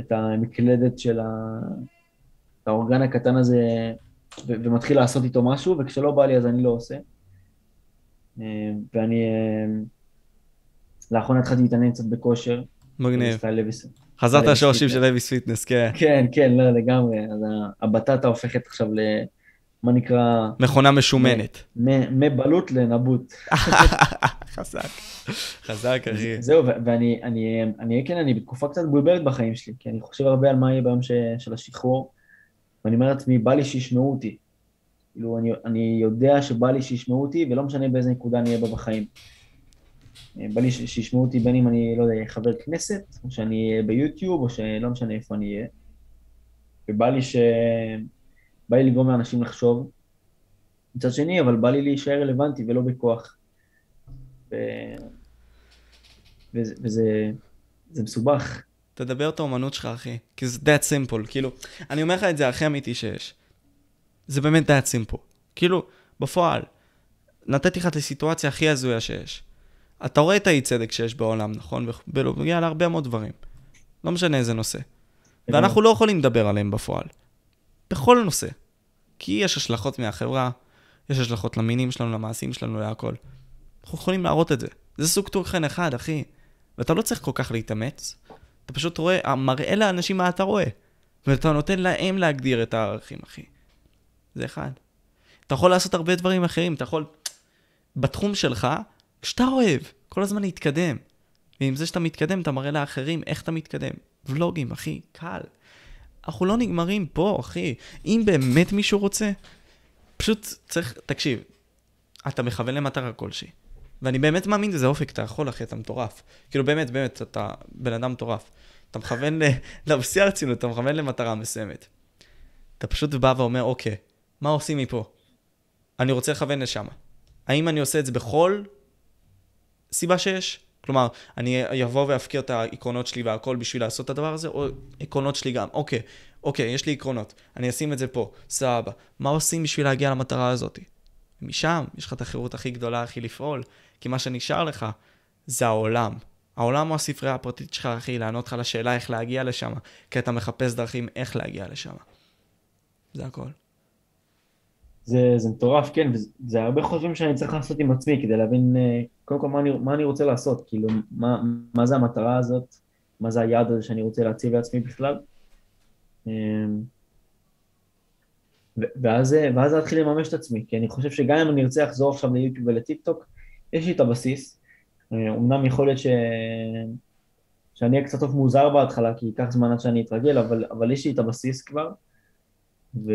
את המקלדת של ה, האורגן הקטן הזה ו, ומתחיל לעשות איתו משהו, וכשלא בא לי אז אני לא עושה. ואני לאחרונה התחלתי להתעניין קצת בכושר. מגניב. חזרת לשורשים של לויס פיטנס, כן. כן, כן, לא, לגמרי. אז הבטטה הופכת עכשיו ל... מה נקרא... מכונה משומנת. מבלוט לנבוט. חזק, חזק, אחי. זהו, ואני, אני, אני, כן, אני בתקופה קצת מבולבלת בחיים שלי, כי אני חושב הרבה על מה יהיה ביום של השחרור, ואני אומר לעצמי, בא לי שישמעו אותי. כאילו, אני, אני יודע שבא לי שישמעו אותי, ולא משנה באיזה נקודה אני אהיה בה בחיים. בא לי שישמעו אותי בין אם אני, לא יודע, חבר כנסת, או שאני אהיה ביוטיוב, או שלא משנה איפה אני אהיה. ובא לי ש... בא לי לגרום לאנשים לחשוב. מצד שני, אבל בא לי להישאר רלוונטי ולא בכוח. ו... וזה, וזה זה מסובך. תדבר את האומנות שלך, אחי. כי זה that simple. כאילו, אני אומר לך את זה הכי אמיתי שיש. זה באמת that simple. כאילו, בפועל, נתתי לך את הסיטואציה הכי הזויה שיש. אתה רואה את האי צדק שיש בעולם, נכון? ובנוגע להרבה מאוד דברים. לא משנה איזה נושא. ואנחנו לא יכולים לדבר עליהם בפועל. בכל נושא. כי יש השלכות מהחברה, יש השלכות למינים שלנו, למעשים שלנו, להכל. אנחנו יכולים להראות את זה. זה סוג תוכן אחד, אחי. ואתה לא צריך כל כך להתאמץ. אתה פשוט רואה, מראה לאנשים מה אתה רואה. ואתה נותן להם להגדיר את הערכים, אחי. זה אחד. אתה יכול לעשות הרבה דברים אחרים, אתה יכול... בתחום שלך, כשאתה אוהב, כל הזמן להתקדם. ועם זה שאתה מתקדם, אתה מראה לאחרים איך אתה מתקדם. ולוגים, אחי, קל. אנחנו לא נגמרים פה, אחי. אם באמת מישהו רוצה, פשוט צריך, תקשיב, אתה מכוון למטרה כלשהי. ואני באמת מאמין לזה אופק, אתה יכול, אחי, אתה מטורף. כאילו, באמת, באמת, אתה בן אדם מטורף. אתה מכוון, לא, בשיא הרצינות, אתה מכוון למטרה מסוימת. אתה פשוט בא ואומר, אוקיי, מה עושים מפה? אני רוצה לכוון לשם. האם אני עושה את זה בכל סיבה שיש? כלומר, אני אבוא ואפקיר את העקרונות שלי והכל בשביל לעשות את הדבר הזה, או עקרונות שלי גם. אוקיי, אוקיי, יש לי עקרונות, אני אשים את זה פה, סבבה. מה עושים בשביל להגיע למטרה הזאת? משם יש לך את החירות הכי גדולה, הכי לפעול, כי מה שנשאר לך זה העולם. העולם הוא הספרייה הפרטית שלך, אחי, לענות לך לשאלה איך להגיע לשם, כי אתה מחפש דרכים איך להגיע לשם. זה הכל. זה, זה מטורף, כן, וזה הרבה חושבים שאני צריך לעשות עם עצמי כדי להבין אה, קודם כל מה אני, מה אני רוצה לעשות, כאילו, מה, מה זה המטרה הזאת, מה זה היעד הזה שאני רוצה להציב לעצמי בכלל. אמ, ואז, ואז להתחיל לממש את עצמי, כי אני חושב שגם אם אני ארצה לחזור עכשיו ליוטיוב ולטיק טוק, יש לי את הבסיס. אה, אמנם יכול להיות ש... שאני אהיה קצת טוב מוזר בהתחלה, כי ייקח זמן עד שאני אתרגל, אבל, אבל יש לי את הבסיס כבר. ו...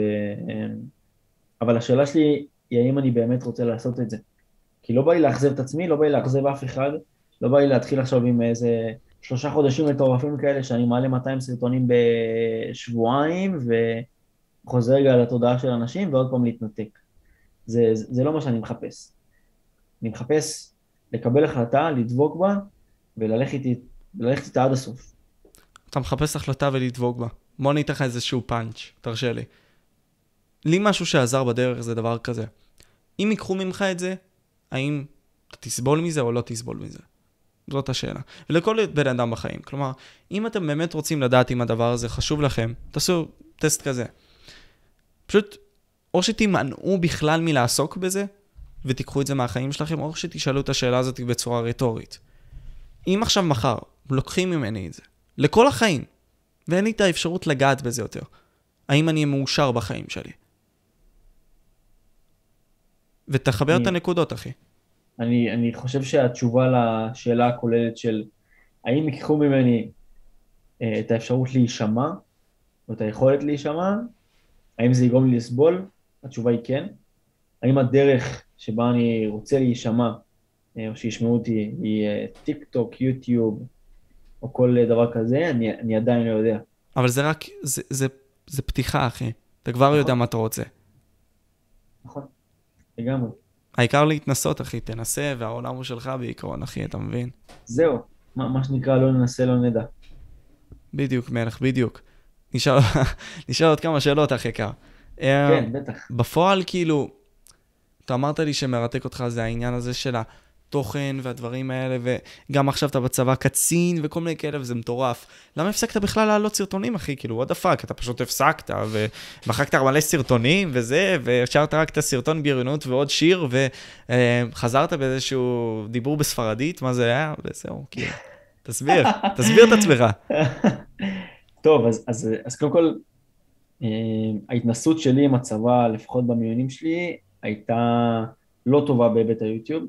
אבל השאלה שלי היא האם אני באמת רוצה לעשות את זה. כי לא בא לי לאכזב את עצמי, לא בא לי לאכזב אף אחד, לא בא לי להתחיל עכשיו עם איזה שלושה חודשים מטורפים כאלה שאני מעלה 200 סרטונים בשבועיים וחוזר רגע לתודעה של אנשים ועוד פעם להתנתק. זה, זה, זה לא מה שאני מחפש. אני מחפש לקבל החלטה, לדבוק בה, וללכת איתה עד הסוף. אתה מחפש החלטה ולדבוק בה. בוא אני אתן לך איזשהו פאנץ', תרשה לי. לי משהו שעזר בדרך זה דבר כזה. אם ייקחו ממך את זה, האם אתה תסבול מזה או לא תסבול מזה? זאת השאלה. ולכל בן אדם בחיים. כלומר, אם אתם באמת רוצים לדעת אם הדבר הזה חשוב לכם, תעשו טסט כזה. פשוט, או שתימנעו בכלל מלעסוק בזה, ותיקחו את זה מהחיים שלכם, או שתשאלו את השאלה הזאת בצורה רטורית. אם עכשיו מחר לוקחים ממני את זה, לכל החיים, ואין לי את האפשרות לגעת בזה יותר, האם אני מאושר בחיים שלי? ותחבר אני- את הנקודות, אחי. אני, אני חושב שהתשובה לשאלה הכוללת של האם ייקחו ממני אה, את האפשרות להישמע, או את היכולת להישמע, האם זה יגרום לי לסבול? התשובה היא כן. האם הדרך שבה אני רוצה להישמע, אה, או שישמעו אותי, היא אה, טיק טוק, יוטיוב, או כל דבר כזה, אני, אני עדיין לא יודע. אבל זה רק, זה, זה, זה פתיחה, אחי. אתה כבר יודע מה אתה רוצה. נכון, לגמרי. העיקר להתנסות, אחי, תנסה, והעולם הוא שלך בעיקרון, אחי, אתה מבין? זהו, מה, מה שנקרא לא ננסה, לא נדע. בדיוק, מלך, בדיוק. נשאל, נשאל עוד כמה שאלות, אחי יקר. כן, בטח. בפועל, כאילו, אתה אמרת לי שמרתק אותך זה העניין הזה של התוכן והדברים האלה, וגם עכשיו אתה בצבא קצין וכל מיני כאלה, וזה מטורף. למה הפסקת בכלל להעלות סרטונים, אחי? כאילו, what the fuck, אתה פשוט הפסקת, ומחקת מלא סרטונים וזה, והשארת רק את הסרטון בריונות ועוד שיר, וחזרת באיזשהו דיבור בספרדית, מה זה היה? וזהו, כאילו. תסביר, תסביר את עצמך. טוב, אז, אז, אז קודם כל, אה, ההתנסות שלי עם הצבא, לפחות במיונים שלי, הייתה לא טובה בהיבט היוטיוב.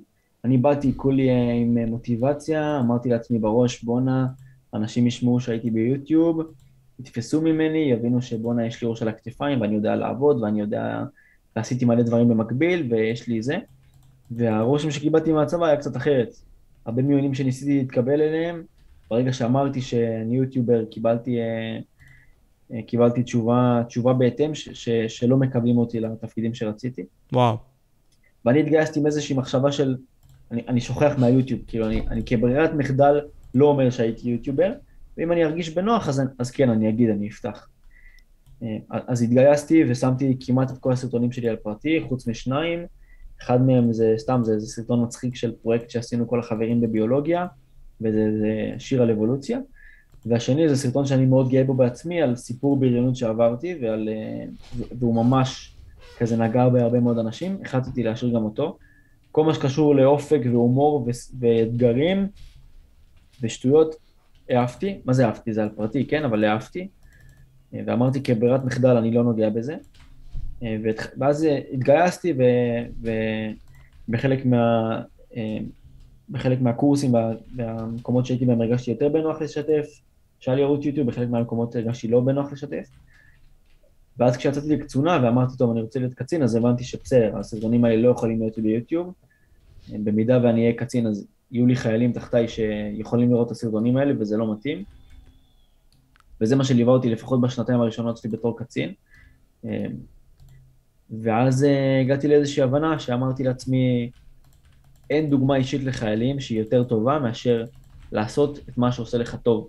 אני באתי כולי אה, עם מוטיבציה, אמרתי לעצמי בראש, בואנה, אנשים ישמעו שהייתי ביוטיוב, יתפסו ממני, יבינו שבואנה יש לי ראש על הכתפיים ואני יודע לעבוד ואני יודע, ועשיתי מלא דברים במקביל ויש לי זה. והרושם שקיבלתי מהצבא היה קצת אחרת. הרבה מיונים שניסיתי להתקבל אליהם, ברגע שאמרתי שאני יוטיובר, קיבלתי, אה, אה, קיבלתי תשובה, תשובה בהתאם, ש, ש, שלא מקבלים אותי לתפקידים שרציתי. וואו. ואני התגייסתי עם איזושהי מחשבה של, אני, אני שוכח מהיוטיוב, כאילו אני, אני כברירת מחדל לא אומר שהייתי יוטיובר, ואם אני ארגיש בנוח אז, אז כן, אני אגיד, אני אפתח. אה, אז התגייסתי ושמתי כמעט את כל הסרטונים שלי על פרטי, חוץ משניים. אחד מהם זה סתם, זה, זה סרטון מצחיק של פרויקט שעשינו כל החברים בביולוגיה, וזה זה שיר על אבולוציה. והשני זה סרטון שאני מאוד גאה בו בעצמי, על סיפור בריונות שעברתי, ועל, אה, והוא ממש כזה נגע בהרבה מאוד אנשים, החלטתי להשאיר גם אותו. כל מה שקשור לאופק והומור ו- ואתגרים ושטויות, העפתי. מה זה העפתי? זה על פרטי, כן? אבל העפתי. ואמרתי כברירת מחדל, אני לא נוגע בזה. ואז התגייסתי, ובחלק מה... בחלק מהקורסים והמקומות שהייתי בהם הרגשתי יותר בנוח לשתף, שהיה לי ערוץ יוטיוב, בחלק מהמקומות הרגשתי לא בנוח לשתף. ואז כשיצאתי לקצונה ואמרתי, טוב, אני רוצה להיות קצין, אז הבנתי שבסדר, הסרטונים האלה לא יכולים להיות ביוטיוב. במידה ואני אהיה קצין, אז יהיו לי חיילים תחתיי שיכולים לראות את הסרטונים האלה, וזה לא מתאים. וזה מה שליווה אותי לפחות בשנתיים הראשונות שלי בתור קצין. ואז הגעתי לאיזושהי הבנה שאמרתי לעצמי, אין דוגמה אישית לחיילים שהיא יותר טובה מאשר לעשות את מה שעושה לך טוב.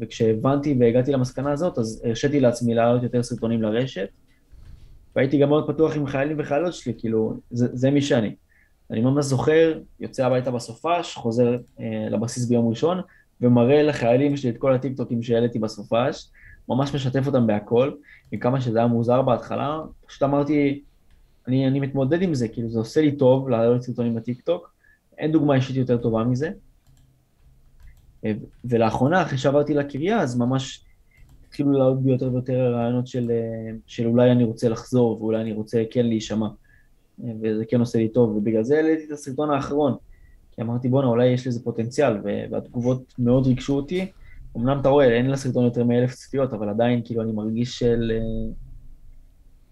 וכשהבנתי והגעתי למסקנה הזאת, אז הרשיתי לעצמי להעלות יותר סרטונים לרשת, והייתי גם מאוד פתוח עם חיילים וחיילות שלי, כאילו, זה, זה מי שאני. אני ממש זוכר, יוצא הביתה בסופש, חוזר אה, לבסיס ביום ראשון, ומראה לחיילים שלי את כל הטיקטוקים שהעליתי בסופש, ממש משתף אותם בהכל, עם כמה שזה היה מוזר בהתחלה, פשוט אמרתי, אני, אני מתמודד עם זה, כאילו זה עושה לי טוב להעלות סרטונים בטיקטוק, אין דוגמה אישית יותר טובה מזה. ולאחרונה, אחרי שעברתי לקריה, אז ממש התחילו לעלות בי יותר ויותר רעיונות של, של אולי אני רוצה לחזור, ואולי אני רוצה כן להישמע. וזה כן עושה לי טוב, ובגלל זה העליתי את הסרטון האחרון. כי אמרתי, בואנה, אולי יש לזה פוטנציאל, והתגובות מאוד ריגשו אותי. אמנם אתה רואה, אין לסרטון יותר מאלף צפיות, אבל עדיין, כאילו, אני מרגיש של...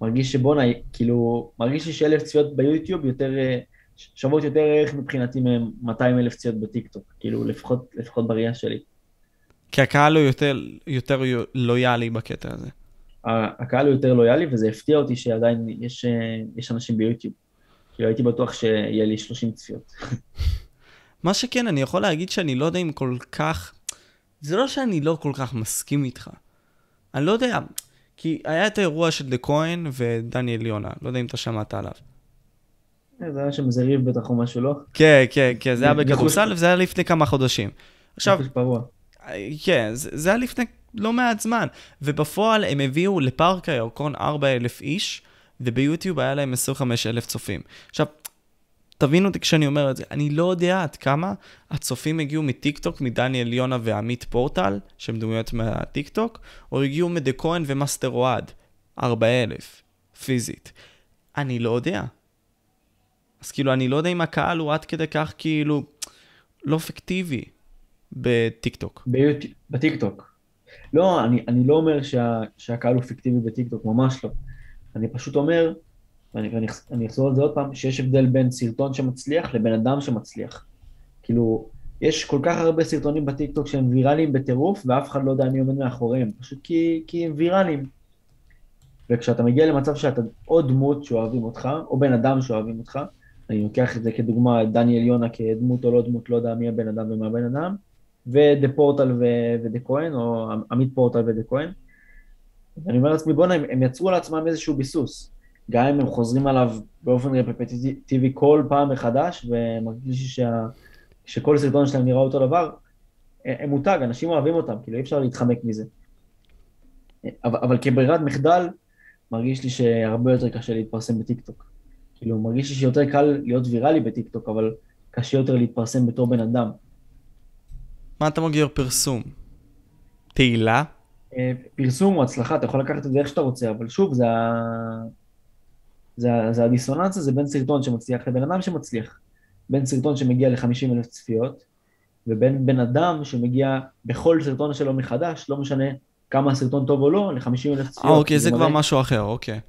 מרגיש שבואנה, כאילו, מרגיש לי שאלף צפיות ביוטיוב יותר, שוות יותר ערך מבחינתי מ-200 אלף צפיות בטיקטוק, כאילו, לפחות, לפחות בראייה שלי. כי הקהל הוא יותר, יותר לויאלי בקטע הזה. הקהל הוא יותר לויאלי, וזה הפתיע אותי שעדיין יש, אה, יש אנשים ביוטיוב. כאילו הייתי בטוח שיהיה לי 30 צפיות. מה שכן, אני יכול להגיד שאני לא יודע אם כל כך... זה לא שאני לא כל כך מסכים איתך. אני לא יודע, כי היה את האירוע של דה כהן ודניאל יונה, לא יודע אם אתה שמעת עליו. זה היה שם איזה ריב בטח או משהו, לא? כן, כן, כן, זה היה בכדורסל וזה היה לפני כמה חודשים. עכשיו, כן, זה, זה היה לפני לא מעט זמן, ובפועל הם הביאו לפארק הירקון 4,000 איש, וביוטיוב היה להם 25,000 צופים. עכשיו, תבינו אותי כשאני אומר את זה, אני לא יודע עד כמה הצופים הגיעו מטיקטוק, מדניאל יונה ועמית פורטל, שהם דמויות מהטיקטוק, או הגיעו מדה כהן ומאסטר אוהד, 4,000, פיזית. אני לא יודע. אז כאילו, אני לא יודע אם הקהל הוא עד כדי כך כאילו לא פיקטיבי בטיקטוק. בטיקטוק. לא, אני, אני לא אומר שה, שהקהל הוא פיקטיבי בטיקטוק, ממש לא. אני פשוט אומר, ואני, ואני אני אחזור על זה עוד פעם, שיש הבדל בין סרטון שמצליח לבן אדם שמצליח. כאילו, יש כל כך הרבה סרטונים בטיקטוק שהם ויראליים בטירוף, ואף אחד לא יודע מי עומד מאחוריהם, פשוט כי, כי הם ויראליים. וכשאתה מגיע למצב שאתה או דמות שאוהבים אותך, או בן אדם שאוהבים אותך, אני לוקח את זה כדוגמה, דניאל יונה כדמות או לא דמות, לא יודע מי הבן אדם ומה הבן אדם, ודה פורטל ודה כהן, או עמית פורטל ודה כהן. ואני אומר לעצמי, בוא'נה, הם, הם יצרו לעצמם איזשהו ביסוס. גם אם הם חוזרים עליו באופן רפטטיבי כל פעם מחדש, ומרגיש שה, שכל סרטון שלהם נראה אותו דבר, הם מותג, אנשים אוהבים אותם, כאילו אי אפשר להתחמק מזה. אבל, אבל כברירת מחדל, מרגיש לי שהרבה יותר קשה להתפרסם בטיקטוק. כאילו, מרגיש לי שיותר קל להיות ויראלי בטיקטוק, אבל קשה יותר להתפרסם בתור בן אדם. מה אתה מגדיר פרסום? תהילה? אה, פרסום או הצלחה, אתה יכול לקחת את זה איך שאתה רוצה, אבל שוב, זה, ה... זה, ה... זה הדיסוננס הזה בין סרטון שמצליח לבן אדם שמצליח. בין סרטון שמגיע ל-50 אלף צפיות, ובין בן אדם שמגיע בכל סרטון שלו מחדש, לא משנה כמה הסרטון טוב או לא, ל-50 אלף צפיות. אה, אוקיי, זה כבר משהו אחר, אוקיי.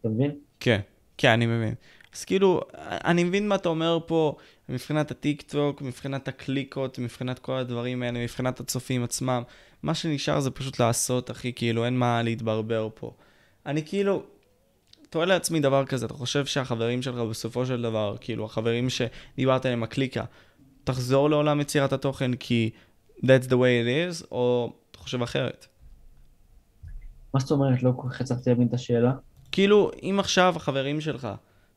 אתה מבין? כן, כן, אני מבין. אז כאילו, אני מבין מה אתה אומר פה, מבחינת הטיק טוק, מבחינת הקליקות, מבחינת כל הדברים האלה, מבחינת הצופים עצמם. מה שנשאר זה פשוט לעשות, אחי, כאילו, אין מה להתברבר פה. אני כאילו, תוהה לעצמי דבר כזה, אתה חושב שהחברים שלך בסופו של דבר, כאילו, החברים שדיברת עליהם, הקליקה, תחזור לעולם יצירת התוכן כי that's the way it is, או אתה חושב אחרת? מה זאת אומרת? לא כל כך הצלחתי להבין את השאלה. כאילו, אם עכשיו החברים שלך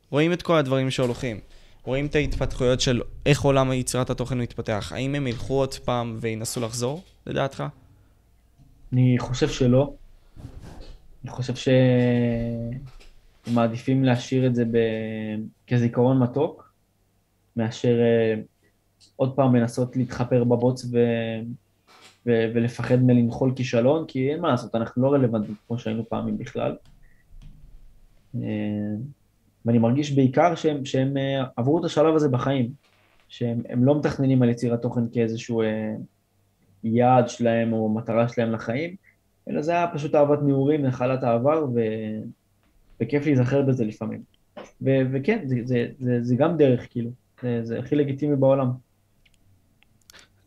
רואים את כל הדברים שהולכים, רואים את ההתפתחויות של איך עולם יצירת התוכן מתפתח, האם הם ילכו עוד פעם וינסו לחזור, לדעתך? אני חושב שלא. אני חושב שמעדיפים להשאיר את זה ב... כזיכרון מתוק, מאשר uh, עוד פעם לנסות להתחפר בבוץ ו... ו... ולפחד מלנחול כישלון, כי אין מה לעשות, אנחנו לא רלוונטיים כמו שהיינו פעמים בכלל. Uh, ואני מרגיש בעיקר שהם, שהם uh, עברו את השלב הזה בחיים, שהם לא מתכננים על יצירת תוכן כאיזשהו uh, יעד שלהם או מטרה שלהם לחיים, אלא זה היה פשוט אהבת נעורים, נחלת העבר, ו... וכיף להיזכר בזה לפעמים. ו... וכן, זה, זה, זה, זה גם דרך, כאילו, זה, זה הכי לגיטימי בעולם.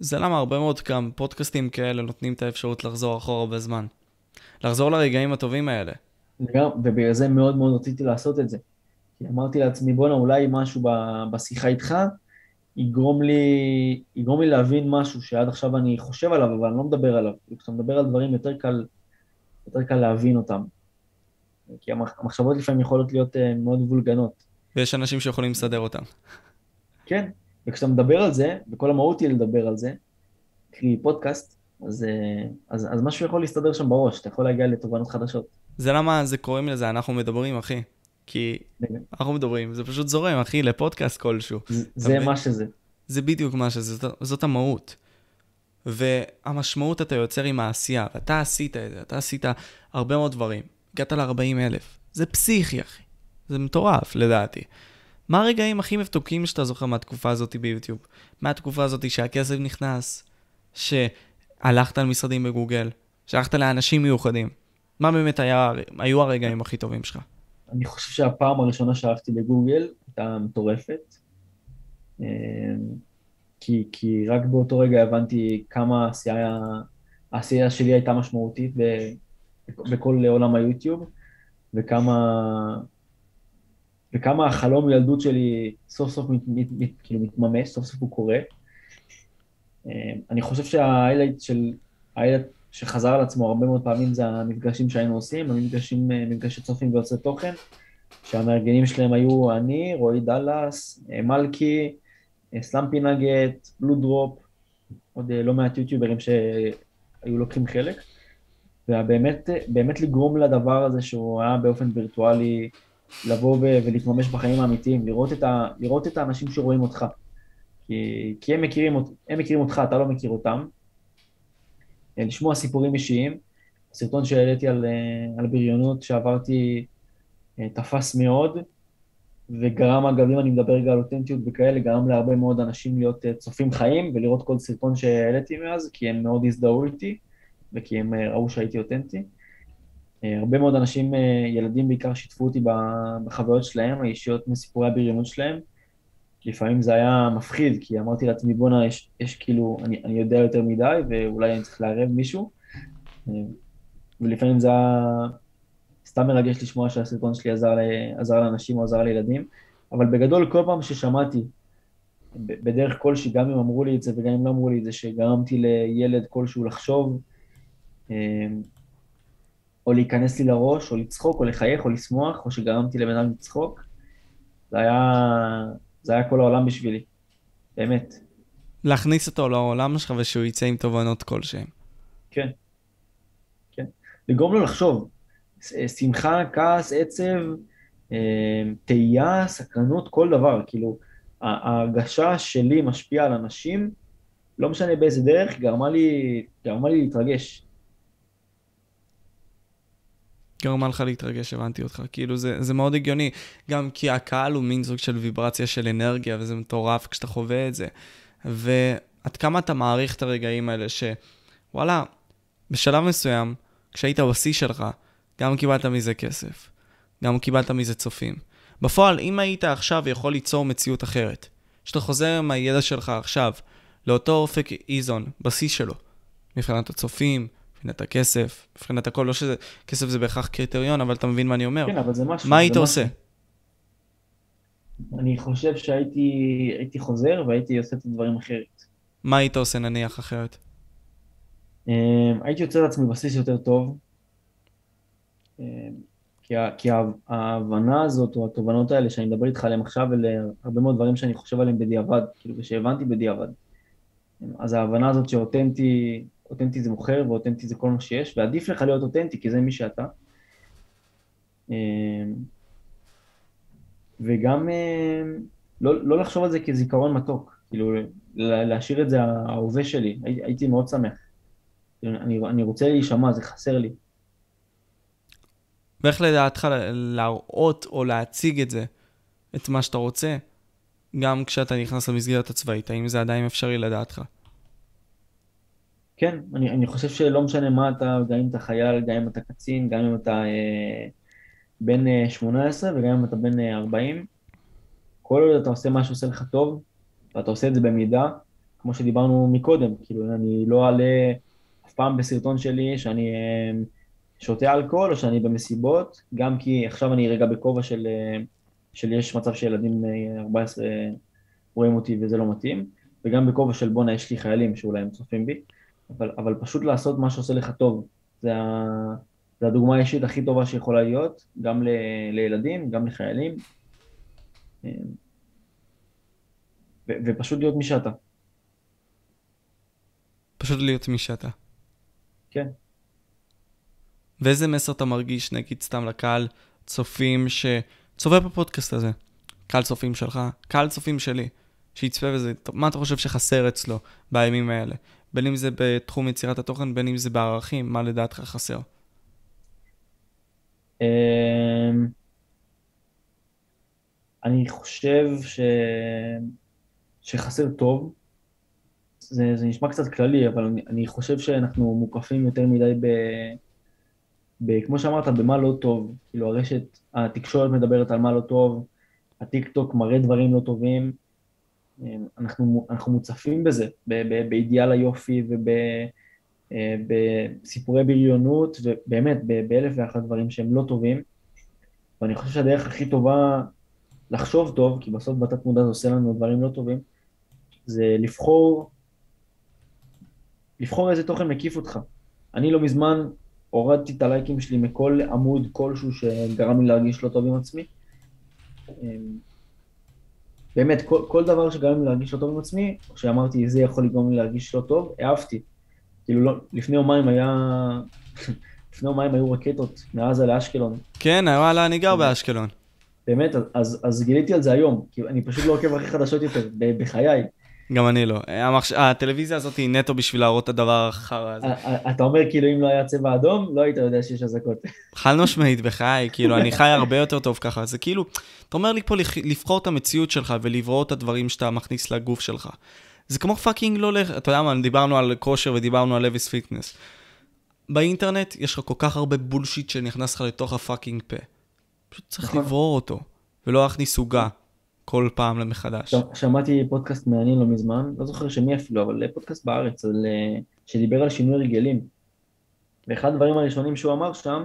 זה למה הרבה מאוד גם פודקאסטים כאלה נותנים את האפשרות לחזור אחורה בזמן. לחזור לרגעים הטובים האלה. וגם, ובגלל זה מאוד מאוד רציתי לעשות את זה. כי אמרתי לעצמי, בואנה, אולי משהו בשיחה איתך יגרום לי, יגרום לי להבין משהו שעד עכשיו אני חושב עליו, אבל אני לא מדבר עליו. כשאתה מדבר על דברים יותר קל, יותר קל להבין אותם. כי המחשבות לפעמים יכולות להיות uh, מאוד וולגנות. ויש אנשים שיכולים לסדר אותם. כן, וכשאתה מדבר על זה, וכל המהות היא לדבר על זה, קרי פודקאסט, אז, אה, אז, אז משהו יכול להסתדר שם בראש, אתה יכול להגיע לתובנות חדשות. זה למה זה קוראים לזה, אנחנו מדברים, אחי. כי אנחנו מדברים, זה פשוט זורם, אחי, לפודקאסט כלשהו. זה מה שזה. זה בדיוק מה שזה, זאת, זאת המהות. והמשמעות אתה יוצר עם העשייה, ואתה עשית את זה, אתה עשית הרבה מאוד דברים. הגעת ל-40 אלף. זה פסיכי, אחי. זה מטורף, לדעתי. מה הרגעים הכי מתוקים שאתה זוכר מהתקופה הזאת ביוטיוב? מהתקופה הזאת שהכסף נכנס, שהלכת על משרדים בגוגל, שהלכת לאנשים מיוחדים. מה באמת היה, היו הרגעים הכי טובים שלך? אני חושב שהפעם הראשונה שהלכתי לגוגל הייתה מטורפת. אמ, כי, כי רק באותו רגע הבנתי כמה העשייה, העשייה שלי הייתה משמעותית, בכל עולם היוטיוב, וכמה, וכמה החלום ילדות שלי סוף סוף מת, מת, מת, כאילו מתממש, סוף סוף הוא קורה. אה, אני חושב שה highlight של, ה highlight שחזר על עצמו הרבה מאוד פעמים זה המפגשים שהיינו עושים, המפגשים, מפגשי צופים ויוצרי תוכן, שהמארגנים שלהם היו אני, רועי דאלאס, מלכי, סלאמפי נגט, בלו דרופ, עוד לא מעט יוטיוברים שהיו לוקחים חלק. ובאמת באמת לגרום לדבר הזה שהוא היה באופן וירטואלי, לבוא ולהתממש בחיים האמיתיים, לראות את, ה, לראות את האנשים שרואים אותך. כי, כי הם, מכירים, הם מכירים אותך, אתה לא מכיר אותם. לשמוע סיפורים אישיים. הסרטון שהעליתי על, על בריונות שעברתי תפס מאוד, וגרם, אגב, אם אני מדבר רגע על אותנטיות וכאלה, גרם להרבה מאוד אנשים להיות צופים חיים ולראות כל סרטון שהעליתי מאז, כי הם מאוד הזדהו איתי. וכי הם אה, ראו שהייתי אותנטי. אה, הרבה מאוד אנשים, אה, ילדים בעיקר, שיתפו אותי בחוויות שלהם, האישיות מסיפורי הבריונות שלהם. לפעמים זה היה מפחיד, כי אמרתי לעצמי, בואנה, יש, יש כאילו, אני, אני יודע יותר מדי, ואולי אני צריך לערב מישהו. ולפעמים זה היה סתם מרגש לשמוע שהסרטון שלי עזר, עזר לאנשים או עזר לילדים, אבל בגדול, כל פעם ששמעתי, בדרך כלשהי, גם אם אמרו לי את זה וגם אם לא אמרו לי את זה, שגרמתי לילד כלשהו לחשוב, אמ, או להיכנס לי לראש, או לצחוק, או לחייך, או לשמוח, או שגרמתי לבן אדם לצחוק. זה היה, זה היה כל העולם בשבילי, באמת. להכניס אותו לעולם שלך ושהוא יצא עם תובנות כלשהן. כן, כן. לגרום לו לחשוב. שמחה, כעס, עצב, אמ, תהייה, סקרנות, כל דבר. כאילו, ההרגשה שלי משפיעה על אנשים, לא משנה באיזה דרך, גרמה לי, גרמה לי להתרגש. גרמה לך להתרגש, הבנתי אותך. כאילו, זה, זה מאוד הגיוני. גם כי הקהל הוא מין סוג של ויברציה של אנרגיה, וזה מטורף כשאתה חווה את זה. ועד כמה אתה מעריך את הרגעים האלה שוואלה, בשלב מסוים, כשהיית בשיא שלך, גם קיבלת מזה כסף, גם קיבלת מזה צופים. בפועל, אם היית עכשיו יכול ליצור מציאות אחרת, שאתה חוזר עם הידע שלך עכשיו לאותו אופק איזון, בשיא שלו, מבחינת הצופים, מבחינת הכסף, מבחינת הכל, לא שזה, כסף זה בהכרח קריטריון, אבל אתה מבין מה אני אומר. כן, אבל זה משהו. מה היית עושה? אני חושב שהייתי חוזר והייתי עושה את הדברים אחרת. מה היית עושה נניח אחרת? אמ, הייתי יוצר לעצמי בסיס יותר טוב, אמ, כי, כי ההבנה הזאת או התובנות האלה שאני מדבר איתך עליהן עכשיו, אלה הרבה מאוד דברים שאני חושב עליהם בדיעבד, כאילו, ושהבנתי בדיעבד. אז ההבנה הזאת שאותנטי אותנטי זה מוכר ואותנטי זה כל מה שיש, ועדיף לך להיות אותנטי כי זה מי שאתה. אמ, וגם אמ, לא, לא לחשוב על זה כזיכרון מתוק, כאילו להשאיר את זה ההווה שלי, הייתי, מאוד שמח. אני, אני רוצה להישמע, זה חסר לי. ואיך לדעתך להראות או להציג את זה, את מה שאתה רוצה, גם כשאתה נכנס למסגרת הצבאית, האם זה עדיין אפשרי לדעתך? כן, אני, אני חושב שלא משנה מה אתה, גם אם אתה חייל, גם אם אתה קצין, גם אם אתה אה, בן אה, 18 וגם אם אתה בן אה, 40, כל עוד אתה עושה מה שעושה לך טוב, ואתה עושה את זה במידה, כמו שדיברנו מקודם, כאילו אני לא אעלה אף פעם בסרטון שלי שאני אה, שותה אלכוהול או שאני במסיבות, גם כי עכשיו אני רגע בכובע של, אה, של יש מצב שילדים אה, 14 רואים אותי וזה לא מתאים, וגם בכובע של בואנה יש לי חיילים שאולי הם צופים בי. אבל, אבל פשוט לעשות מה שעושה לך טוב. זה, ה, זה הדוגמה האישית הכי טובה שיכולה להיות, גם ל, לילדים, גם לחיילים. ו, ופשוט להיות מי שאתה. פשוט להיות מי שאתה. כן. ואיזה מסר אתה מרגיש, נגיד סתם לקהל צופים שצופה בפודקאסט הזה? קהל צופים שלך, קהל צופים שלי, שיצפה בזה, מה אתה חושב שחסר אצלו בימים האלה? בין אם זה בתחום יצירת התוכן, בין אם זה בערכים, מה לדעתך חסר? אמ, אני חושב ש... שחסר טוב. זה, זה נשמע קצת כללי, אבל אני, אני חושב שאנחנו מוקפים יותר מדי ב... ב... כמו שאמרת, במה לא טוב. כאילו הרשת, התקשורת מדברת על מה לא טוב, הטיק טוק מראה דברים לא טובים. אנחנו, אנחנו מוצפים בזה, באידיאל היופי אה, בסיפורי בריונות, ובאמת באלף ואחת דברים שהם לא טובים. ואני חושב שהדרך הכי טובה לחשוב טוב, כי בסוף בתת מודע זה עושה לנו דברים לא טובים, זה לבחור, לבחור איזה תוכן מקיף אותך. אני לא מזמן הורדתי את הלייקים שלי מכל עמוד כלשהו שגרם לי להרגיש לא טוב עם עצמי. אמ, באמת, כל, כל דבר שגרם לי להרגיש לא טוב עם עצמי, כשאמרתי זה יכול לגרום לי להרגיש לא טוב, העפתי. כאילו, לא, לפני יומיים היה... לפני יומיים היו רקטות מעזה לאשקלון. כן, וואלה, אני גר באשקלון. באמת, אז, אז גיליתי על זה היום, כי אני פשוט לא עוקב אחרי חדשות יותר, בחיי. גם אני לא. המחש... הטלוויזיה הזאת היא נטו בשביל להראות את הדבר החרא הזה. אתה אומר כאילו אם לא היה צבע אדום, לא היית יודע שיש אזעקות. חד משמעית, בחיי, כאילו אני חי הרבה יותר טוב ככה. זה כאילו, אתה אומר לי פה לבחור את המציאות שלך ולברוא את הדברים שאתה מכניס לגוף שלך. זה כמו fucking לא לך, אתה יודע מה, דיברנו על כושר ודיברנו על לויס פיטנס. באינטרנט יש לך כל כך הרבה bullshit שנכנס לך לתוך ה fucking פה. פשוט צריך נכון. לברור אותו, ולא להכניס עוגה. כל פעם למחדש. שמעתי פודקאסט מעניין לא מזמן, לא זוכר שמי אפילו, אבל פודקאסט בארץ, על, אה, שדיבר על שינוי הרגלים. ואחד הדברים הראשונים שהוא אמר שם,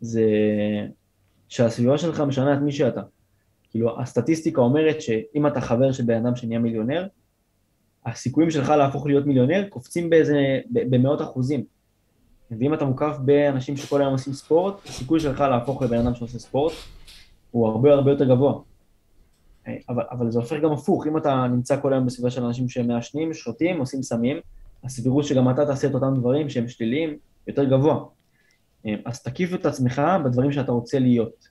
זה שהסביבה שלך משנה את מי שאתה. כאילו, הסטטיסטיקה אומרת שאם אתה חבר של בן אדם שנהיה מיליונר, הסיכויים שלך להפוך להיות מיליונר קופצים באיזה, במאות אחוזים. ואם אתה מוקף באנשים שכל היום עושים ספורט, הסיכוי שלך להפוך לבן אדם שעושה ספורט הוא הרבה הרבה יותר גבוה. אבל, אבל זה הופך גם הפוך, אם אתה נמצא כל היום בסביבה של אנשים שמעשנים, שותים, עושים סמים, הסבירות שגם אתה תעשה את אותם דברים שהם שליליים יותר גבוה. אז תקיף את עצמך בדברים שאתה רוצה להיות.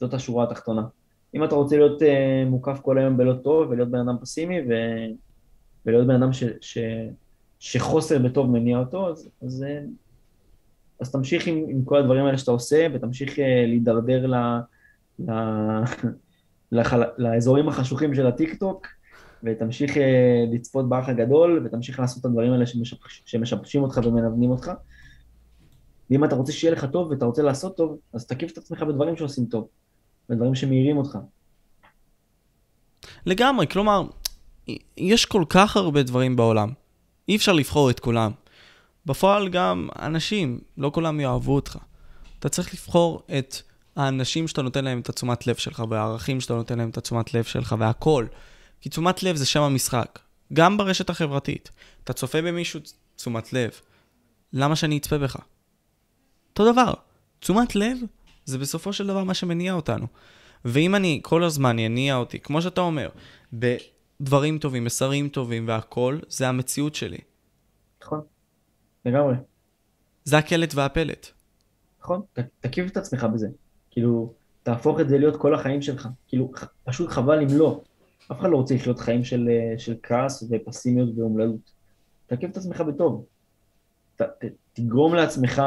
זאת השורה התחתונה. אם אתה רוצה להיות uh, מוקף כל היום בלא טוב ולהיות בן אדם פסימי ו... ולהיות בן אדם ש... ש... שחוסר בטוב מניע אותו, אז, אז, uh, אז תמשיך עם, עם כל הדברים האלה שאתה עושה ותמשיך uh, להידרדר ל... ל... לחל... לאזורים החשוכים של הטיקטוק, ותמשיך אה, לצפות באח הגדול, ותמשיך לעשות את הדברים האלה שמשבש... שמשבשים אותך ומנוונים אותך. ואם אתה רוצה שיהיה לך טוב ואתה רוצה לעשות טוב, אז תקיף את עצמך בדברים שעושים טוב, בדברים שמאירים אותך. לגמרי, כלומר, יש כל כך הרבה דברים בעולם. אי אפשר לבחור את כולם. בפועל גם אנשים, לא כולם יאהבו אותך. אתה צריך לבחור את האנשים שאתה נותן להם את התשומת לב שלך, והערכים שאתה נותן להם את התשומת לב שלך, והכל. כי תשומת לב זה שם המשחק. גם ברשת החברתית. אתה צופה במישהו, תשומת לב. למה שאני אצפה בך? אותו דבר. תשומת לב זה בסופו של דבר מה שמניע אותנו. ואם אני כל הזמן יניע אותי, כמו שאתה אומר, בדברים טובים, מסרים טובים והכל, זה המציאות שלי. נכון, לגמרי. זה הקלט והפלט. נכון, תקיף את עצמך בזה. כאילו, תהפוך את זה להיות כל החיים שלך. כאילו, פשוט חבל אם לא. אף אחד לא רוצה לחיות חיים של, אה, של כעס ופסימיות ואומללות. תרכב את עצמך בטוב. ת, ת, תגרום לעצמך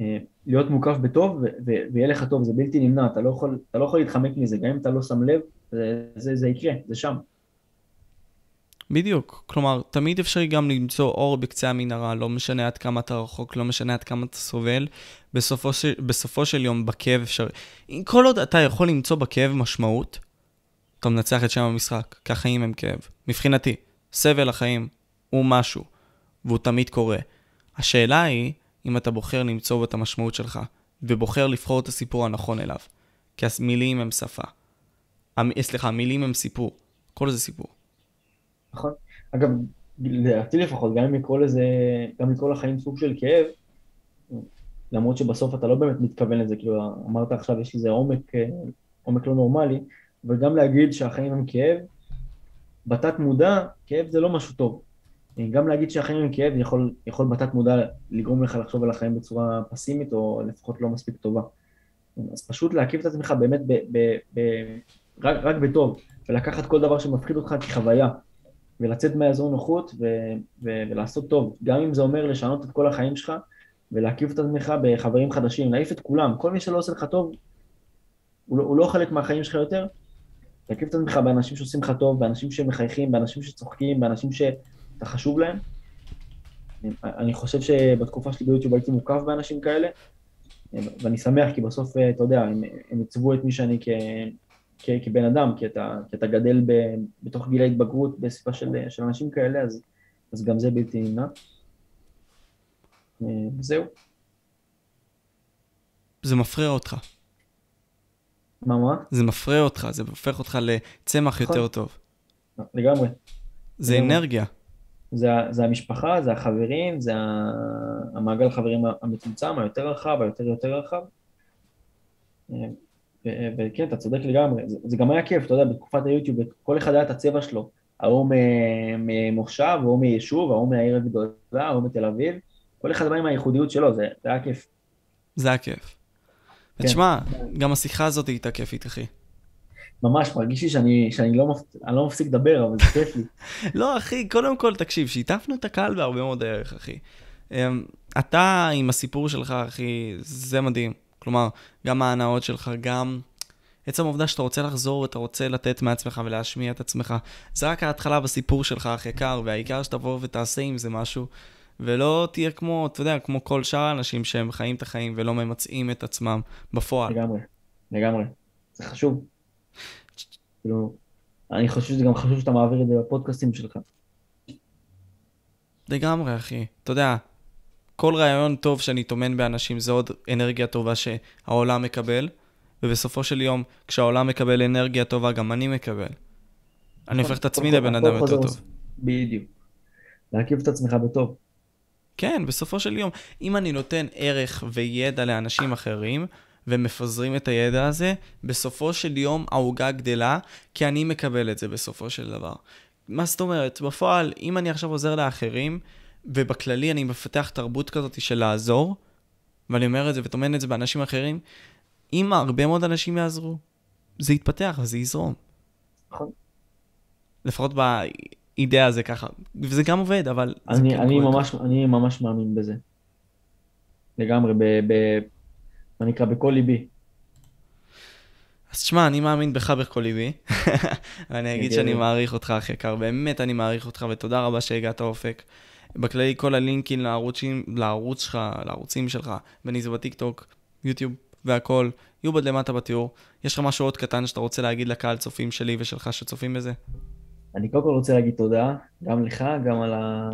אה, להיות מוקף בטוב ויהיה לך טוב, זה בלתי נמנע, אתה לא יכול, אתה לא יכול להתחמק מזה, גם אם אתה לא שם לב, זה, זה, זה יקרה, זה שם. בדיוק, כלומר, תמיד אפשרי גם למצוא אור בקצה המנהרה, לא משנה עד כמה אתה רחוק, לא משנה עד כמה אתה סובל, בסופו של, בסופו של יום בכאב אפשרי. כל עוד אתה יכול למצוא בכאב משמעות, אתה מנצח את שם המשחק, כי החיים הם כאב. מבחינתי, סבל החיים הוא משהו, והוא תמיד קורה. השאלה היא, אם אתה בוחר למצוא את המשמעות שלך, ובוחר לבחור את הסיפור הנכון אליו. כי המילים הם שפה. המ... סליחה, המילים הם סיפור. כל זה סיפור. נכון. אגב, לדעתי לפחות, גם אם לקרוא לזה, גם לקרוא לחיים סוג של כאב, למרות שבסוף אתה לא באמת מתכוון לזה, כאילו אמרת עכשיו יש איזה עומק, עומק לא נורמלי, אבל גם להגיד שהחיים הם כאב, בתת מודע, כאב זה לא משהו טוב. גם להגיד שהחיים הם כאב יכול, יכול בתת מודע לגרום לך לחשוב על החיים בצורה פסימית, או לפחות לא מספיק טובה. אז פשוט להקיף את עצמך באמת ב, ב, ב, רק, רק בטוב, ולקחת כל דבר שמפחיד אותך כחוויה. ולצאת מהאזור נוחות ו- ו- ולעשות טוב, גם אם זה אומר לשנות את כל החיים שלך ולהקיף את עצמך בחברים חדשים, להעיף את כולם, כל מי שלא עושה לך טוב, הוא לא, הוא לא חלק מהחיים שלך יותר, להקיף את עצמך באנשים שעושים לך טוב, באנשים שמחייכים, באנשים שצוחקים, באנשים שאתה חשוב להם. אני חושב שבתקופה שלי ביוטיוב הייתי מוקף באנשים כאלה, ואני שמח כי בסוף, אתה יודע, הם, הם עיצבו את מי שאני כ... כ- כבן אדם, כי אתה, כי אתה גדל ב, בתוך גיל ההתבגרות בסביבה של, של אנשים כאלה, אז, אז גם זה בלתי נמנע. אה, זהו. זה מפריע אותך. מה, מה? זה מפריע אותך, זה הופך אותך לצמח נכון. יותר טוב. לגמרי. זה לגמרי. אנרגיה. זה, זה המשפחה, זה החברים, זה המעגל החברים המצומצם, היותר רחב, היותר יותר רחב. וכן, אתה צודק לגמרי. זה, זה גם היה כיף, אתה יודע, בתקופת היוטיוב, כל אחד היה את הצבע שלו. ההוא ממושב, ההוא מיישוב, ההוא מהעיר הגדולה, ההוא מתל אביב. כל אחד בא עם הייחודיות שלו, זה, זה היה כיף. זה הכיף. כן. ותשמע, גם השיחה הזאת הייתה כיפית, אחי. ממש, מרגיש לי שאני, שאני לא, מפ... לא מפסיק לדבר, אבל זה כיף לי. לא, אחי, קודם כל, תקשיב, שיתפנו את הקהל בהרבה מאוד דרך, אחי. אמ, אתה עם הסיפור שלך, אחי, זה מדהים. כלומר, גם ההנאות שלך, גם עצם העובדה שאתה רוצה לחזור ואתה רוצה לתת מעצמך ולהשמיע את עצמך. זה רק ההתחלה בסיפור שלך, אח יקר, והעיקר שתבוא ותעשה עם זה משהו. ולא תהיה כמו, אתה יודע, כמו כל שאר האנשים שהם חיים את החיים ולא ממצאים את עצמם בפועל. לגמרי, לגמרי. זה חשוב. כאילו, אני חושב שזה גם חשוב שאתה מעביר את זה בפודקאסטים שלך. לגמרי, אחי. אתה יודע, כל רעיון טוב שאני טומן באנשים זה עוד אנרגיה טובה שהעולם מקבל, ובסופו של יום, כשהעולם מקבל אנרגיה טובה, גם אני מקבל. אני הופך את עצמי לבן אדם יותר טוב. בדיוק. להרכיב את עצמך בטוב. כן, בסופו של יום, אם אני נותן ערך וידע לאנשים אחרים, ומפזרים את הידע הזה, בסופו של יום העוגה גדלה, כי אני מקבל את זה בסופו של דבר. מה זאת אומרת? בפועל, אם אני עכשיו עוזר לאחרים, ובכללי אני מפתח תרבות כזאת של לעזור, ואני אומר את זה וטומן את זה באנשים אחרים, אם הרבה מאוד אנשים יעזרו, זה יתפתח וזה יזרום. נכון. לפחות באידאה זה ככה. וזה גם עובד, אבל... אני, כן אני, ממש, אני ממש מאמין בזה. לגמרי, ב... ב מה נקרא, בכל ליבי. אז תשמע, אני מאמין בך בכל ליבי. ואני אגיד גבר. שאני מעריך אותך, אחי יקר, באמת אני מעריך אותך, ותודה רבה שהגעת אופק. בכללי, כל הלינקים לערוצים, לערוץ שלך, לערוצים שלך, בין אם זה בטיקטוק, יוטיוב והכל, יהיו בד למטה בתיאור. יש לך משהו עוד קטן שאתה רוצה להגיד לקהל צופים שלי ושלך שצופים בזה? אני קודם כל רוצה להגיד תודה, גם לך, גם על, ה...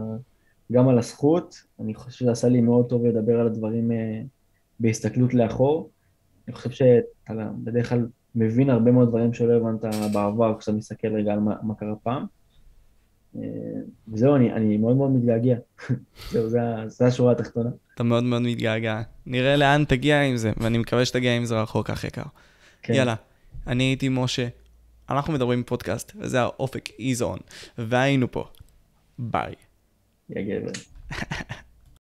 גם על הזכות. אני חושב שזה עשה לי מאוד טוב לדבר על הדברים אה, בהסתכלות לאחור. אני חושב שאתה בדרך כלל מבין הרבה מאוד דברים שלא הבנת בעבר, כשאתה מסתכל רגע על מה, מה קרה פעם. אה, וזהו, אני, אני מאוד מאוד מתגעגע. זהו, זה, זה השורה התחתונה. אתה מאוד מאוד מתגעגע. נראה לאן תגיע עם זה, ואני מקווה שתגיע עם זה רחוק, אח יקר. כן. יאללה, אני הייתי משה, אנחנו מדברים פודקאסט, וזה האופק איזון, והיינו פה. ביי. יא גבר.